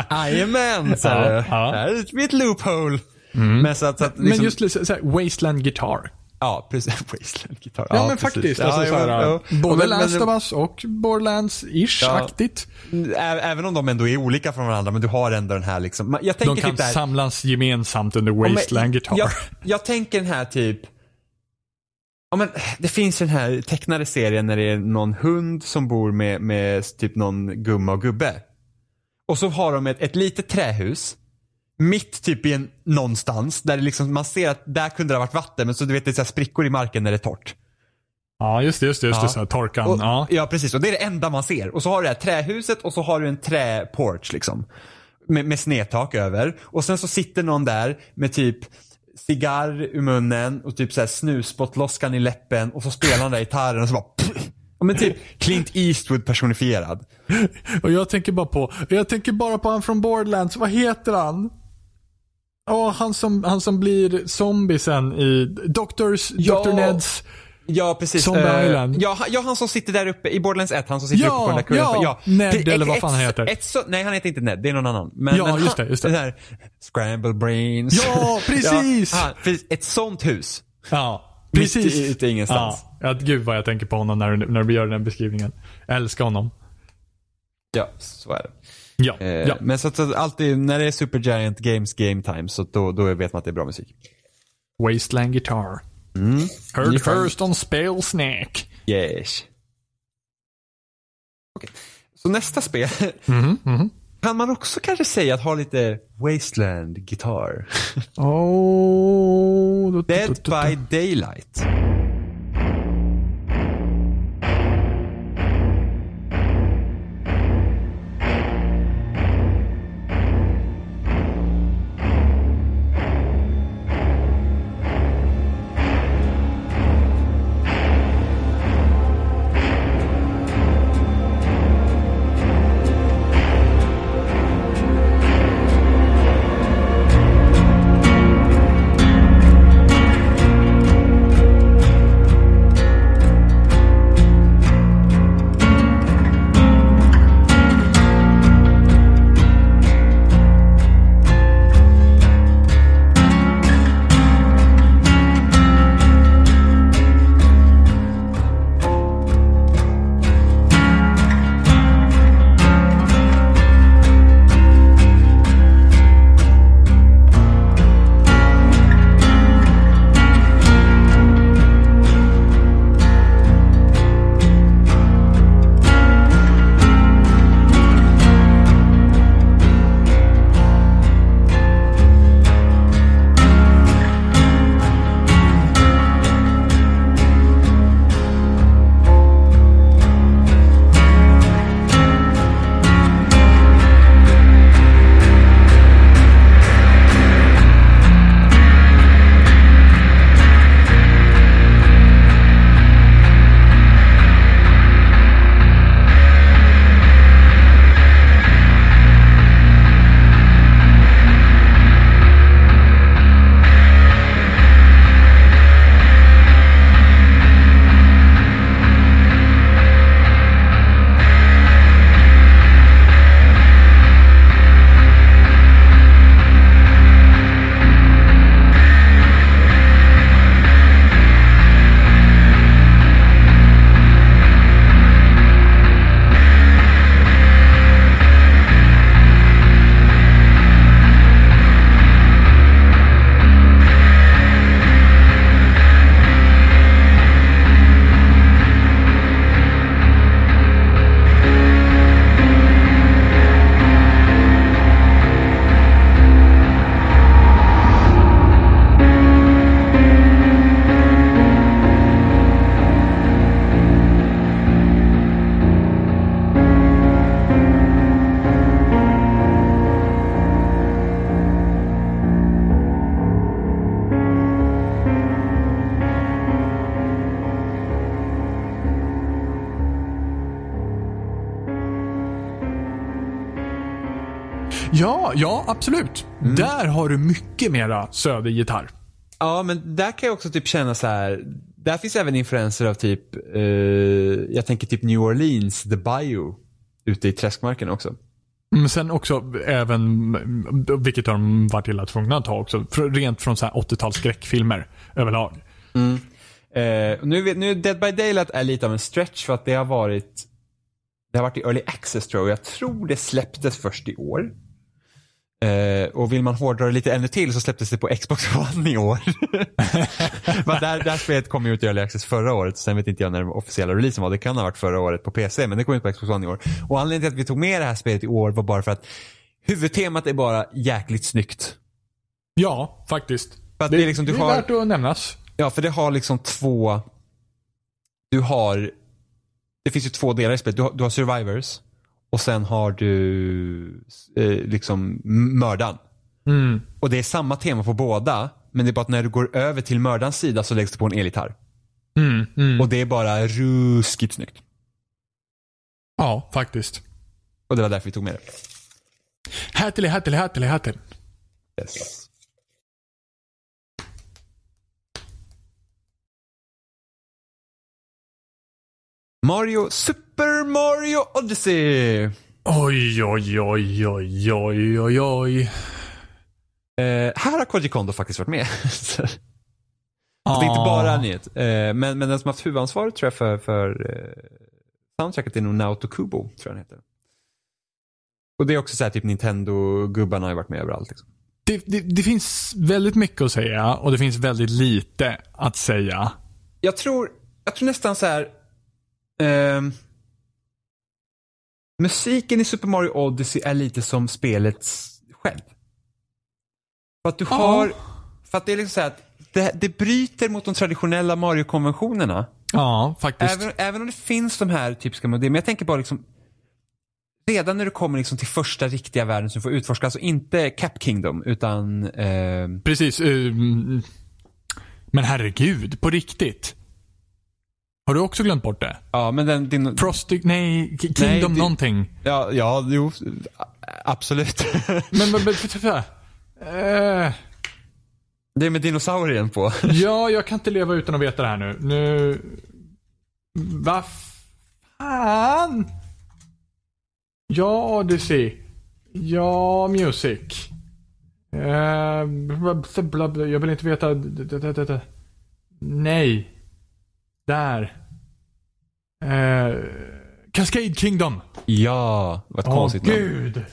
Jajamän! Så Ja, här, ja. Det här är ett loophole. Men så att, så att liksom, Men just så här, Wasteland Guitar. Ja, precis. <laughs> Wasteland gitarr. Ja, men faktiskt. Alltså, så här, både men, Last of Us och Borderlands-ish-aktigt. Även om de ändå är olika från varandra, men du har ändå den här liksom. Jag tänker De kan typ där, samlas gemensamt under Ja, Wasteland Guitar. Jag, jag tänker den här typ Ja, men det finns den här tecknade serien när det är någon hund som bor med, med typ någon gumma och gubbe. Och så har de ett, ett litet trähus. Mitt typ i en någonstans där det liksom, man ser att där kunde det ha varit vatten men så du vet det är så sprickor i marken när det är torrt. Ja, just det. Just det, just det Ja. så här, torkan. Och, ja. ja. precis och det är det enda man ser. Och så har du det här trähuset och så har du en träporch liksom. Med, med snedtak över. Och sen så sitter någon där med typ cigarr i munnen och typ så här snusbottloskan i läppen och så spelar han där gitarren och så bara Ja men typ Clint Eastwood personifierad. Och jag tänker bara på, jag tänker bara på han från Borderlands. Vad heter han? Åh, han som, han som blir zombie sen i Doctors, Ja. Dr. Neds. Ja precis. Zombie Eh, Island. Ja, ja, han som sitter där uppe i Borderlands 1, han som sitter Ja, uppe på den där kullen. ja, Ned Det- eller vad ett- fan han ett- heter. Ett, så, nej, han heter inte Ned, det är någon annan. Men, Ja, men just han, det, just det. <laughs> Här Scramble Brains. Ja, precis! Ja, han, precis. Ett sånt hus. Ja, Mitt precis. i- ute ingenstans. Ja, ja, gud vad jag tänker på honom när, när du gör den beskrivningen. Jag älskar honom. Ja, så är det. Ja, Eh, ja. Men så att så alltid, när det är Supergiant Games Game Time, så då, då vet man att det är bra musik. Wasteland Guitar. Mm. Heard first on Spale Snack. Yes. Okej. Så nästa spel Mhm, mhm. kan man också kanske säga att ha lite Wasteland Guitar. <laughs> Oh, Dead by Daylight. Ja, absolut. Mm. Där har du mycket mera södergitarr. Ja, men där kan jag också typ känna så här. Där finns även influenser av typ, eh, jag tänker typ New Orleans, The Bayou, ute i träskmarken också. Men sen också även, vilket har de varit illa tvungna att ta också, rent från så här 80-tals skräckfilmer överlag. Eh, och nu, nu Dead by Daylight är lite av en stretch för att det har varit Det har varit i early access tror jag. Jag tror det släpptes först i år. Eh, och vill man hårdra det lite ännu till så släpptes det på Xbox <laughs> One i år. <laughs> men där, där spelet kom ju ut i early access förra året. Sen vet inte jag när den officiella releasen var. Det kan ha varit förra året på PC men det kom ut på Xbox One i år. Och anledningen till att vi tog med det här spelet i år var bara för att huvudtemat är bara jäkligt snyggt. Ja, faktiskt. Att det är liksom, det är har- värt att nämnas. Ja, för det har liksom två... Du har... Det finns ju två delar i spelet. Du har, du har survivors och sen har du eh, liksom mördaren. Mm. Och det är samma tema på båda. Men det är bara att när du går över till mördarens sida så läggs det på en elgitarr. Mm, mm. Och det är bara ruskigt snyggt. Ja, faktiskt. Och det var därför vi tog med det. Härtill, härtill, härtill, härtill. Yes. Mario, Super Mario Odyssey! Oj, oj, oj, oj, oj, oj, oj. Eh, här har Koji Kondo faktiskt varit med. <laughs> Ah. Det är inte bara en nyhet. Eh, men, men den som har haft huvudansvaret tror jag för, för eh, soundtracket är nog Naoto Kubo, tror jag den heter. Och det är också så här, typ Nintendo-gubbarna har ju varit med överallt. Liksom. Det, det, det finns väldigt mycket att säga och det finns väldigt lite att säga. Jag tror, jag tror nästan så här. ehm, musiken i Super Mario Odyssey är lite som spelet själv. För att du har, för att det är liksom så här att det, det bryter mot de traditionella Mario-konventionerna. Ja, faktiskt. Även, även om det finns de här typiska modellerna, men jag tänker bara liksom Redan när du kommer liksom till första riktiga världen som du får utforska, alltså inte Cap Kingdom utan ehm, Precis. ehm, men herregud, på riktigt. Har du också glömt bort det? Ja men den, din, Frosty, nej, Kingdom Nej, det- någonting. ja, ja, jo, absolut. <laughs> Men, men, men vänta, eh, det är med dinosaurien på. <laughs> ja, jag kan inte leva utan att veta det här nu. Nu... Vad fan? Ja, Odyssey. Ja, Music. Bla, jag vill inte veta. Nej. Där. Eh, Cascade Kingdom. Ja, vad ett Åh konstigt namn. gud.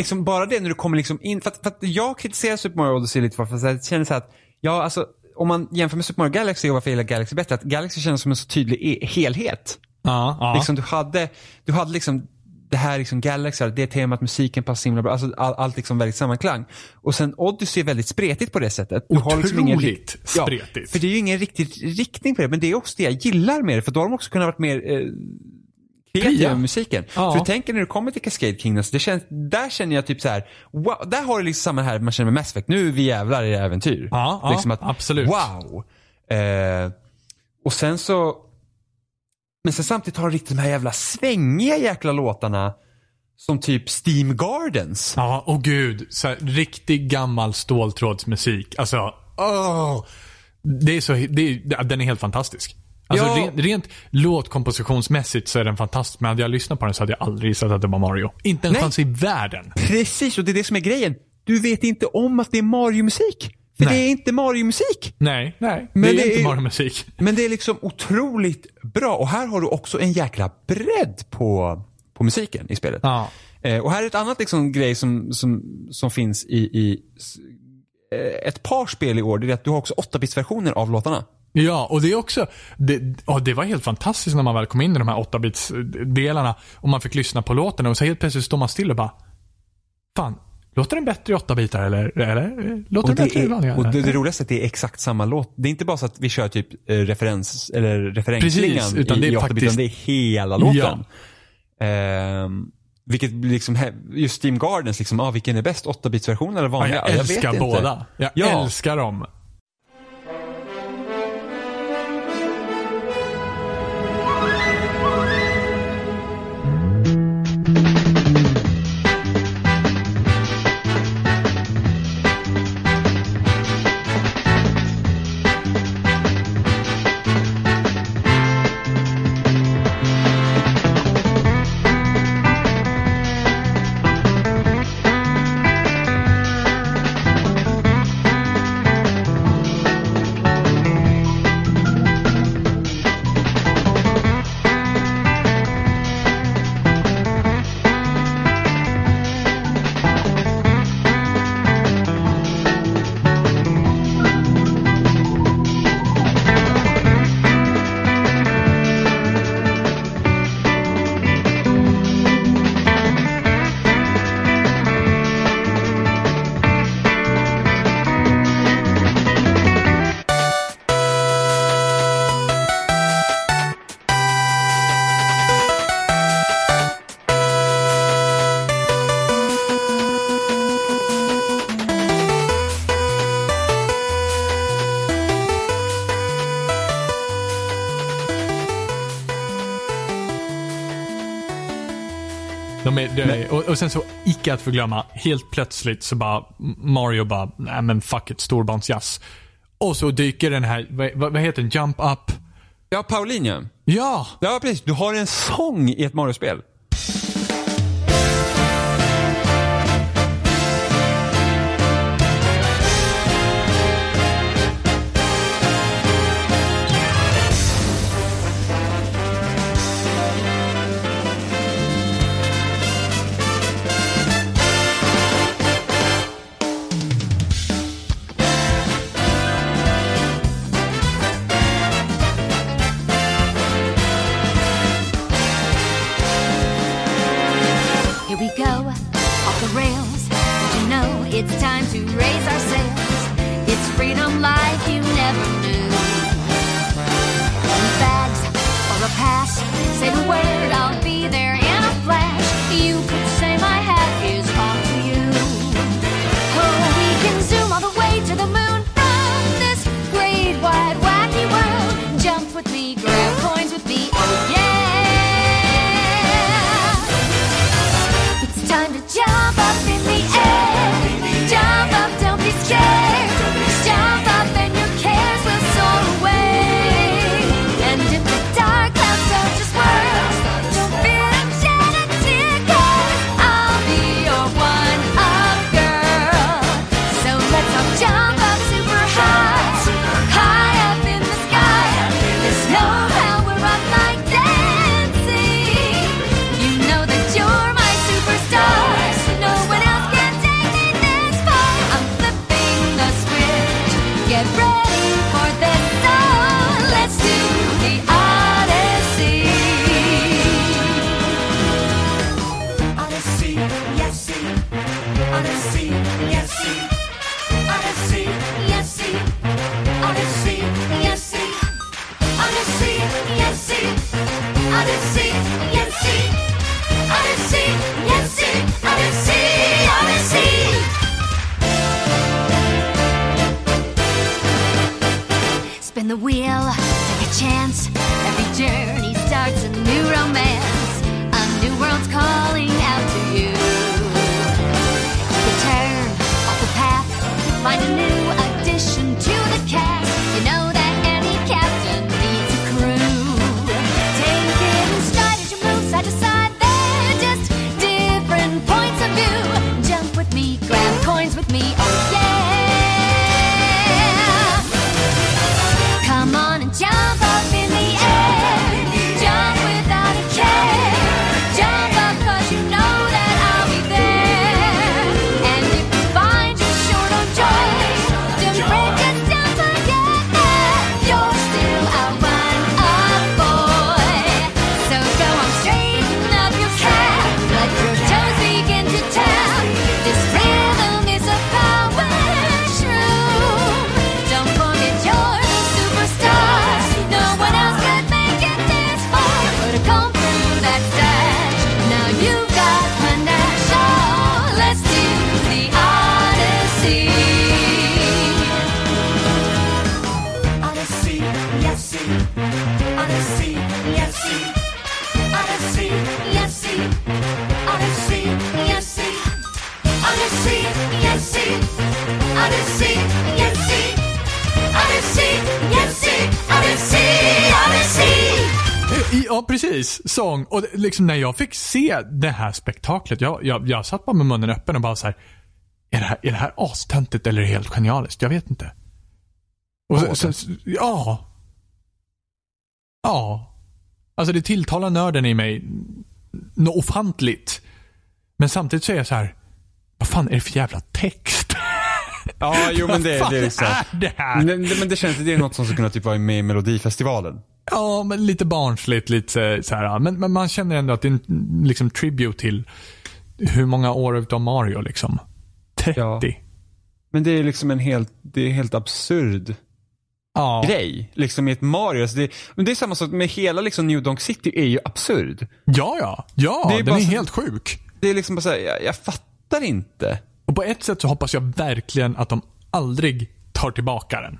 Liksom bara det när du kommer liksom in, för att, för att jag kritiserar Super Mario Odyssey lite för att jag känner så här att, ja alltså om man jämför med Super Mario Galaxy och varför jag gillar Galaxy bättre, att Galaxy känns som en så tydlig e- helhet. Ja, ja. Liksom du hade, du hade liksom det här liksom Galaxy, det temat, musiken passar himla bra. Alltså all, allt liksom väldigt sammanklang. Och sen Odyssey är väldigt spretigt på det sättet. Du har liksom ingen Otroligt spretigt. för det är ju ingen riktig riktning på det. Men det är också det jag gillar med det. För då har de också kunnat varit mer eh, kreativa musiken. Ja. För tänker när du kommer till Cascade Kingdoms, det känns, där känner jag typ så här, wow, där har du liksom samma här man känner med Mass Effect. Nu är vi jävlar i äventyr. Ja, ja, liksom att, absolut. Wow. Eh, och sen så, men sen samtidigt har du riktigt de här jävla svängiga jäkla låtarna. Som typ Steam Gardens. Ja, och gud. Så här, riktig gammal ståltrådsmusik. Alltså, åh. Det är så, det är, den är helt fantastisk. Alltså Ja. rent, rent låtkompositionsmässigt så är den fantastisk. Men hade jag lyssnat på den så hade jag aldrig gissat att det var Mario. Inte en chans i världen. Precis, och det är det som är grejen. Du vet inte om att det är Mario-musik. För Nej. det är inte Mario-musik. Nej, nej. Men det är det inte Mario-musik. Men det är liksom otroligt bra. Och här har du också en jäkla bredd på, på musiken i spelet. Ja. Eh, och här är ett annat liksom grej som, som, som finns i, i eh, ett par spel i år. Det är att du har också 8-bits-versioner av låtarna. Ja, och det är också, det, ja, det var helt fantastiskt när man väl kom in i de här 8-bits-delarna och man fick lyssna på låten och så helt plötsligt står man still och bara, fan, låter den bättre i 8 bitar eller? eller låter Och den det, bättre i vanliga? är, och det, det roligaste är att det är exakt samma låt. Det är inte bara så att vi kör typ eh, referens, eller referensslingan Precis, utan det är i 8 faktiskt- utan det är hela låten. Ehm, vilket liksom, just Steam Gardens, liksom, ah, vilken är bäst? 8-bits-version eller Ja, vanliga? jag vet älskar inte. båda. Jag Ja. älskar dem. Och, sen så, icke att förglömma, helt plötsligt så bara Mario bara, nej men fuck it, storbandsjazz. Och så dyker den här, vad, vad heter den, Jump Up? Ja, Paulinja. Ja! Ja, precis. Du har en sång i ett Mario-spel. Ja, precis. Sång. Och liksom när jag fick se det här spektaklet, jag, jag, jag satt bara med munnen öppen och bara så här. Är det här, är det här astöntigt eller är det helt genialiskt? Jag vet inte. Och så, sen, ja. Ja. Alltså det tilltalar nörden i mig något ofantligt. Men samtidigt så är jag så här. Vad fan är det för jävla text? Ja, jo men <laughs> det, det är så. är det här? Men, men det känns, det är något som skulle kunna typ vara med i Melodifestivalen. Ja, men lite barnsligt, lite så här. ja. Men, men man känner ändå att det är en liksom, tribute till hur många år utav Mario liksom? 30? Ja. Ja. Men det är liksom en helt, det är helt absurd Ja, grej. Liksom i ett Mario. Så det, men det är samma sak med hela liksom New Donk City är ju absurd. ja. Ja, Det är den är så- helt sjuk. Det är liksom bara såhär, jag, jag fattar inte. Och på ett sätt så hoppas jag verkligen att de aldrig tar tillbaka den.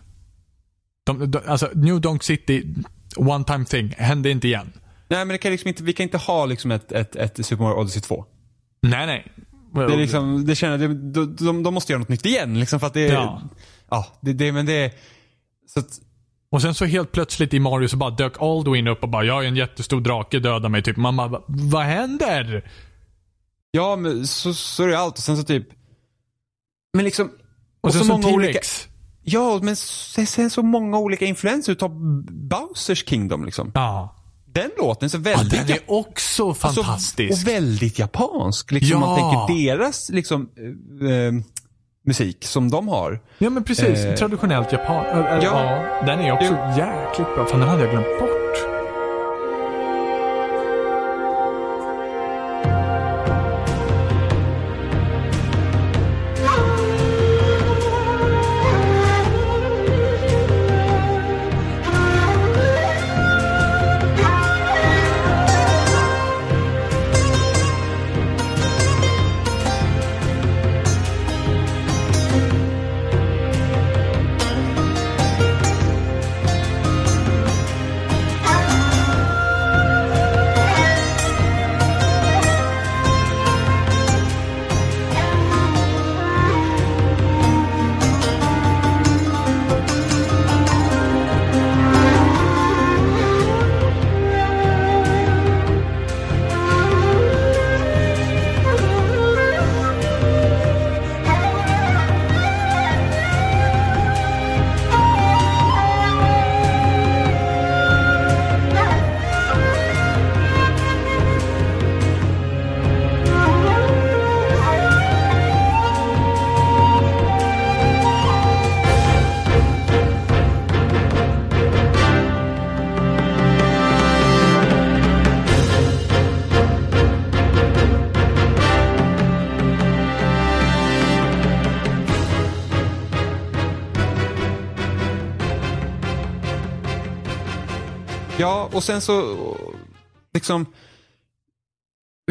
De, de, alltså, New Donk City, one time thing, hände inte igen. Nej men det kan liksom inte, vi kan inte ha liksom ett, ett, ett Super Mario Odyssey 2. Nej, nej. Det är liksom, det känner, de, de, de måste göra något nytt igen liksom för att det är, Ja. ja, det, det, men det är, så att, Och sen så helt plötsligt i Mario så bara dök Alduin upp och bara jag är en jättestor drake, döda mig typ. Man bara, vad händer? ja men så, så är det allt och sen så typ, men liksom, Och, sen så så, många olika-. Ja men sen, så många olika influenser utav Bowsers Kingdom liksom. Ja. Den låten så ja. väldigt Den är också Alltså, fantastisk. och väldigt japansk. Liksom Ja. man tänker deras liksom, eh, eh, musik som de har. ja men precis. Eh, Traditionellt japan. Äh, ja. ja. Den är också jäkligt bra. Fan den hade jag glömt bort. Och sen så liksom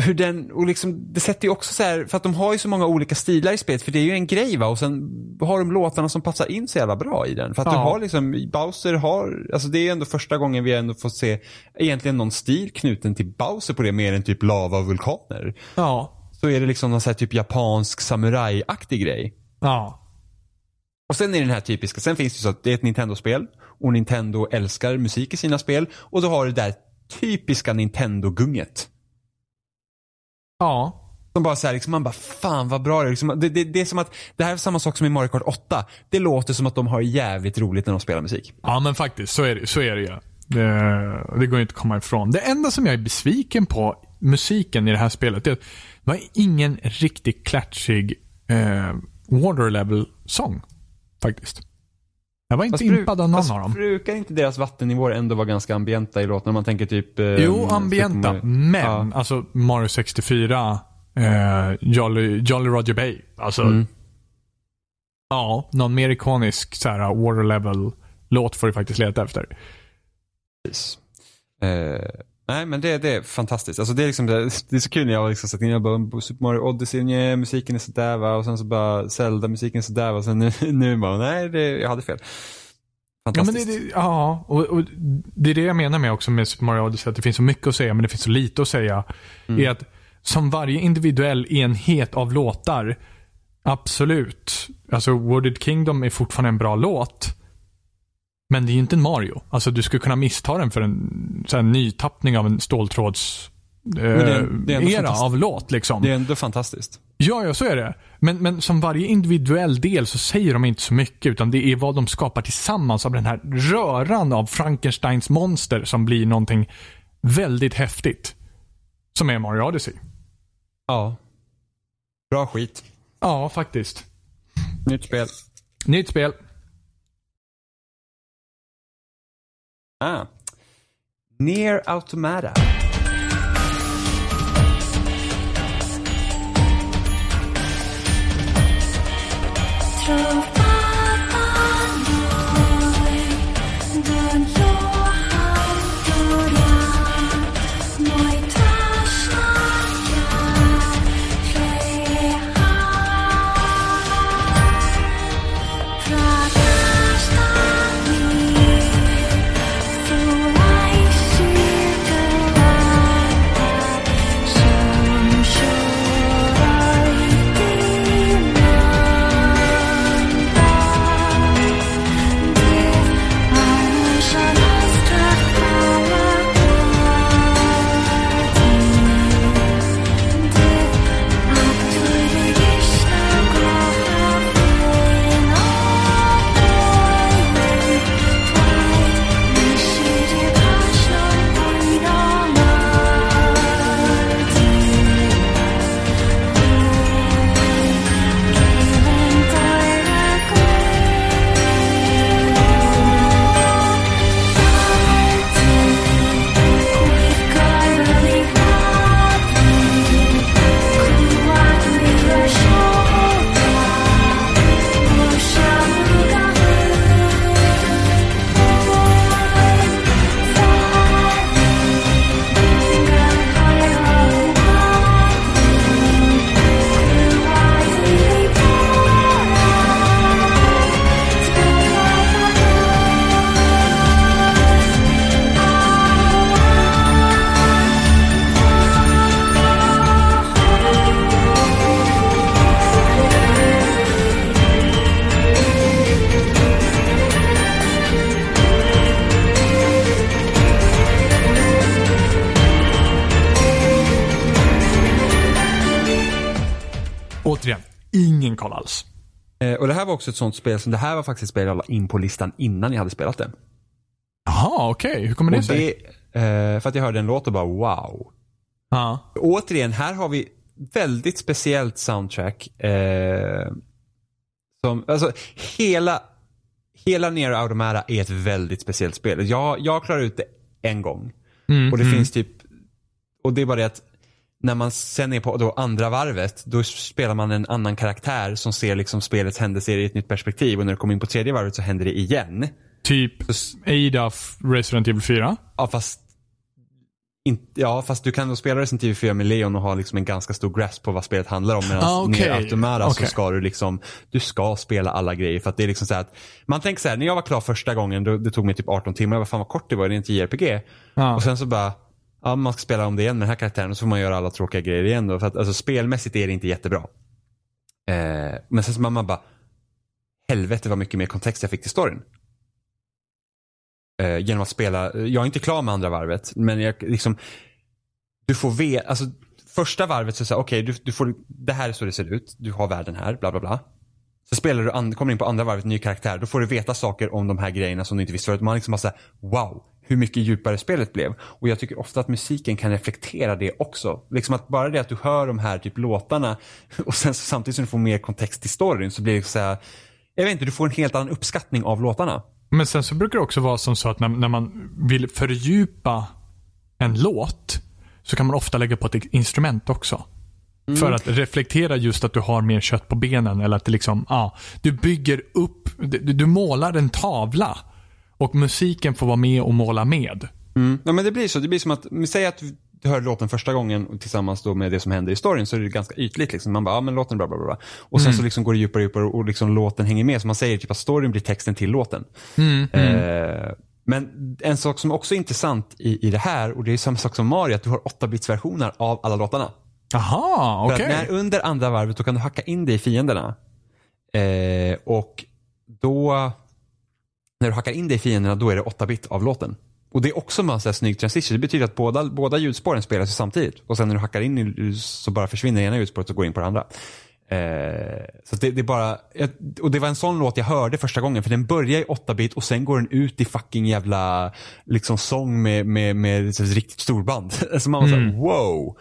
hur den, och liksom, det sätter ju också så här, för att de har ju så många olika stilar i spelet, för det är ju en grej va, och sen har de låtarna som passar in så jävla bra i den. För att du Ja. har liksom, Bowser har, alltså det är ändå första gången vi ändå får se egentligen någon stil knuten till Bowser på det, mer än typ lava och vulkaner. Ja. Så är det liksom någon så här typ japansk samurajaktig grej. Ja. Och sen är det den här typiska, sen finns det så att det är ett Nintendo-spel och Nintendo älskar musik i sina spel och då har du det där typiska Nintendo-gunget. Ja. Som bara såhär, liksom, man bara fan vad bra det är. Liksom, det, det, det är som att, det här är samma sak som i Mario Kart 8. Det låter som att de har jävligt roligt när de spelar musik. Ja, men faktiskt. Så är det, så är det ju. Det, det går inte att komma ifrån. Det enda som jag är besviken på musiken i det här spelet är att det var ingen riktigt klatschig eh, water level sång. Faktiskt. Jag var inte bru- impad av någon fast av dem. brukar inte deras vattennivåer ändå vara ganska ambienta i låten? Om man tänker typ... eh, Jo, ambienta. Men, Ja. alltså Mario 64, eh, Jolly, Jolly Roger Bay. Alltså, Mm. ja, någon mer ikonisk så här, water level låt får du faktiskt leta efter. Precis. Eh, nej men det, det är fantastiskt. Alltså det är liksom det, det är så kul när jag har liksom sett in, jag bara Super Mario Odyssey, nej, musiken är sådär va och sen så bara Zelda, musiken är sådär va och sen nu, <laughs> nu bara nej det, jag hade fel. Ja, men Fantastiskt. det, det, ja och, och det är det jag menar med också med Super Mario Odyssey, att det finns så mycket att säga men det finns så lite att säga. Är att som varje individuell enhet av låtar, absolut. Alltså Wooded Kingdom är fortfarande en bra låt. Men det är ju inte en Mario. Alltså du skulle kunna missta den för en så här, nytappning av en ståltråds eh, ändå era av låt liksom. det är ändå fantastiskt. Ja, ja, så är det. Men, men som varje individuell del så säger de inte så mycket, utan det är vad de skapar tillsammans av den här röran av Frankensteins monster som blir någonting väldigt häftigt. Som är Mario Odyssey. Ja. Bra skit. Ja, faktiskt. Nytt spel. Nytt spel. Ah. Near Automata. Eh, och det här var också ett sånt spel som, det här var faktiskt ett spel jag la in på listan innan jag hade spelat det. Jaha, okej. Hur kommer det Och sig? det eh, för att jag hörde en låt och bara wow. Ja. Återigen, här har vi väldigt speciellt soundtrack. Eh, som, alltså, hela, hela Nero Automata är ett väldigt speciellt spel. Jag, jag klarar ut det en gång. Mm, och det mm. finns typ, och det är bara det att när man sen är på då andra varvet, då spelar man en annan karaktär som ser liksom spelets händelser i ett nytt perspektiv. Och när du kommer in på tredje varvet så händer det igen. Typ Ada Resident Evil 4. Ja fast in, ja, fast du kan då spela Resident Evil 4 med Leon och ha liksom en ganska stor grasp på vad spelet handlar om. Medan Ah, okej. Nier Automata Okej. så ska du liksom, du ska spela alla grejer. För att det är liksom så att, man tänker så här, när jag var klar första gången, då, det tog mig typ 18 timmar, vad fan vad kort det var, det är inte JRPG. Ja. Och sen så bara, ja man ska spela om det igen med den här karaktären och så får man göra alla tråkiga grejer igen då. För att alltså spelmässigt är det inte jättebra. Eh, men sen så mamma bara, helvete vad mycket mer kontext jag fick till storyn. Eh, genom att spela, jag är inte klar med andra varvet, men jag liksom, du får veta, alltså första varvet så säger okej, du, du får, det här är så det ser ut, du har världen här, bla bla bla. Så spelar du, an, kommer in på andra varvet, ny karaktär, då får du veta saker om de här grejerna som du inte visste förut. Man liksom bara såhär, wow, hur mycket djupare spelet blev. Och jag tycker ofta att musiken kan reflektera det också. Liksom att bara det att du hör de här typ låtarna <laughs> och sen så samtidigt som du får mer kontext till storyn så blir det så här, jag vet inte, du får en helt annan uppskattning av låtarna. Men sen så brukar det också vara som så att när, när man vill fördjupa en låt så kan man ofta lägga på ett instrument också. För att reflektera just att du har mer kött på benen eller att det liksom, ja, du bygger upp, du, du målar en tavla och musiken får vara med och måla med. Ja men det blir så, det blir som att, säg att du hör låten första gången tillsammans då med det som händer i storyn så är det ganska ytligt liksom. Man bara, ja men låten bla bla bla. Och sen så liksom går det djupare och djupare och liksom låten hänger med. Så man säger typ att storyn blir texten till låten. Eh, men en sak som också är intressant i, i det här, och det är samma sak som Mario, att du har 8-bits-versioner av alla låtarna. Aha, okej. att när under andra varvet då kan du hacka in dig i fienderna. Eh, och då, när du hackar in dig i fienderna då är det 8-bit av låten. Och det är också en massa snygg transition. Det betyder att båda, båda ljudspåren spelas samtidigt. Och sen när du hackar in i- så bara försvinner ena ljudspåret och går in på det andra. Eh, så det, det är bara, och det var en sån låt jag hörde första gången för den börjar i 8-bit och sen går den ut i fucking jävla liksom sång med, med, med, ett riktigt storband. <laughs> Så man var såhär, wow.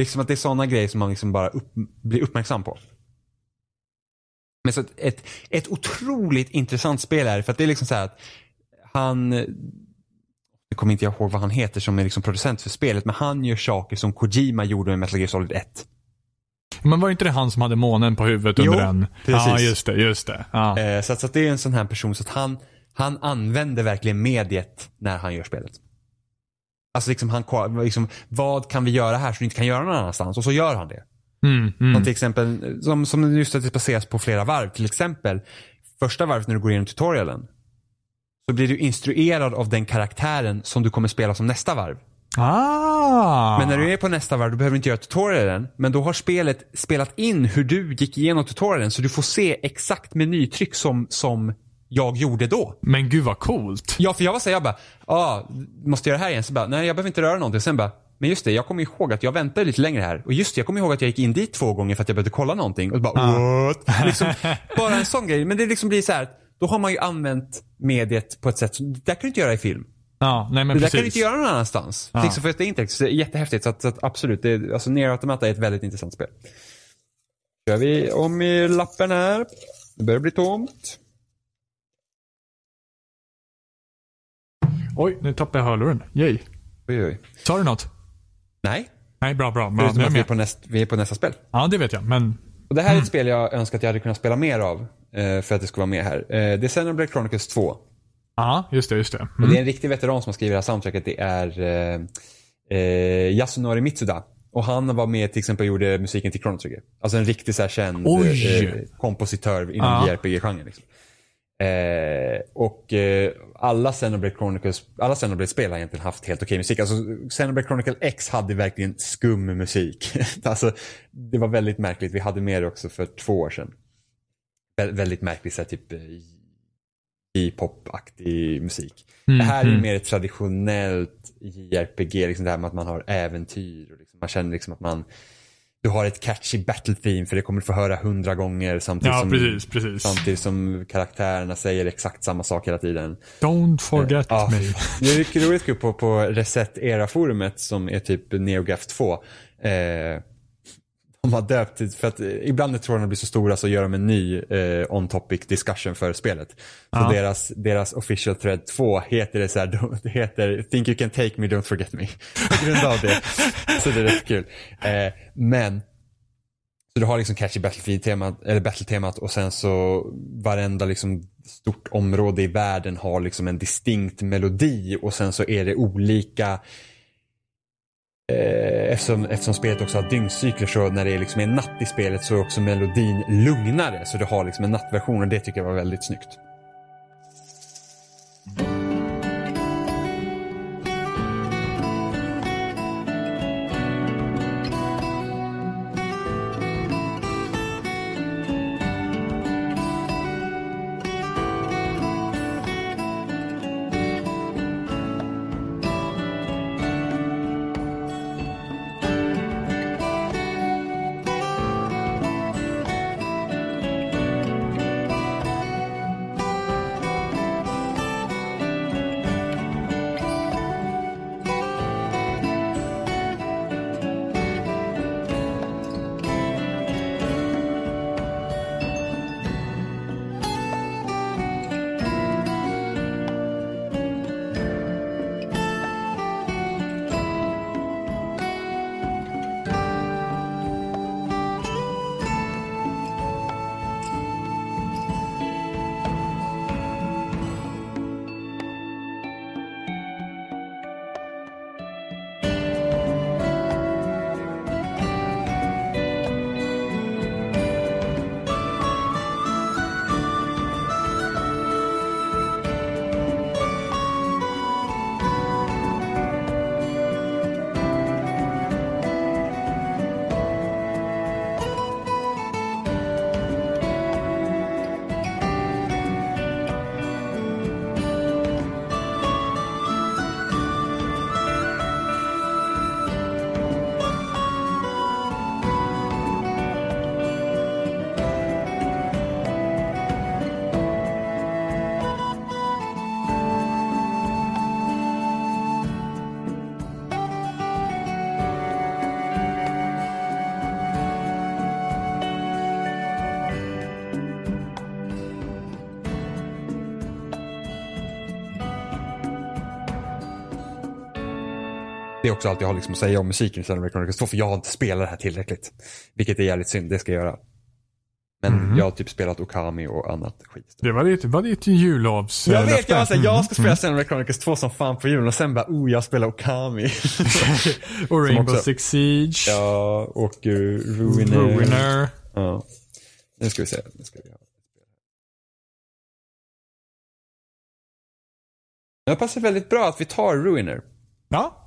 Liksom att det är sådana grejer som man liksom bara upp, blir uppmärksam på. Men så ett, ett, otroligt intressant spel är för att det är liksom så här att han, jag kommer inte ihåg vad han heter som är liksom producent för spelet, men han gör saker som Kojima gjorde med Metal Gear Solid 1. Men var inte det han som hade månen på huvudet under Jo, den? precis. Ja, just det. Just det. Ja. Eh, så, att, så att det är en sån här person så att han, han använder verkligen mediet när han gör spelet. Alltså liksom, han, liksom, vad kan vi göra här som du inte kan göra någon annanstans? Och så gör han det. Mm, Som mm. till exempel, som, som just att det baseras på flera varv. Till exempel, första varvet när du går igenom tutorialen. Så blir du instruerad av den karaktären som du kommer spela som nästa varv. Ah! Men när du är på nästa varv, då behöver du inte göra tutorialen. Men då har spelet spelat in hur du gick igenom tutorialen. Så du får se exakt menytryck som, som jag gjorde då. Men gud vad coolt. Ja, för jag var så här, jag bara, ah, måste jag göra det här igen? Så bara, nej jag behöver inte röra någonting. Sen bara, men just det, jag kommer ihåg att jag väntade lite längre här. Och just det, jag kommer ihåg att jag gick in dit två gånger för att jag behövde kolla någonting. Och bara, what? <laughs> Liksom, bara en sån grej. Men det liksom blir så här, då har man ju använt mediet på ett sätt som, det där kan du inte göra i film. Ja, nej men Det där precis. kan du inte göra någon annanstans. Ja. Liksom för det är inte det är jättehäftigt. Så, att, så att absolut, det, är- alltså Nier Automata är ett väldigt intressant spel. Kör vi om i lappen här. Det börjar bli tomt. Oj, nu tappade jag hörluren. Yay. Oj, oj. Sa du något? Nej, Nej, bra, bra. bra. förutom att vi är, på näst, vi är på nästa spel. Ja, det vet jag. Men Och det här är ett spel jag önskar att jag hade kunnat spela mer av. eh, För att det skulle vara med här. Eh, Det är Xenoblade Chronicles 2. ja, just det, just det. Och Mm. det är en riktig veteran som har skrivit det här soundtracket. Det är eh, eh, Yasunori Mitsuda. Och han var med till exempel och gjorde musiken till Chrono Trigger. Alltså en riktig så här känd eh, kompositör inom Ja. JRPG-genren. Liksom. Eh, och eh, alla Xenoblade Chronicles, alla Xenoblade-spel har egentligen haft helt okej musik. Alltså Xenoblade Chronicle X hade verkligen skum musik. <laughs> alltså, det var väldigt märkligt. Vi hade med det också för två år sedan. Vä- väldigt märklig så här, typ eh, J-pop-aktig musik. det här är mm. mer ett traditionellt JRPG, liksom det här med att man har äventyr. Och liksom, man känner liksom att man du har ett catchy battle theme för det kommer du få höra hundra gånger samtidigt, Ja, som, precis, precis. samtidigt som karaktärerna säger exakt samma sak hela tiden. Don't forget Ja, me. Det är mycket roligt på, på Reset Era-forumet som är typ NeoGaf 2. Eh, de har döpt, till- för att eh, ibland när trådarna blir så stora så gör de en ny eh, on-topic discussion för spelet. Så Ja. deras, deras official thread 2 heter det så här, <laughs> det heter Think you can take me, don't forget me. På grund av det. Så det är rätt kul. Eh, men så du har liksom catchy Battlefield-temat, eller Battle-temat och sen så varenda liksom stort område i världen har liksom en distinkt melodi och sen så är det olika Eh, eftersom, eftersom spelet också har dygnscykler så när det är liksom är natt i spelet så är också melodin lugnare så du har liksom en nattversion och det tycker jag var väldigt snyggt. Också allt jag har liksom att säga om musiken i Xenoblade Chronicles 2 för jag har inte spelat det här tillräckligt. Vilket är jävligt synd, det ska jag göra. Men Mhm. jag har typ spelat Okami och annat skit. Det var ditt, var ditt jullovs... Jag vet, jag såhär, jag ska spela Mm. Xenoblade Chronicles 2 som fan på julen och sen bara, oh jag spelar Okami. <laughs> Och Rainbow också- Six Siege. ja, och uh, Ruiner. Ruiner. Ja. Nu ska vi se. Nu ska vi ha. Det passar väldigt bra att vi tar Ruiner. Ja.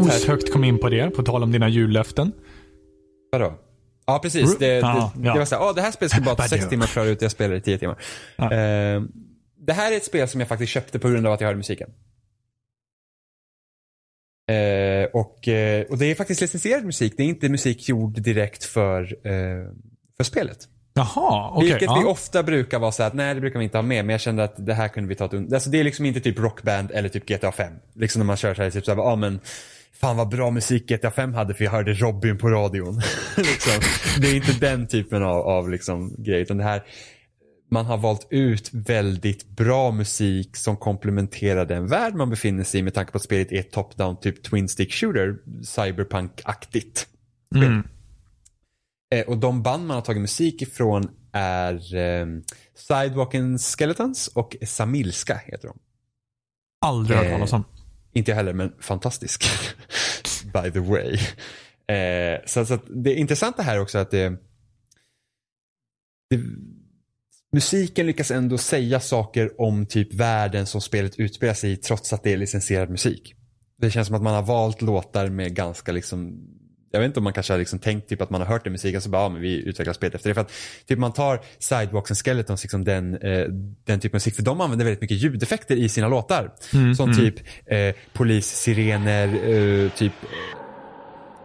Osökt kom in på det, på tal om dina jullöften. Vadå? Ja, precis. Det, det, Ja, ja. det var såhär, oh, det här spelet ska bara ta sex timmar att klara ut, jag spelar i tio timmar. Ja. Eh, det här är ett spel som jag faktiskt köpte på grund av att jag hörde musiken. Eh, och, eh, och det är faktiskt licensierad musik, det är inte musik gjord direkt för, eh, för spelet. Jaha, okej. Vilket vi ja. ofta brukar vara så att nej det brukar vi inte ha med, men jag kände att det här kunde vi ta ett Alltså det är liksom inte typ rockband eller typ GTA 5. Liksom när man kör så här, typ så här, ja men fan vad bra musik GTA 5 hade för jag hörde Robin på radion. <laughs> liksom. Det är inte den typen av, av liksom grej, utan det här man har valt ut väldigt bra musik som komplementerar den värld man befinner sig i med tanke på att spelet är ett top-down typ twin stick shooter, cyberpunk-aktigt. Mm. Eh, och de band man har tagit musik ifrån är eh, Sidewalk and Skeletons och Samilska heter de. Aldrig hört Eh, talas om. Inte jag heller, men fantastisk. <laughs> By the way. Eh, så, så att det intressanta här också är att det, det musiken lyckas ändå säga saker om typ världen som spelet utspelar sig i trots att det är licensierad musik. Det känns som att man har valt låtar med ganska liksom jag vet inte om man kanske har liksom tänkt typ att man har hört den musiken så bara, ja, men vi utvecklar spelet efter det. För att typ man tar Sidewalks and Skeletons, liksom den, eh, den typen av musik, för de använder väldigt mycket ljudeffekter i sina låtar. som typ eh, polissirener, eh, typ, eh,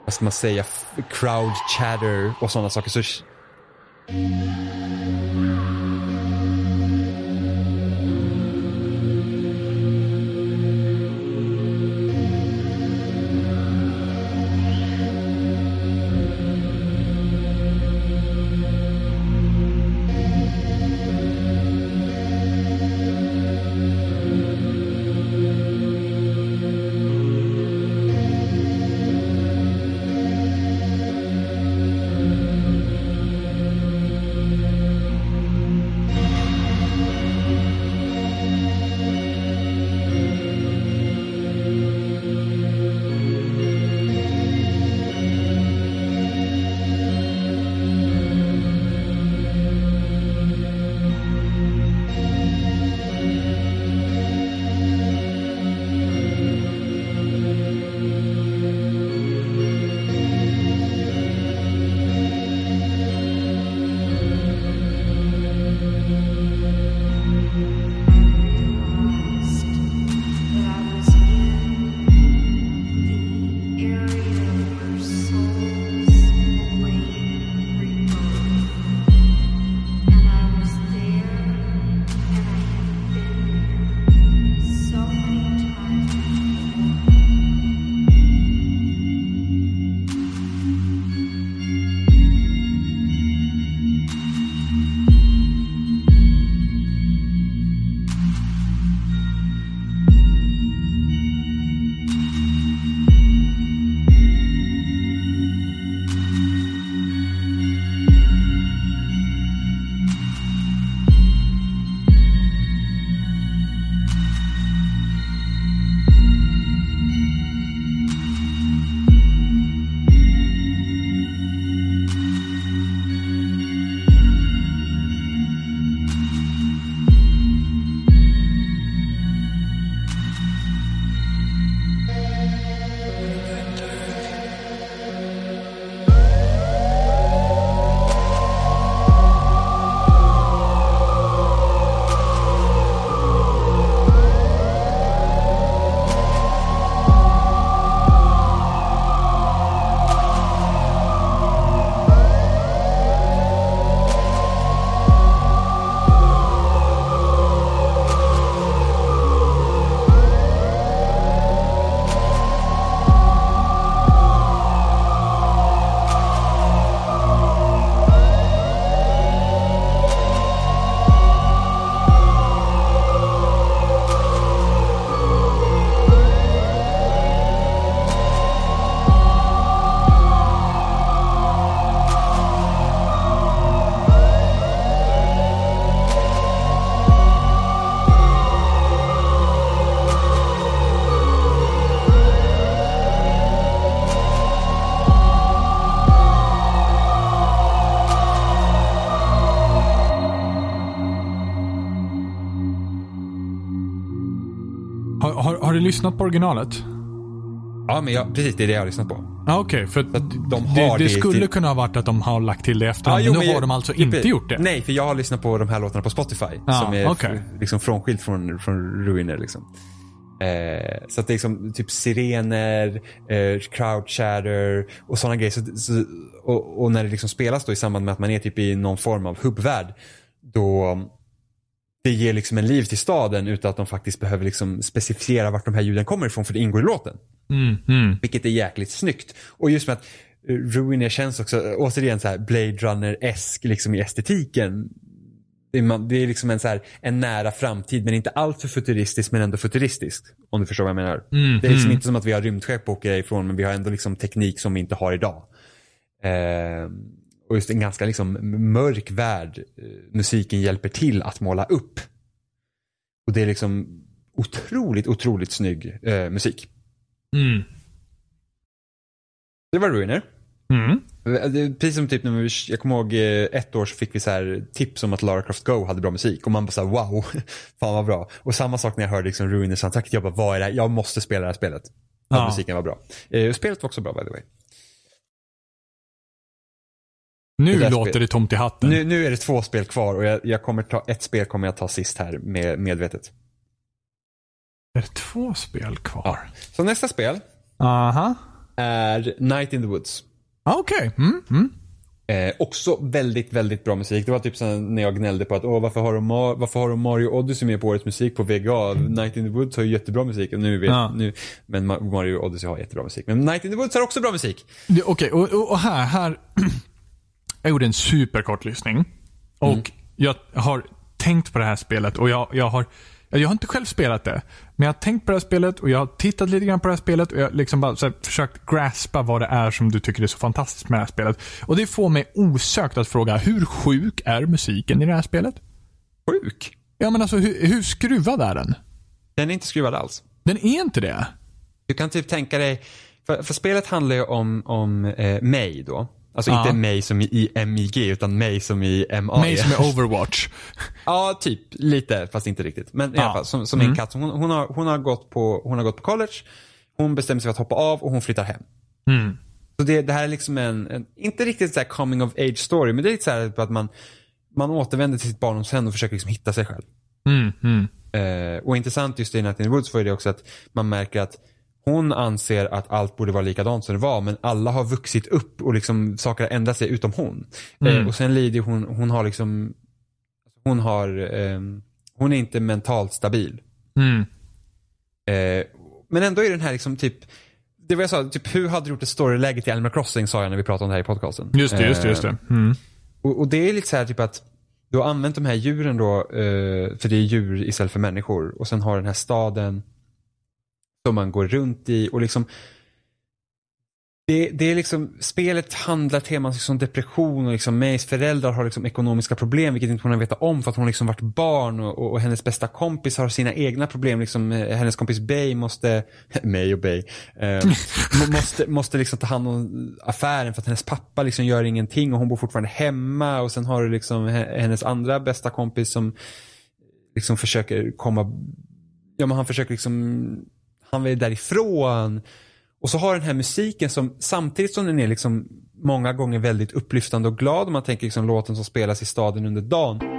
vad ska man säga, crowd chatter och sådana saker. Så du lyssnat på originalet? Ja, men jag, precis det är det jag har lyssnat på. Ja, Okej, för att att de det, har det skulle till- kunna ha varit att de har lagt till det i efterhand. jo, men nu har de alltså inte gjort det. Nej, för jag har lyssnat på de här låtarna på Spotify. Ja, som är f- liksom frånskilt från, från Ruiner. Liksom. Eh, så att det är liksom typ sirener, eh, crowd chatter och sådana grejer. Så, så, och, och när det liksom spelas då i samband med att man är typ i någon form av hubbvärld. Då det ger liksom en liv till staden utan att de faktiskt behöver liksom specificera vart de här ljuden kommer ifrån för det ingår i låten. Mm, mm. Vilket är jäkligt snyggt. Och just med att eh, Ruiner känns också, eh, återigen så här Blade Runner-esk liksom i estetiken. Det är, det är liksom en, så här, en nära framtid men inte allt för futuristisk men ändå futuristisk. Om du förstår vad jag menar. Mm, det är liksom mm. inte som att vi har rymdskepp att åka ifrån men vi har ändå liksom teknik som vi inte har idag. Eh, och just en ganska liksom mörk värld eh, musiken hjälper till att måla upp. Och det är liksom otroligt, otroligt snygg eh, musik. Mm. Det var Ruiner. Mm. Är Precis som typ när vi, jag kommer ihåg eh, ett år så fick vi så här tips om att Lara Croft Go hade bra musik och man bara så här, wow, <laughs> fan vad bra. Och samma sak när jag hörde liksom Ruiner soundtracket, jag bara vad är det här? Jag måste spela det här spelet. Ja. Musiken var bra. Eh, spelet var också bra by the way. Nu Det låter spel- det tomt i hatten. Nu, nu är det två spel kvar och jag, jag kommer ta, ett spel kommer jag ta sist här med, medvetet. Är det två spel kvar? Så nästa spel Aha. är Night in the Woods. Ah, Okej. Mm. Mm. Eh, också väldigt, väldigt bra musik. Det var typ sen när jag gnällde på att Åh, varför, har de varför har de Mario Odyssey med på årets musik på VGA? Night in the Woods har ju jättebra musik. Nu vet, Ja. nu, men Ma- Mario Odyssey har jättebra musik. Men Night in the Woods har också bra musik. Okej, och, och, och här, här. <clears throat> jag gjorde en superkort lyssning. Och Mm. jag har tänkt på det här spelet och jag, jag har jag har inte själv spelat det, men jag har tänkt på det här spelet och jag har tittat lite grann på det här spelet och jag har liksom bara försökt graspa vad det är som du tycker är så fantastiskt med det här spelet. Och det får mig osökt att fråga, hur sjuk är musiken i det här spelet? Sjuk. Ja men alltså hur, hur skruvad är den? Den är inte skruvad alls. Den är inte det. Du kan typ tänka dig, för, för spelet handlar ju om, om eh, mig då. Alltså Ja. inte mig som i MIG utan mig som i MA. Mig som är Overwatch. <laughs> Ja, typ lite, fast inte riktigt. Men i Ja. alla fall, som, som Mm. en katt. Hon, hon, har, hon, har gått på, hon har gått på college, hon bestämmer sig för att hoppa av och hon flyttar hem. Mm. Så det, det här är liksom en, en inte riktigt så här coming of age story, men det är lite så här att man, man återvänder till sitt barndomshem och försöker liksom hitta sig själv. Mm. Eh, och intressant just i Night in the Woods var ju det också att man märker att hon anser att allt borde vara likadant som det var men alla har vuxit upp och liksom saker har ändrat sig utom hon. Mm. Eh, och sen lider hon, hon har liksom, hon har, ehm, hon är inte mentalt stabil. Mm. Eh, men ändå är den här liksom typ, det var jag sa, typ hur hade du gjort ett storyläge till Animal Crossing sa jag när vi pratade om det här i podcasten. Just det, just det, just Eh, det. Mm. och, och det är lite så här typ att du har använt de här djuren då, eh, för det är djur istället för människor. Och sen har den här staden som man går runt i och liksom det, det är liksom, spelet handlar teman liksom depression och liksom Mays föräldrar har liksom ekonomiska problem vilket inte hon har vetat om för att hon liksom varit barn och, och, och hennes bästa kompis har sina egna problem. Liksom, eh, hennes kompis Bay måste, <laughs> May och Bay, eh, måste, måste liksom ta hand om affären för att hennes pappa liksom gör ingenting och hon bor fortfarande hemma och sen har du liksom hennes andra bästa kompis som liksom försöker komma, ja men han försöker liksom, han vill därifrån. Och så har den här musiken som samtidigt som den är liksom många gånger väldigt upplyftande och glad om man tänker liksom låten som spelas i staden under dagen.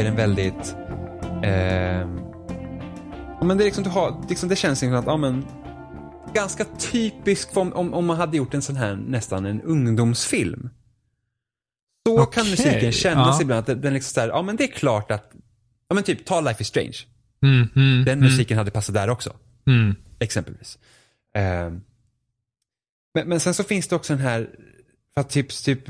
Är den väldigt... ja, men det, är liksom, du har, liksom, det känns liksom att, ja men, ganska typisk om, om, om man hade gjort en sån här, nästan en ungdomsfilm. Så kan Okej, musiken kännas ja. ibland, att den- den liksom så här, ja men det är klart att, ja men typ, ta Life is Strange. Mm, mm, Den musiken hade passat där också. mm. Exempelvis. Ehm, men, men sen så finns det också den här, för att typ, typ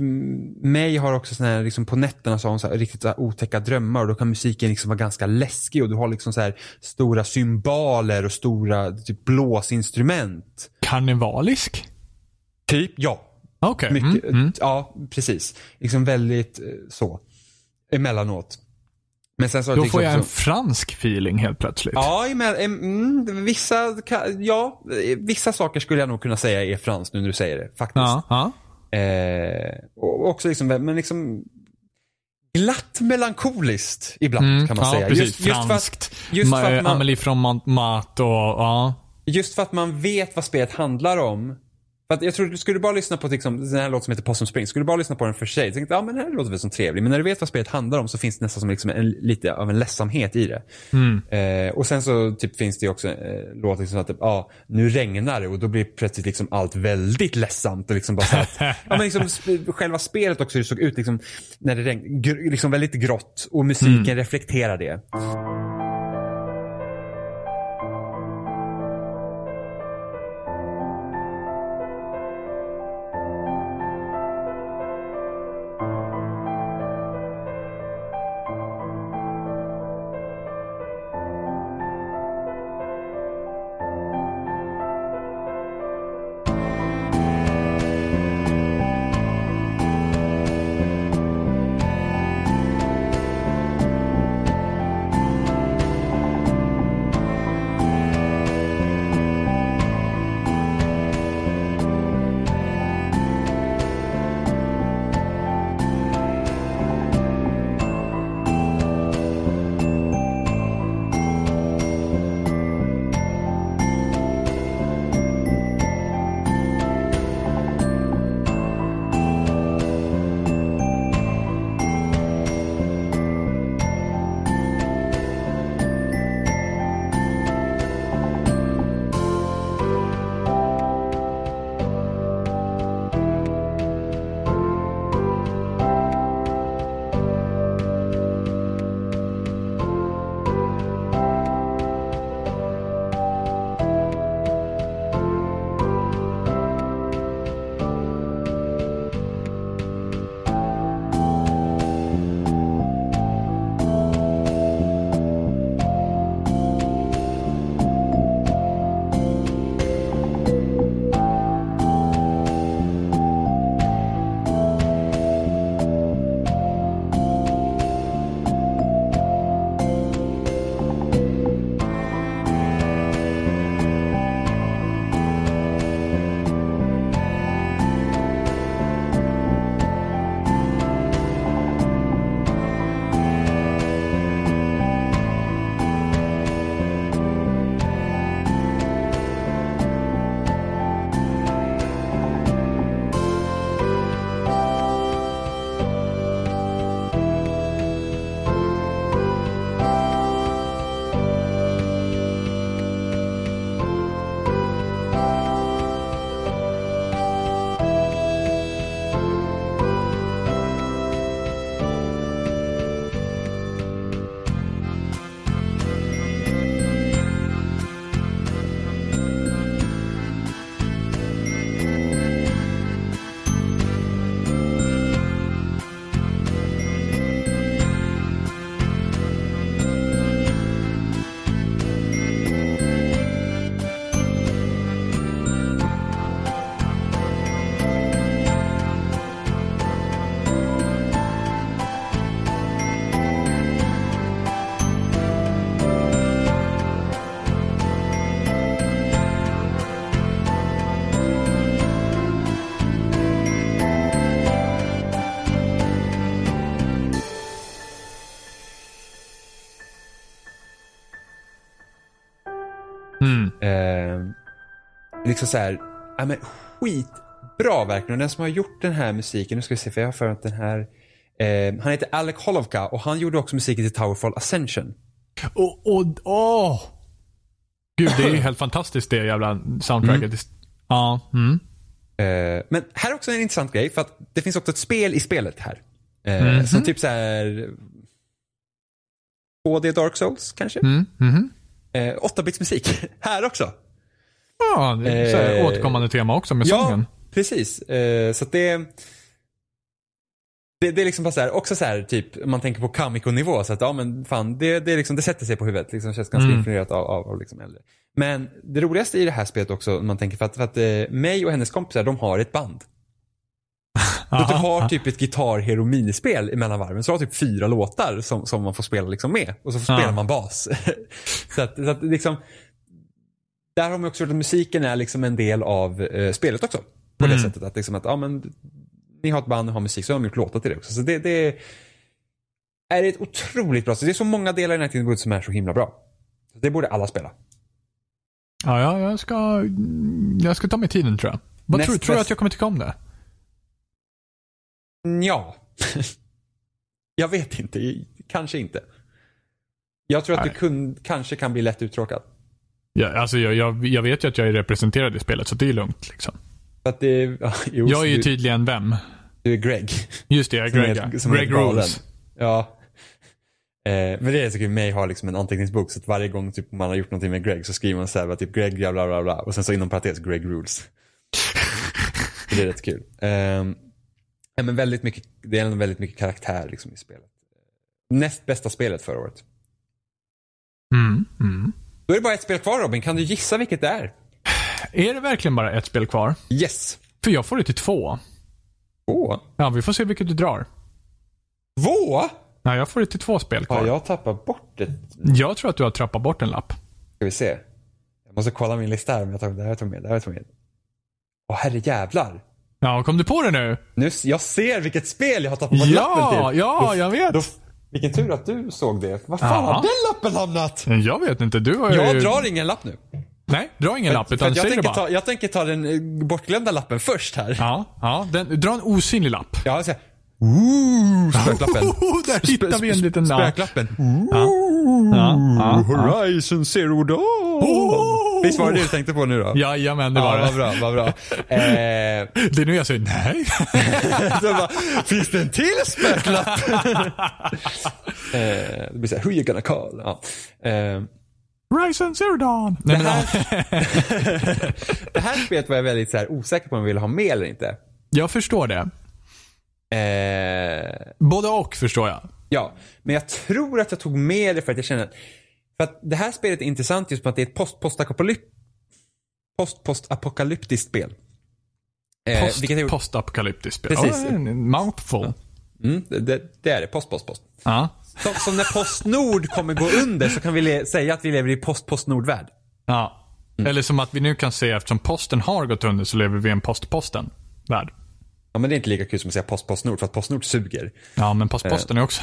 mig har också sån här, liksom på nätterna så har hon så här riktigt så här otäcka drömmar och då kan musiken liksom vara ganska läskig och du har liksom så här stora symboler och stora typ blåsinstrument. Karnevalisk? Typ, ja. Okej. Mycket, Mm, mm. Ja, precis. Liksom väldigt eh, så. Emellanåt. Men sen så har Då det liksom får jag en också- fransk feeling helt plötsligt. Ja, em, mm, vissa, ja, eh, vissa saker skulle jag nog kunna säga är franskt nu när du säger det. Faktiskt. Ja, ja. Eh, och också liksom, men liksom glatt melankoliskt ibland Mm, kan man ja, säga. precis. Just, just, för Franskt. att, just, för att man, Amelie från Montmartre och ja. just för att man vet vad spelet handlar om. För att jag tror, skulle du bara lyssna på liksom, den här låten som heter Possum Spring, skulle du bara lyssna på den för sig, tänkte ja men den här låter väl som trevlig. Men när du vet vad spelet handlar om så finns det nästan som liksom en, lite av en ledsamhet i det. Eh, och sen så typ finns det också eh, låtar liksom att ja, nu regnar det och då blir plötsligt liksom allt väldigt ledsamt och liksom bara så att, <laughs> ja men liksom själva spelet också hur det såg ut liksom när det regnade, liksom väldigt grått och musiken reflekterar det. Liksom så här, ja men skitbra verkligen. Och den som har gjort den här musiken, nu ska vi se för jag har för att den här Eh, han heter Alec Holovka och han gjorde också musiken till Towerfall Ascension. Och, och, åh! Gud, det är ju helt fantastiskt det jävla soundtracket. Ja. Mm. Eh, men här är också en intressant grej för att det finns också ett spel i spelet här. Eh, Som typ så här 2D Dark Souls kanske? Mm. Mhm. Eh, 8-bits musik. <laughs> här också. Ja, det är så här Eh, återkommande tema också med sången. Ja, precis. Eh, så att det, det, det är liksom bara så här, också så här, typ, man tänker på Kamiko-nivå, så att ja men fan, det, det, liksom, det sätter sig på huvudet. Liksom, känns ganska Mm. influerat av, av, av liksom äldre. Men det roligaste i det här spelet också, man tänker för att, för att eh, mig och hennes kompisar, de har ett band. <laughs> Att du har typ ett Guitar Hero minispel emellan varven. Så du har typ fyra låtar som, som man får spela liksom med. Och så Ja. spelar man bas. <laughs> så att, så att liksom, där har man också gjort att musiken är liksom en del av eh, spelet också. På det Mm. sättet att, liksom att ja, men, ni har ett band och har musik så har de gjort låtar till det också. Så det, det är ett otroligt bra. Så det är så många delar i Night in the Woods som är så himla bra. Så det borde alla spela. Ja, ja, jag ska, jag ska ta mig tiden tror jag. Vad Näst tror, tror du att jag kommer tycka om det? Ja. <laughs> jag vet inte. Kanske inte. Jag tror att Nej. du kun, kanske kan bli lätt uttråkad. Ja, alltså jag, jag, jag vet ju att jag är representerad i spelet, så det är lugnt. Liksom. Att det, <laughs> ja, jo, Jag är ju du, tydligen vem? du är Greg. Just det, jag är <laughs> Som Greg. är- som är Greg galen. Rules. Ja. Eh, men det är så kul, mig har liksom en anteckningsbok så att varje gång typ, man har gjort någonting med Greg så skriver man så här, typ Greg bla bla bla bla och sen så inom parentes Greg rules. <laughs> Det är rätt kul. Eh, men väldigt mycket, det är ändå väldigt mycket karaktär liksom i spelet. Näst bästa spelet förra året. Mm, mm. Då är det bara ett spel kvar Robin, kan du gissa vilket det är? Är det verkligen bara ett spel kvar? Yes. För jag får det till två. Två? Ja, vi får se vilket du drar. Två? Nej, jag får det till två spel kvar. Har jag... jag tappat bort det? tror att du har trappat bort en lapp. Ska vi se. Jag måste kolla min lista här om jag tar det här tar med, det här tar med. Åh herre jävlar. Ja, kom du på det nu? Nu, jag ser vilket spel jag har tappat bort Ja, lappen till. ja, Då- jag vet. Då, vilken tur att du såg det. Var fan har den lappen hamnat? Jag vet inte. Du har ju... Jag drar ingen lapp nu. Nej, dra ingen lapp, För utan att jag, säg det bara. ta, jag tänker ta den eh, bortglömda lappen först här. Ja, ja. Den, dra en osynlig lapp. Ja, så här. Ooh, spöklappen. Oh, <laughs> där hittar vi en liten... ja. Spöklappen. Ja, ja, ja. Horizon Zero Dawn. Oh. Visst var det det du tänkte på nu då? Jajamän, det var ja, det. vad bra, vad bra. <laughs> Eh, Det är nu jag säger nej. <laughs> bara, finns det en till spöklapp? eh, det blir såhär, who you gonna call? Ja. Eh, Ryzen Zero Dawn. Nej, det, här, det här spelet var jag väldigt så här, osäker på om jag ville ha med eller inte. Jag förstår det. Eh, Både och förstår jag. ja, men jag tror att jag tog med det för att jag känner att, för att det här spelet är intressant just på att det är ett post postapokalyp post postapokalyptiskt spel. Eh, Post, postapokalyptiskt spel. Precis. En mouthful. mm, det, det, är det, post post post. Ja. Som, som när Postnord kommer gå under så kan vi säga att vi lever i post postnord-värld. ja. Eller som att vi nu kan se eftersom posten har gått under så lever vi i en postposten värld. Ja men det är inte lika kul som att säga post postnord för att Postnord suger. Ja, men postposten är också...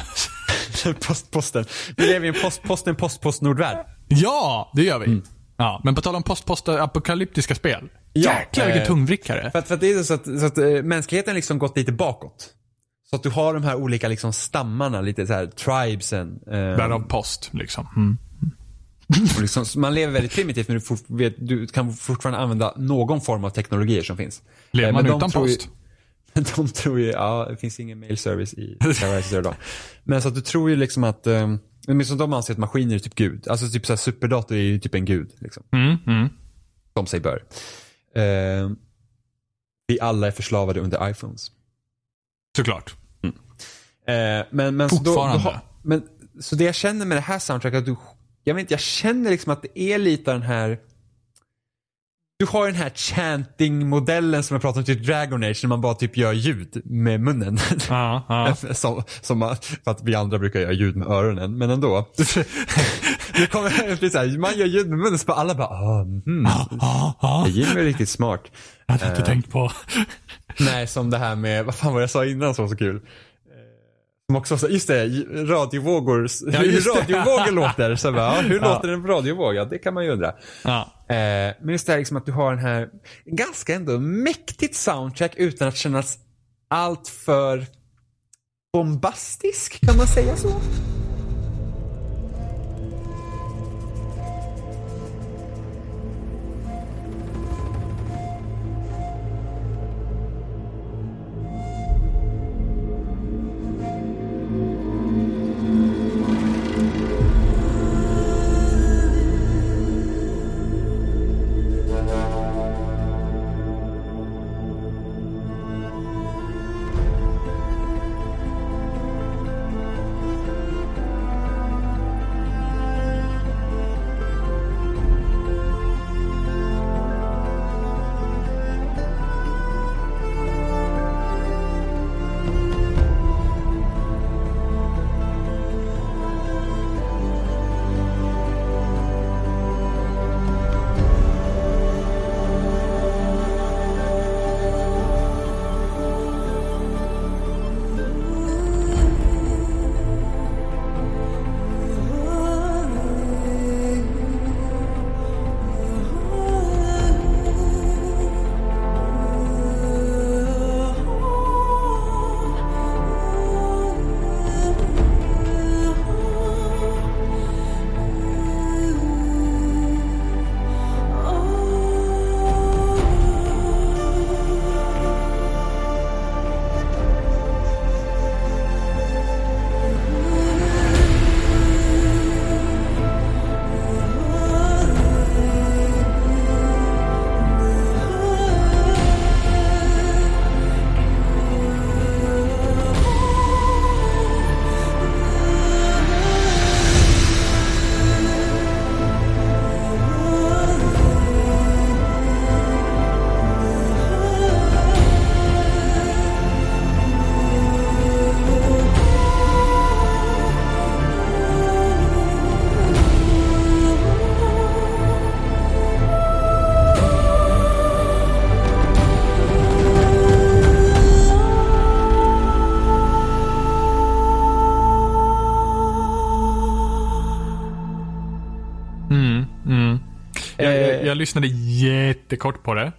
<laughs> post posten. Vi lever i en post posten post postnord-värld. ja, det gör vi. Ja, men på tal om post-post-apokalyptiska spel. Ja, Jäklar vilken eh, tungvrickare. För att, för att det är så att, så att eh, mänskligheten liksom gått lite bakåt. Så att du har de här olika liksom stammarna, lite så här tribesen. Eh, Därav post, liksom. Mm. <laughs> liksom, man lever väldigt primitivt men du, fort, vet, du kan fortfarande använda någon form av teknologier som finns. Lever Eh, man utan tror ju- post? <laughs> De tror ju, ja det finns ingen mail service i <laughs> Zero Dawn. Men så att du tror ju liksom att, eh, men som de anser att maskiner är typ gud. Alltså typ så här superdator är ju typ en gud. Liksom. Mm, mm. Som sig bör. Eh, vi alla är förslavade under iPhones. Såklart. Eh, men, men, så, då, då Fortfarande. men så det jag känner med det här soundtracket, att du, jag vet inte, jag känner liksom att det är lite den här du har den här chanting-modellen som jag pratade om till Dragon Age när man bara typ gör ljud med munnen. Ja, ja. <laughs> som, som man, för att vi andra brukar göra ljud med öronen, men ändå. <laughs> det kommer så här, man gör ljud med munnen så alla bara, ah, mm. Ja, ja. Jimmy är riktigt smart. Jag hade inte tänkt på. Nej, som det här med, vad fan var det jag sa innan som var så kul? Som också så, just det, radiovågor, Ja, hur <laughs> radiovågor låter. Så bara, ja, hur Ja. låter en radiovåg? Ja, det kan man ju undra. Ja. Eh, men just det här liksom att du har den här, ganska ändå mäktigt soundtrack utan att kännas allt för bombastisk, kan man säga så? Lyssnade jättekort på det.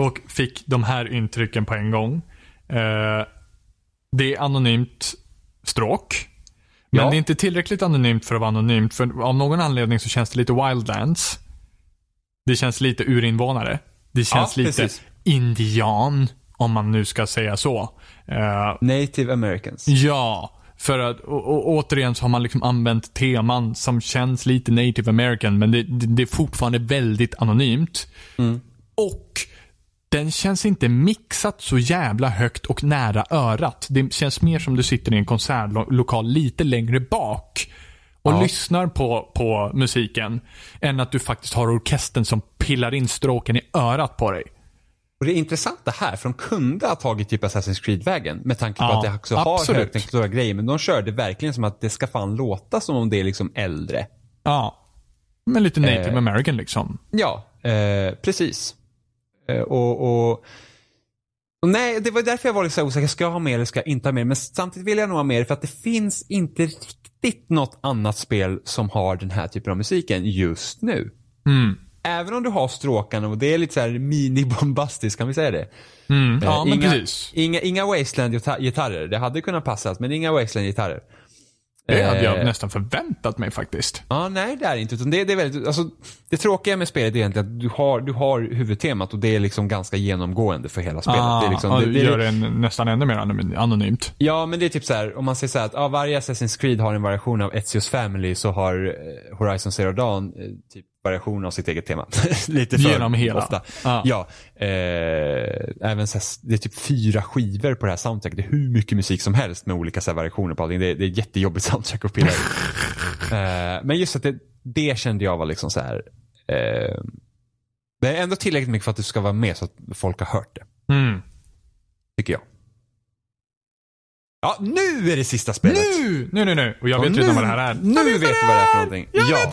Och fick de här intrycken på en gång. Eh, det är anonymt stråk. Men Ja. det är inte tillräckligt anonymt för att vara anonymt. För av någon anledning så känns det lite Wildlands. Det känns lite urinvånare. Det känns Ja, lite precis. indian. Om man nu ska säga så. Eh, Native Americans. Ja, för att och, och, återigen så har man liksom använt teman som känns lite native american men det, det, det är fortfarande väldigt anonymt. Och den känns inte mixat så jävla högt och nära örat. Det känns mer som du sitter i en konsertlokal lite längre bak och Ja. lyssnar på, på musiken än att du faktiskt har orkestern som pillar in stråken i örat på dig. Och det är intressant det här, för de kunde ha tagit typ Assassin's Creed-vägen med tanke på Ja, att det också har absolut. högteknologiska grejer. Men de körde verkligen som att det ska fan låta som om det är liksom äldre. Ja. Men lite native Eh. american liksom. Ja, eh, precis. Eh, och, och, nej, det var därför jag var lite osäker. Ska jag ha mer eller ska jag inte ha mer? Men samtidigt vill jag nog ha mer för att det finns inte riktigt något annat spel som har den här typen av musiken just nu. Mm. Även om du har stråkarna och det är lite så här mini-bombastiskt, kan vi säga det? Mm. Ja, Eh, men inga, precis. Inga, inga Wasteland-gitarrer. Det hade kunnat passa, men inga Wasteland-gitarrer. Det hade jag Eh, nästan förväntat mig faktiskt. Ja, nej det är inte. Utan det, det, är väldigt, alltså, det tråkiga med spelet är egentligen att du har, du har huvudtemat och det är liksom ganska genomgående för hela spelet. Ah, det liksom, det, det gör det en, nästan ännu mer anon- anonymt. Ja, men det är typ så här, om man säger så här att ja, varje Assassin's Creed har en variation av Ezio's Family så har eh, Horizon Zero Dawn eh, typ variation av sitt eget tema. <laughs> Lite för Genom hela. ofta. Ja. Ja. eh, även så här, det är typ fyra skivor på det här soundtracket. Det är hur mycket musik som helst med olika så här, variationer på allting. Det, är- det är jättejobbigt <laughs> soundtrack att pilla i. eh, Men just att det, det kände jag var liksom så här. Eh, det är ändå tillräckligt mycket för att det ska vara med så att folk har hört det. Mm. Tycker jag. Ja, nu är det sista spelet. Nu! Nu, nu, nu. Och jag vet Och redan vad det här är. Nu vet, vad du vad det är för någonting. Jag ja. vet vad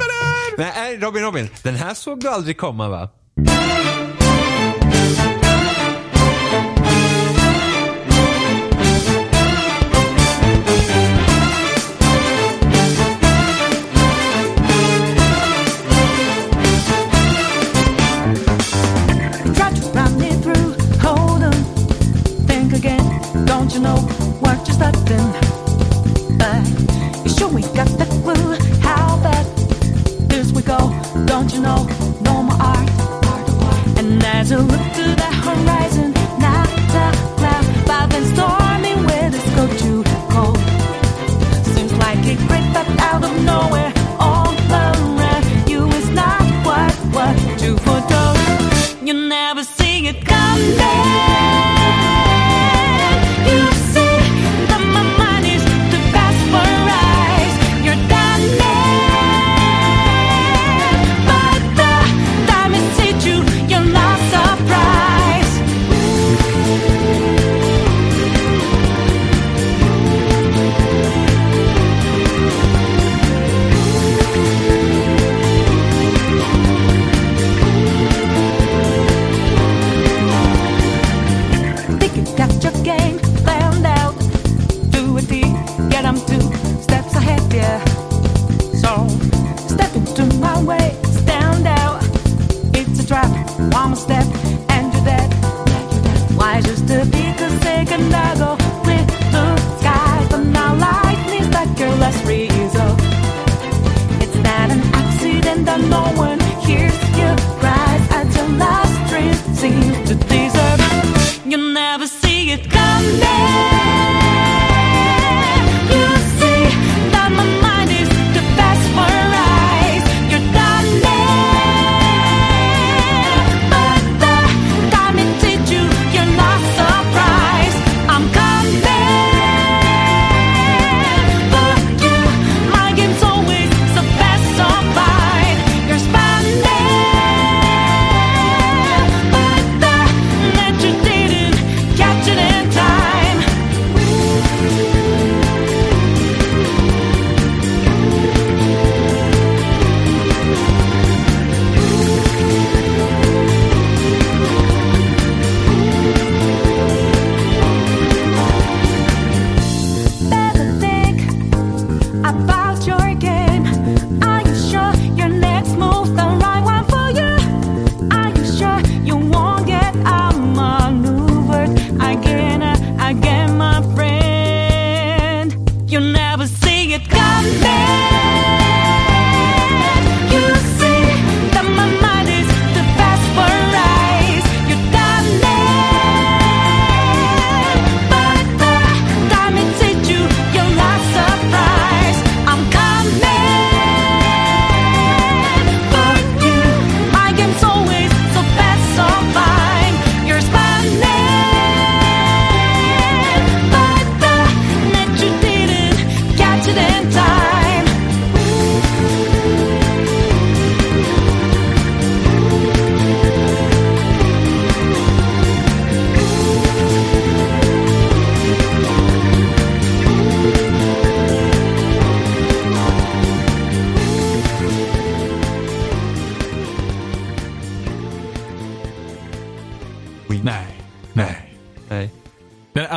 det är! Nej, Robin, Robin. Den här såg du aldrig komma va? And look to the horizon, not a cloud, but too cold. Seems like it out of nowhere, all around you is not what what. You never see it coming.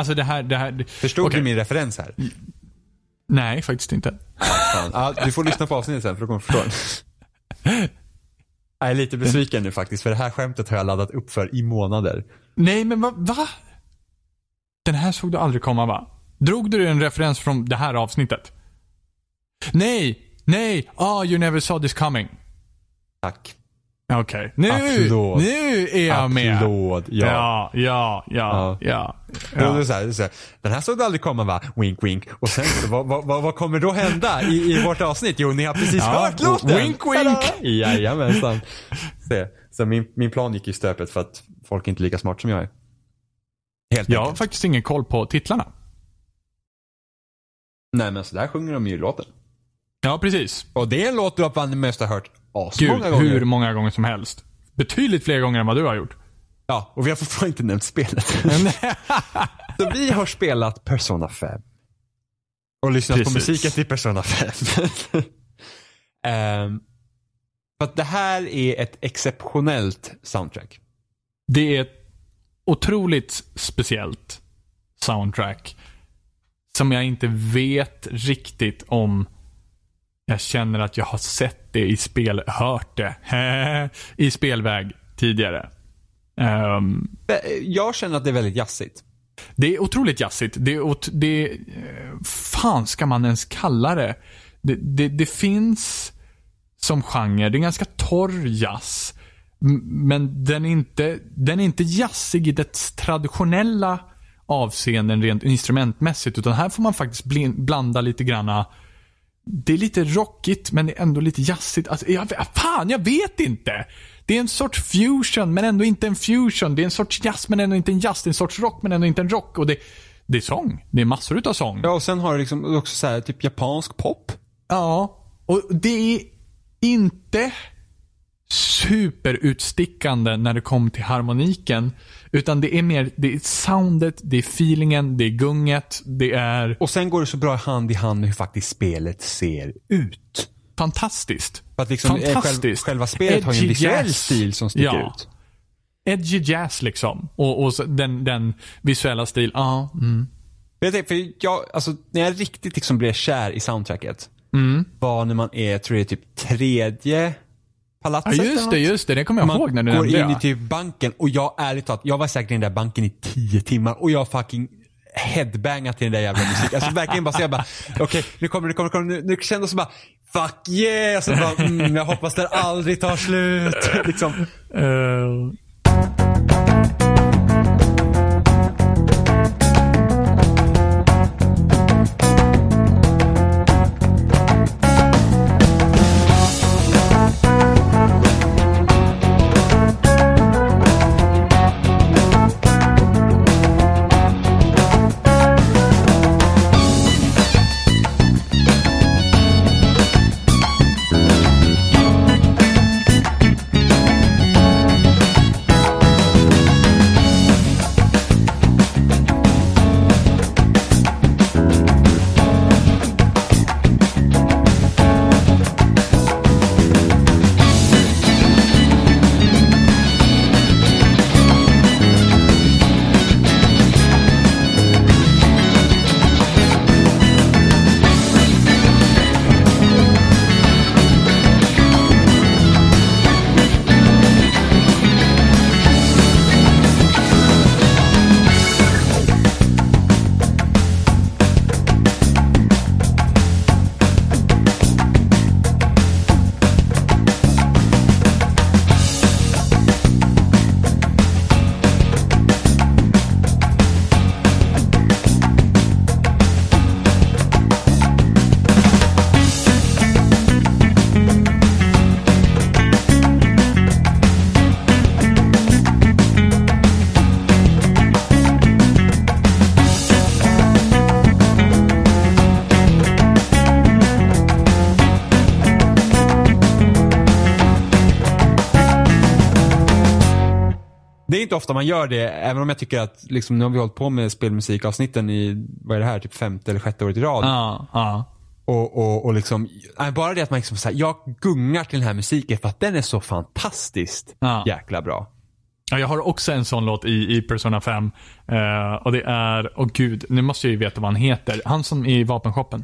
Alltså det här, det här. Förstod Okej. du min referens här? Nej, faktiskt inte. Ja, du får lyssna på avsnittet sen för då kommer du förstå. Jag är lite besviken nu faktiskt för det här skämtet har jag laddat upp för i månader. Nej, men va? va? Den här såg du aldrig komma va? Drog du en referens från det här avsnittet? Nej, nej, ah you never saw this coming. Tack. Okej, nu, Applåd. nu är jag med. Applåd, ja. Ja, ja, ja, ja. Är ja. det så här, det är så här, den här såg du aldrig komma va? Wink wink. Och sen så, vad, vad, vad, kommer då hända i, i vårt avsnitt? Jo, ni har precis Ja, hört låten. wink, wink. Jajamensan. Se. Så min, min plan gick i stöpet för att folk är inte lika smart som jag är. Helt Jag har faktiskt ingen koll på titlarna. Nej men så där sjunger de ju låten. Ja, precis. Och det är en låt du har mest har hört asmånga gånger. hur många gånger som helst. Betydligt fler gånger än vad du har gjort. Ja, och vi har fortfarande inte nämnt spelet. <laughs> så vi har spelat Persona 5. Och lyssnat på Precis. musiken till Persona 5. <laughs> Ehm, för att det här är ett exceptionellt soundtrack. Det är ett otroligt speciellt soundtrack. Som jag inte vet riktigt om jag känner att jag har sett det i spel, hört det <laughs> i spelväg tidigare. Eh, Jag känner att det är väldigt jazzigt. Det är otroligt jazzigt. Det är, det är, fan ska man ens kalla det? Det, det? det finns som genre, det är ganska torr jazz. Men den är inte, den är inte jazzig i dess traditionella avseenden rent instrumentmässigt. Utan här får man faktiskt blanda lite granna det är lite rockigt men ändå lite jazzigt. Alltså, jag, fan, jag vet inte. Det är en sorts fusion men ändå inte en fusion. Det är en sorts jazz men ändå inte en jazz. Det är en sorts rock men ändå inte en rock. Och det, det är sång. Det är massor utav sång. Ja, och sen har du liksom också så här, typ japansk pop. Ja. Och det är inte superutstickande när det kommer till harmoniken. Utan det är mer, det är soundet, det är feelingen, det är gunget, det är Och sen går det så bra hand i hand med hur faktiskt spelet ser ut. fantastiskt. För att liksom, eh, Själv, Fantastiskt. själva spelet har ju en Edgy visuell jazz. stil som sticker Ja. ut. edgy jazz liksom. Och, och den, den visuella stil, ja. Mm. Jag tänkte, för jag, alltså, när jag riktigt liksom blev kär i soundtracket Mm. var när man är, tror jag, typ tredje palatset. eller just det, just det. Det kommer jag man ihåg när du går nämnde in i typ banken och jag ärligt talat, jag var säkert i den där banken i tio timmar och jag fucking headbangat till den där jävla musiken. Alltså verkligen bara så jag bara, <laughs> okej nu kommer det, kommer kommer nu, nu kände jag så bara, fuck yeah! Så bara, mm, jag hoppas det aldrig tar slut. <laughs> liksom. Eh, inte ofta man gör det, även om jag tycker att, liksom, nu har vi hållit på med spelmusikavsnitten i, vad är det här, typ femte eller sjätte året i rad. Ja, ja. Och, och, och liksom, nej, bara det att man liksom så här, jag gungar till den här musiken för att den är så fantastiskt Ja. jäkla bra. Ja, jag har också en sån låt i, i Persona 5. Eh, och det är, åh gud, nu måste jag ju veta vad han heter. Han som är i vapenshoppen.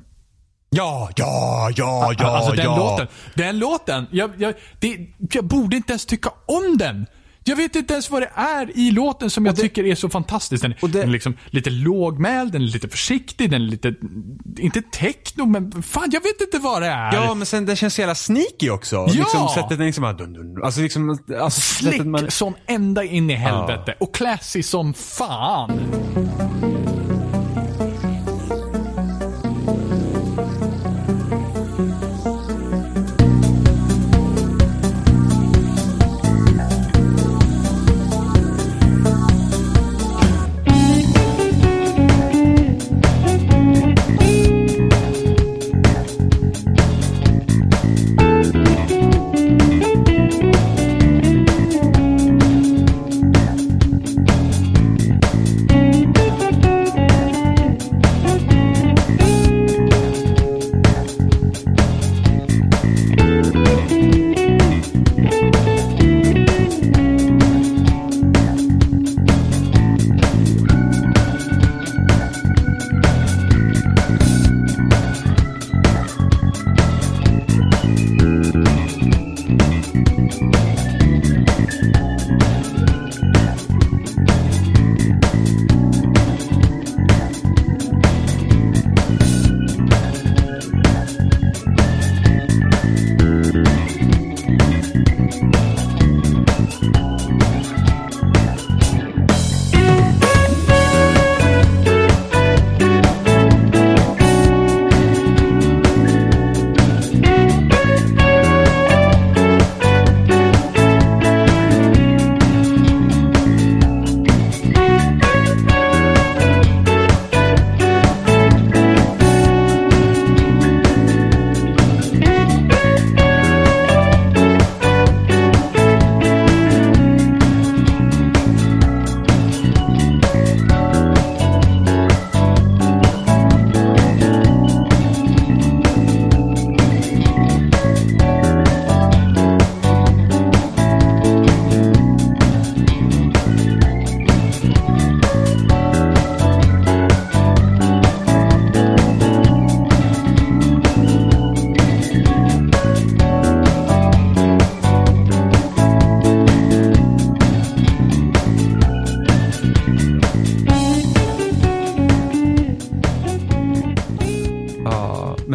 Ja, ja, ja, ja, alltså den ja. låten. Den låten. Jag, jag, det, jag borde inte ens tycka om den. Jag vet inte ens vad det är i låten som jag tycker är så fantastisk. Den, det- den är liksom lite lågmäld, den är lite försiktig, den är lite, inte techno, men fan jag vet inte vad det är. Ja, men sen den känns så jävla sneaky också. Ja! Liksom sättet den liksom bara dun, dun, Alltså liksom, alltså Slick man... som ända in i helvete. Och classy som fan.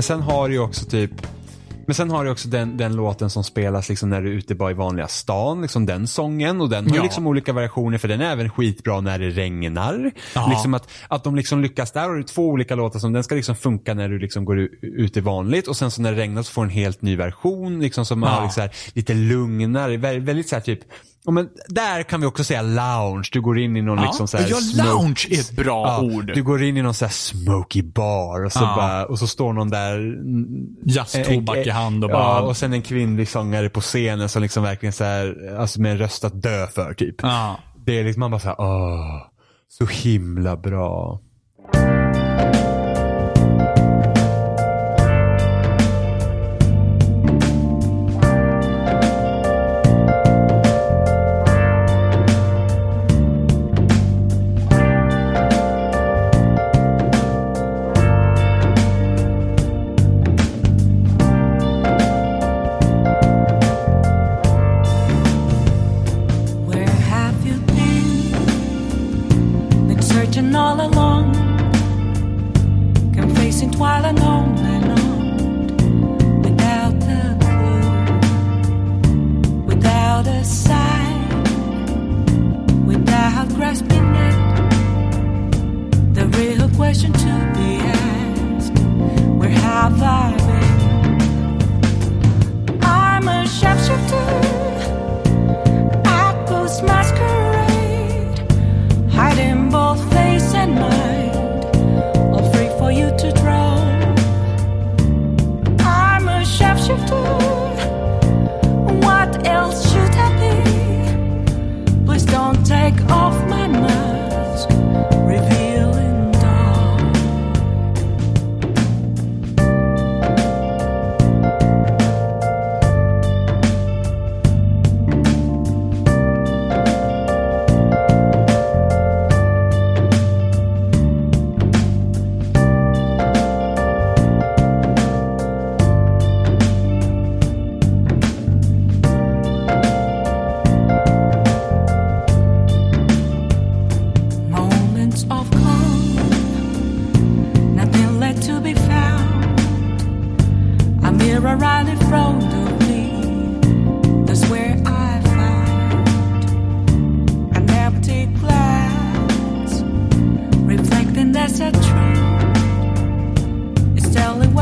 Sen har du också typ men sen har du också den, den låten som spelas liksom när du är ute bara i vanliga stan, liksom den sången och den har Ja. liksom olika variationer för den är även skitbra när det regnar. Liksom att, att de liksom lyckas, där har du två olika låtar som den ska liksom funka när du liksom går ut i vanligt och sen så när det regnar så får du en helt ny version liksom som Ja. har liksom här, lite lugnare, vä- väldigt så här typ Ja, men där kan vi också säga lounge. Du går in i någon Ja. liksom så här Ja, smoke- lounge är ett bra ord. Du går in i någon så här smoky bar och så, Ja. bara, och så står någon där Jazztobak i hand och ja, bara... och sen en kvinnlig sångare på scenen som liksom verkligen så här, alltså med en röst att dö för typ. Ja. Det är liksom, man bara såhär, åh, så himla bra.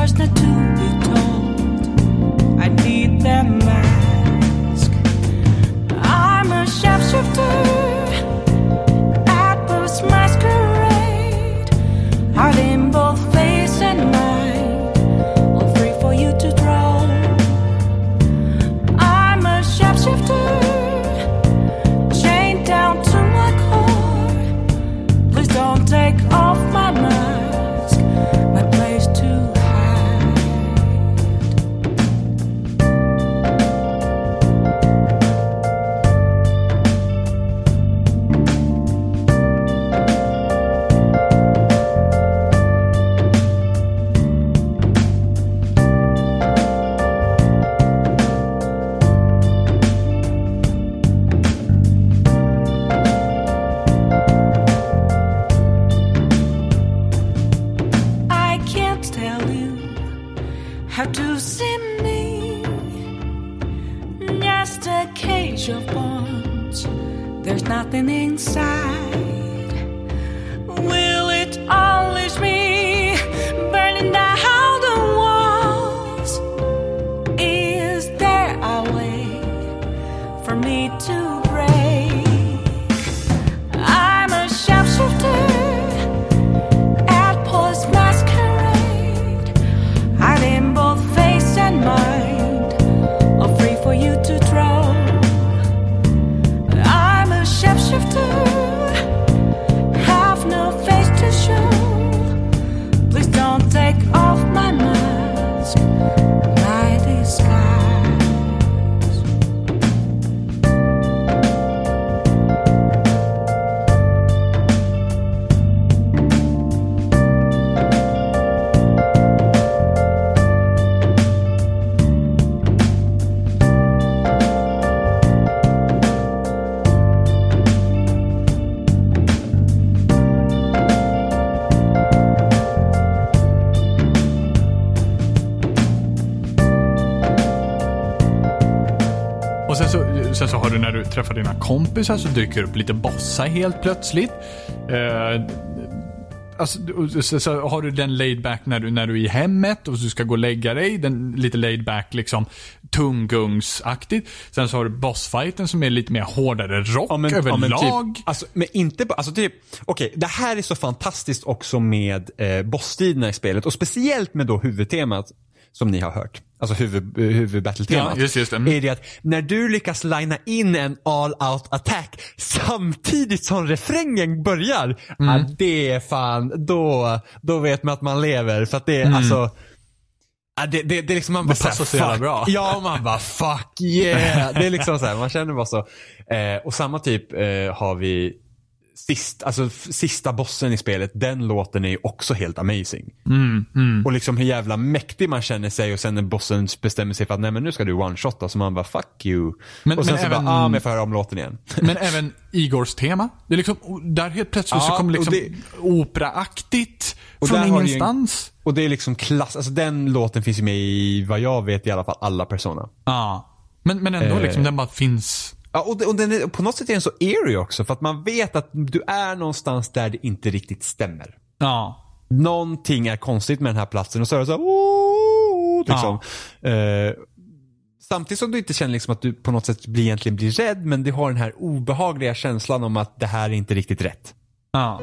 Words not to be told. I need that när du träffar dina kompisar så dyker det upp lite bossa helt plötsligt. Eh, Alltså, så, så har du den laid back när du, när du är i hemmet och du ska gå och lägga dig. Den lite laid back liksom tunggungsaktigt. Sen så har du bossfighten som är lite mer hårdare rock Ja, men, ja, överlag. men typ, alltså, men inte bara, alltså typ, okej, det här är så fantastiskt också med eh, bossstriderna i spelet och speciellt med då huvudtemat som ni har hört. Alltså huvud, eh, huvudbattle-temat. Ja, just- just det. Mm. Är det att när du lyckas linea in en all out attack samtidigt som refrängen börjar. Mm. Ja, det är fan, då, då vet man att man lever. För att det är alltså Ja, det, det, det är liksom man bara. Det passar så jävla bra. Ja, man bara fuck yeah. Det är liksom så här, man känner bara så. Eh, och samma typ eh, har vi sist, alltså, sista bossen i spelet. Den låten är ju också helt amazing. Mm, Och liksom hur jävla mäktig man känner sig och sen när bossen bestämmer sig för att nej men nu ska du one-shotta så man bara fuck you. Men- och sen men så även- bara, ah men jag får höra om låten igen. <laughs> Men även Igors tema. Det är liksom, där helt plötsligt Ja, så kommer liksom det- operaaktigt från ju en- ingenstans. Och det är liksom klass, alltså den låten finns ju med i vad jag vet i alla fall alla Persona. Ja. Men, men ändå Eh. liksom, den bara finns. Ja, och, det- och den är, på något sätt är den så eerie också för att man vet att du är någonstans där det inte riktigt stämmer. Ja. Någonting är konstigt med den här platsen och så är det så här, liksom. Eh, samtidigt som du inte känner liksom att du på något sätt blir, egentligen blir rädd men du har den här obehagliga känslan om att det här är inte riktigt rätt. Ja.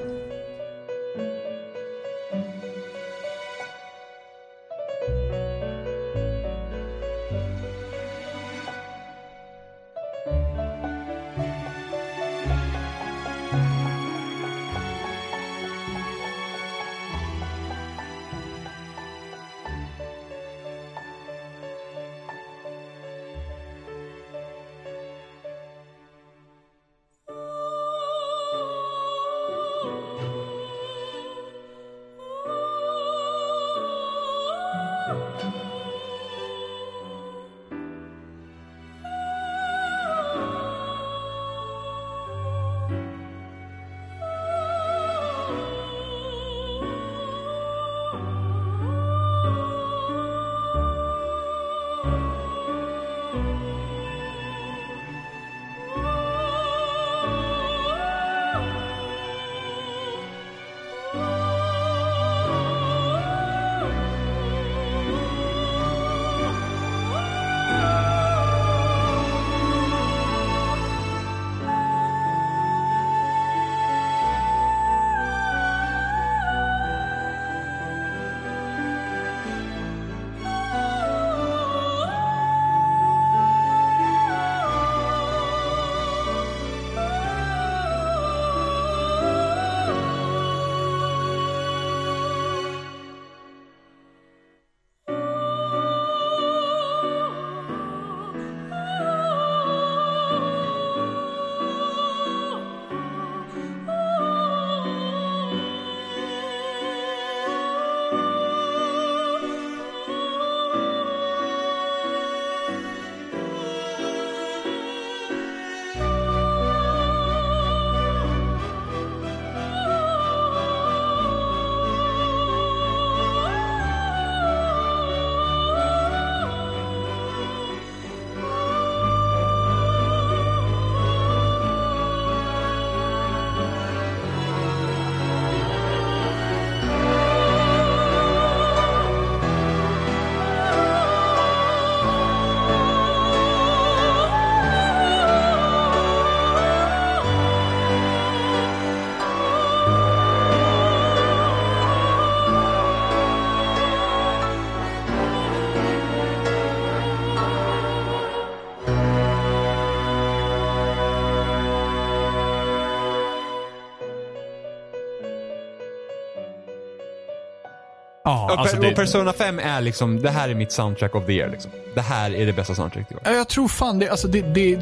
Ja, Och, alltså Per- det, och Persona 5 är liksom, det här är mitt soundtrack of the year liksom. Det här är det bästa soundtracket i år. Ja, jag tror fan det. Alltså det, det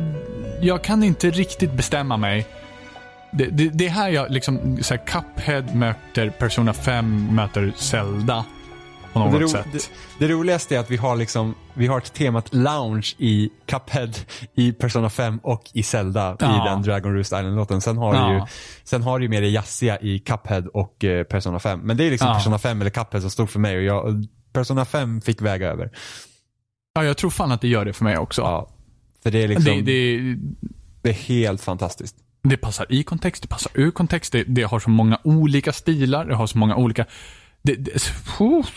jag kan inte riktigt bestämma mig. Det, det, det är här jag liksom, så här, Cuphead möter Persona 5 möter Zelda. På något Det, ro, sätt. det, det roligaste är att vi har liksom, vi har ett temat lounge i Cuphead, i Persona 5 och i Zelda Ja. i den Dragon Roost Island-låten. Sen har du ju, Ja. sen har du ju mer det jazziga i Cuphead och eh, Persona 5. Men det är liksom Ja. Persona 5 eller Cuphead som stod för mig och jag, Persona 5 fick väga över. Ja, jag tror fan att det gör det för mig också. Ja. För det är liksom, Det, det, det, är helt fantastiskt. det passar i kontext, det passar ur kontext, det, det har så många olika stilar, det har så många olika... Det, det, uff.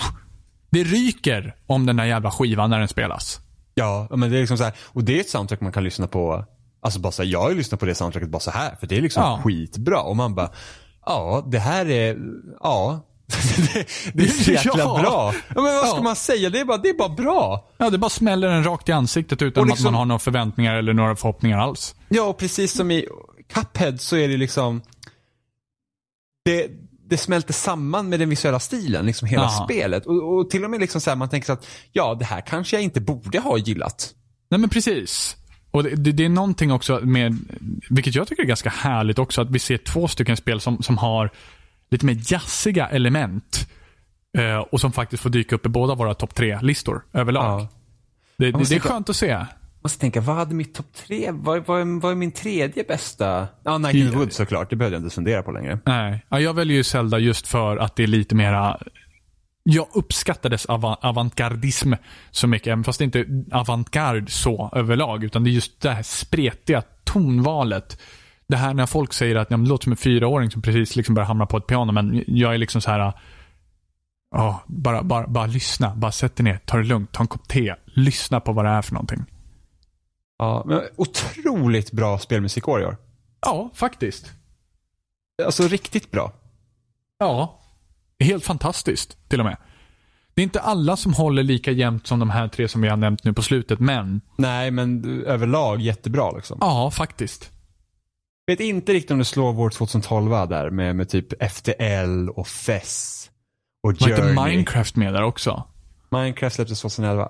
Det ryker om den där jävla skivan när den spelas. Ja, men det är liksom så här, och det är ett soundtrack man kan lyssna på, alltså bara så här, jag har ju lyssnat på det soundtracket bara så här för det är liksom Ja. skitbra. Och man bara, ja, det här är, ja. <laughs> det, det är så jäkla Ja. bra. Ja, men vad ska man säga? Det är bara, det är bara bra. Ja, det bara smäller den rakt i ansiktet utan liksom- att man har några förväntningar eller några förhoppningar alls. Ja, och precis som i Cuphead så är det liksom, det, det smälter samman med den visuella stilen, liksom hela Ja. spelet. Och, och till och med liksom så här, man tänker så att, ja, det här kanske jag inte borde ha gillat. Nej men precis. Och det, det, är någonting också med, vilket jag tycker är ganska härligt också, att vi ser två stycken spel som, som har lite mer jazziga element. Eh, och som faktiskt får dyka upp i båda våra topp tre-listor överlag. Ja. Det, det, det är skönt att se. Måste tänka, vad hade mitt topp tre? Vad, vad, är- vad är min tredje bästa? Ja, Ja. Woods såklart. Det behövde jag inte fundera på längre. Nej. Ja, jag väljer ju Zelda just för att det är lite mera jag uppskattar dess av- avantgardism så mycket, även fast det inte är avantgarde så överlag, utan det är just det här spretiga tonvalet. Det här när folk säger att det låter som en fyraåring som precis liksom börjar hamna på ett piano, men jag är liksom så här. Ja, bara, bara, bara lyssna. Bara sätt dig ner, ta det lugnt, ta en kopp te. Lyssna på vad det är för någonting. Ja, men otroligt bra spelmusikår i år. Ja, faktiskt. Alltså riktigt bra. Ja. Helt fantastiskt, till och med. Det är inte alla som håller lika jämnt som de här tre som vi har nämnt nu på slutet, men Nej, men överlag jättebra liksom. ja, faktiskt. Vet inte riktigt om det slår vår 2012 där med, med typ FTL och FES och Var inte Journey. Minecraft med där också? Minecraft släpptes 2011.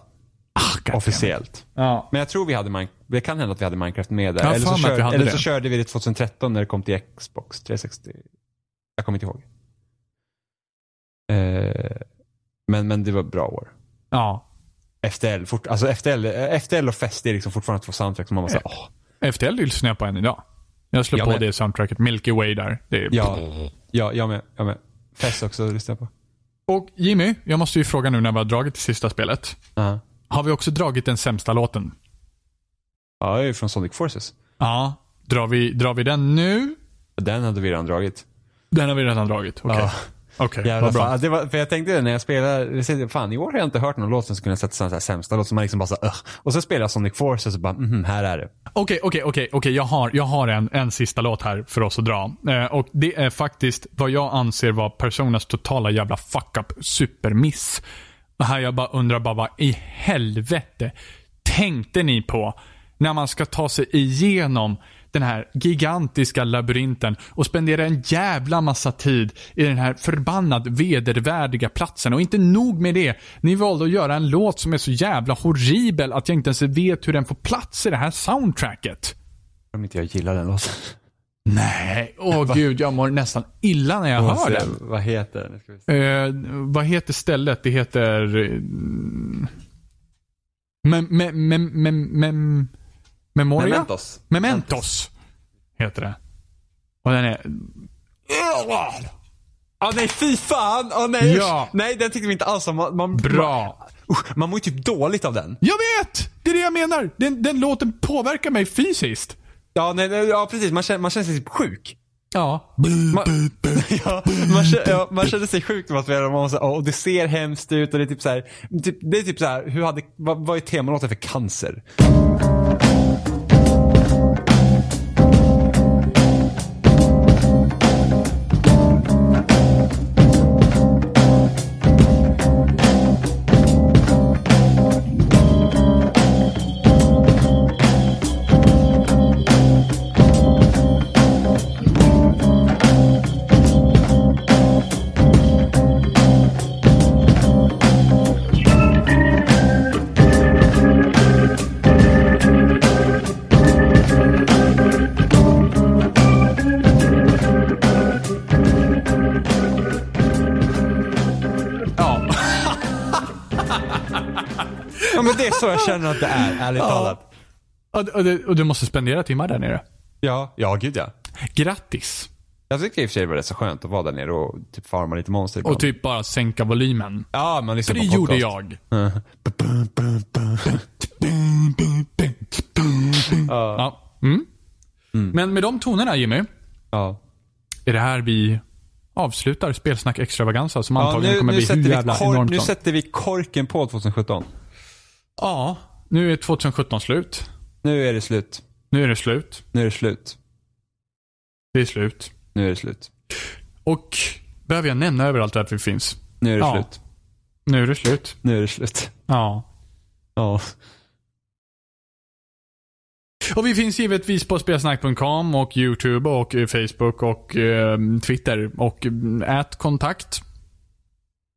Ah. Officiellt. Ja. Men jag tror vi hade Minecraft. Det kan hända att vi hade Minecraft med där. Har eller så, för mig att vi kör, hade eller det. så körde vi det 2013 när det kom till Xbox 360. Jag kommer inte ihåg. Eh, men, men det var bra år. ja. FTL, fort, alltså FTL, eh, FTL och Fest det är liksom fortfarande två soundtrack som man bara säger, åh. FTL lyssnar jag på än idag. Jag slår Jag på med. det soundtracket, Milky Way där. Det är... Ja, ja, jag med, jag med. Fest också lyssnar jag på. Och Jimmy, jag måste ju fråga nu när vi har dragit det sista spelet. Ja, Har vi också dragit den sämsta låten? ja det är från Sonic Forces. Ja. Drar vi, drar vi den nu? Den hade vi redan dragit. Den har vi redan dragit. Okej. Ja. Okej, Jävla vad bra. Det var, för jag tänkte det när jag spelade, fan i år har jag inte hört någon låt som skulle sätta sån här sämsta låt som man liksom bara så, "Ugh." Och så spelar jag Sonic Forces och bara, mhm, här är det. Okej, okej, okej, okej. Jag har, jag har en, en sista låt här för oss att dra. Eh, och det är faktiskt vad jag anser var Personas totala jävla fuck-up supermiss. Det här jag bara undrar bara vad i helvete tänkte ni på när man ska ta sig igenom den här gigantiska labyrinten och spendera en jävla massa tid i den här förbannat vedervärdiga platsen. Och inte nog med det, ni valde att göra en låt som är så jävla horribel att jag inte ens vet hur den får plats i det här soundtracket. Om inte jag gillar den låten. Nej, åh <laughs> gud, jag mår nästan illa när jag hör den. Vad heter? Nu ska vi se. Eh, vad heter stället? Det heter... eh, Mem, mem, mem, mem, mem, Memoria? Mementos. Mementos. Heter det. Och den är... Ah, nej, fy fan! Ah, nej, Ja. nej, den tyckte vi inte alls om. Man, man, Bra. Man, man mår ju typ dåligt av den. Jag vet! Det är det jag menar. Den, den låten påverkar mig fysiskt. Ja, nej, nej, ja precis. Man känner, man känner sig typ sjuk. Ja. Man, <laughs> ja, man, känner, ja, man känner sig sjuk när man spelar och man måste, och det ser hemskt ut och det är typ så här, typ, det är typ så här, hur hade, vad, vad är temalåten för cancer? Det är så jag känner att det är, ärligt talat. Och, och, du- och du måste spendera timmar där nere. Ja, ja gud ja. Grattis. Jag tyckte i och för sig det var rätt så skönt att vara där nere och typ farma lite monster ibland. Och typ bara sänka volymen. Ja, man För lyssnar det gjorde jag. <laughs> Ja. Mm. Men med de tonerna Jimmy, Ja. är det här vi avslutar Spelsnack Extravaganza som Ja, antagligen nu, kommer nu, bli hur vi jävla kork, enormt nu sätter vi korken på 2017. Ja, nu är 2017 slut. Nu är det slut. Nu är det slut. Nu är det slut. Det är slut. Nu är det slut. Och behöver jag nämna överallt att vi finns? Nu är det Ja. slut. Nu är det slut. Nu är det slut. Ja. Ja. Och vi finns givetvis på spelsnack.com och YouTube och eh, Facebook och eh, Twitter och eh, ät kontakt.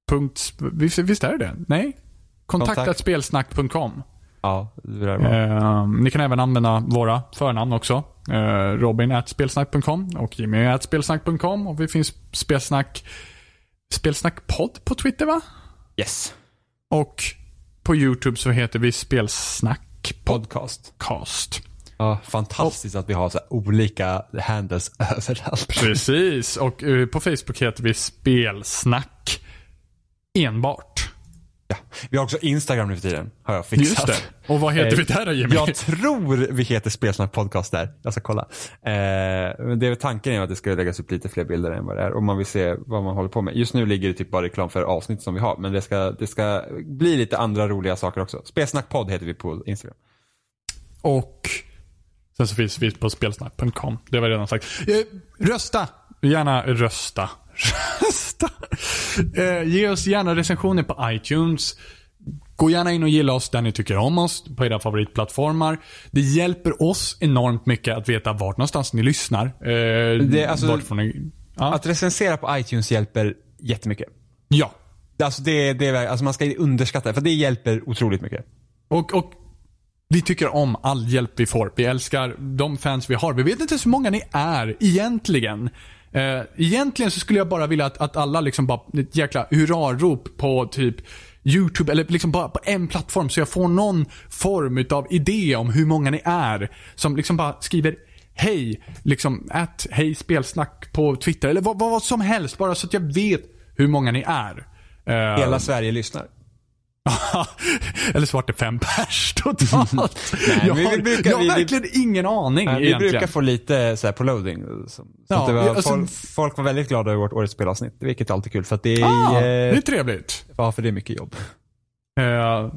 Punkt, visst, visst är det det? Nej? Kontakt, Kontakt. spelsnack.com. Ja, det där var. Eh, ni kan även använda våra förnamn också. Eh, Robin at spelsnack.com och Jimmy at spelsnack.com och vi finns spelsnack Spelsnackpodd på Twitter va? Yes. Och på YouTube så heter vi Spelsnack Podcast. Podcast. Ja, fantastiskt att vi har så olika handles <laughs> överallt. Precis, och eh, på Facebook heter vi Spelsnack enbart. Ja. Vi har också Instagram nu för tiden. Har jag fixat. Just det. Och vad heter Eh, vi där då Jimmy? Jag tror vi heter Spelsnack Podcast där. Jag ska kolla. Eh, men det är tanken är att det ska läggas upp lite fler bilder än vad det är. Om man vill se vad man håller på med. Just nu ligger det typ bara reklam för avsnitt som vi har. Men det ska, det ska bli lite andra roliga saker också. Spelsnack Podd heter vi på Instagram. Och sen så finns vi på spelsnack.com. Det var redan sagt. Eh, rösta! Gärna rösta. Eh, ge oss gärna recensioner på iTunes. Gå gärna in och gilla oss där ni tycker om oss på era favoritplattformar. Det hjälper oss enormt mycket att veta vart någonstans ni lyssnar. Eh, Det- alltså- ni, ja. Att recensera på iTunes hjälper jättemycket. ja. Alltså, det, det, alltså man ska underskatta det, för det hjälper otroligt mycket. Och, och vi tycker om all hjälp vi får. Vi älskar de fans vi har. Vi vet inte hur många ni är egentligen. Eh, egentligen så skulle jag bara vilja att, att alla liksom bara, ett jäkla hurrarop på typ YouTube eller liksom bara på en plattform så jag får någon form utav idé om hur många ni är. Som liksom bara skriver hej, liksom att, hej spelsnack på Twitter eller vad, vad som helst. Bara så att jag vet hur många ni är. Eh, Hela Sverige lyssnar. <laughs> Eller så vart det fem pers <laughs> totalt. <laughs> Nej, jag har, vi brukar- jag har vi- vi- verkligen ingen aning Nej, vi egentligen. brukar få lite så här på loading. Så, så Ja, att det var, alltså- folk, folk var väldigt glada över vårt årets spelavsnitt. Vilket är alltid kul för att det är, ah, det eh, är trevligt. ja, för det är mycket jobb. Eh,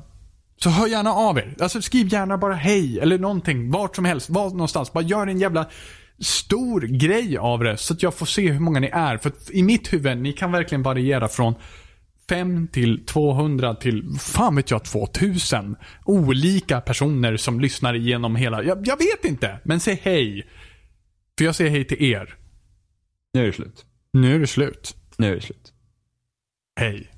så hör gärna av er. Alltså skriv gärna bara hej eller någonting. Vart som helst. Var någonstans. Bara gör en jävla stor grej av det. Så att jag får se hur många ni är. För i mitt huvud, ni kan verkligen variera från 5 till 200 till, fan vet jag, 2000. Olika personer som lyssnar igenom hela, jag, jag vet inte. Men säg hej. För jag säger hej till er. Nu är det slut. Nu är det slut. Nu är det slut. Hej. Hej.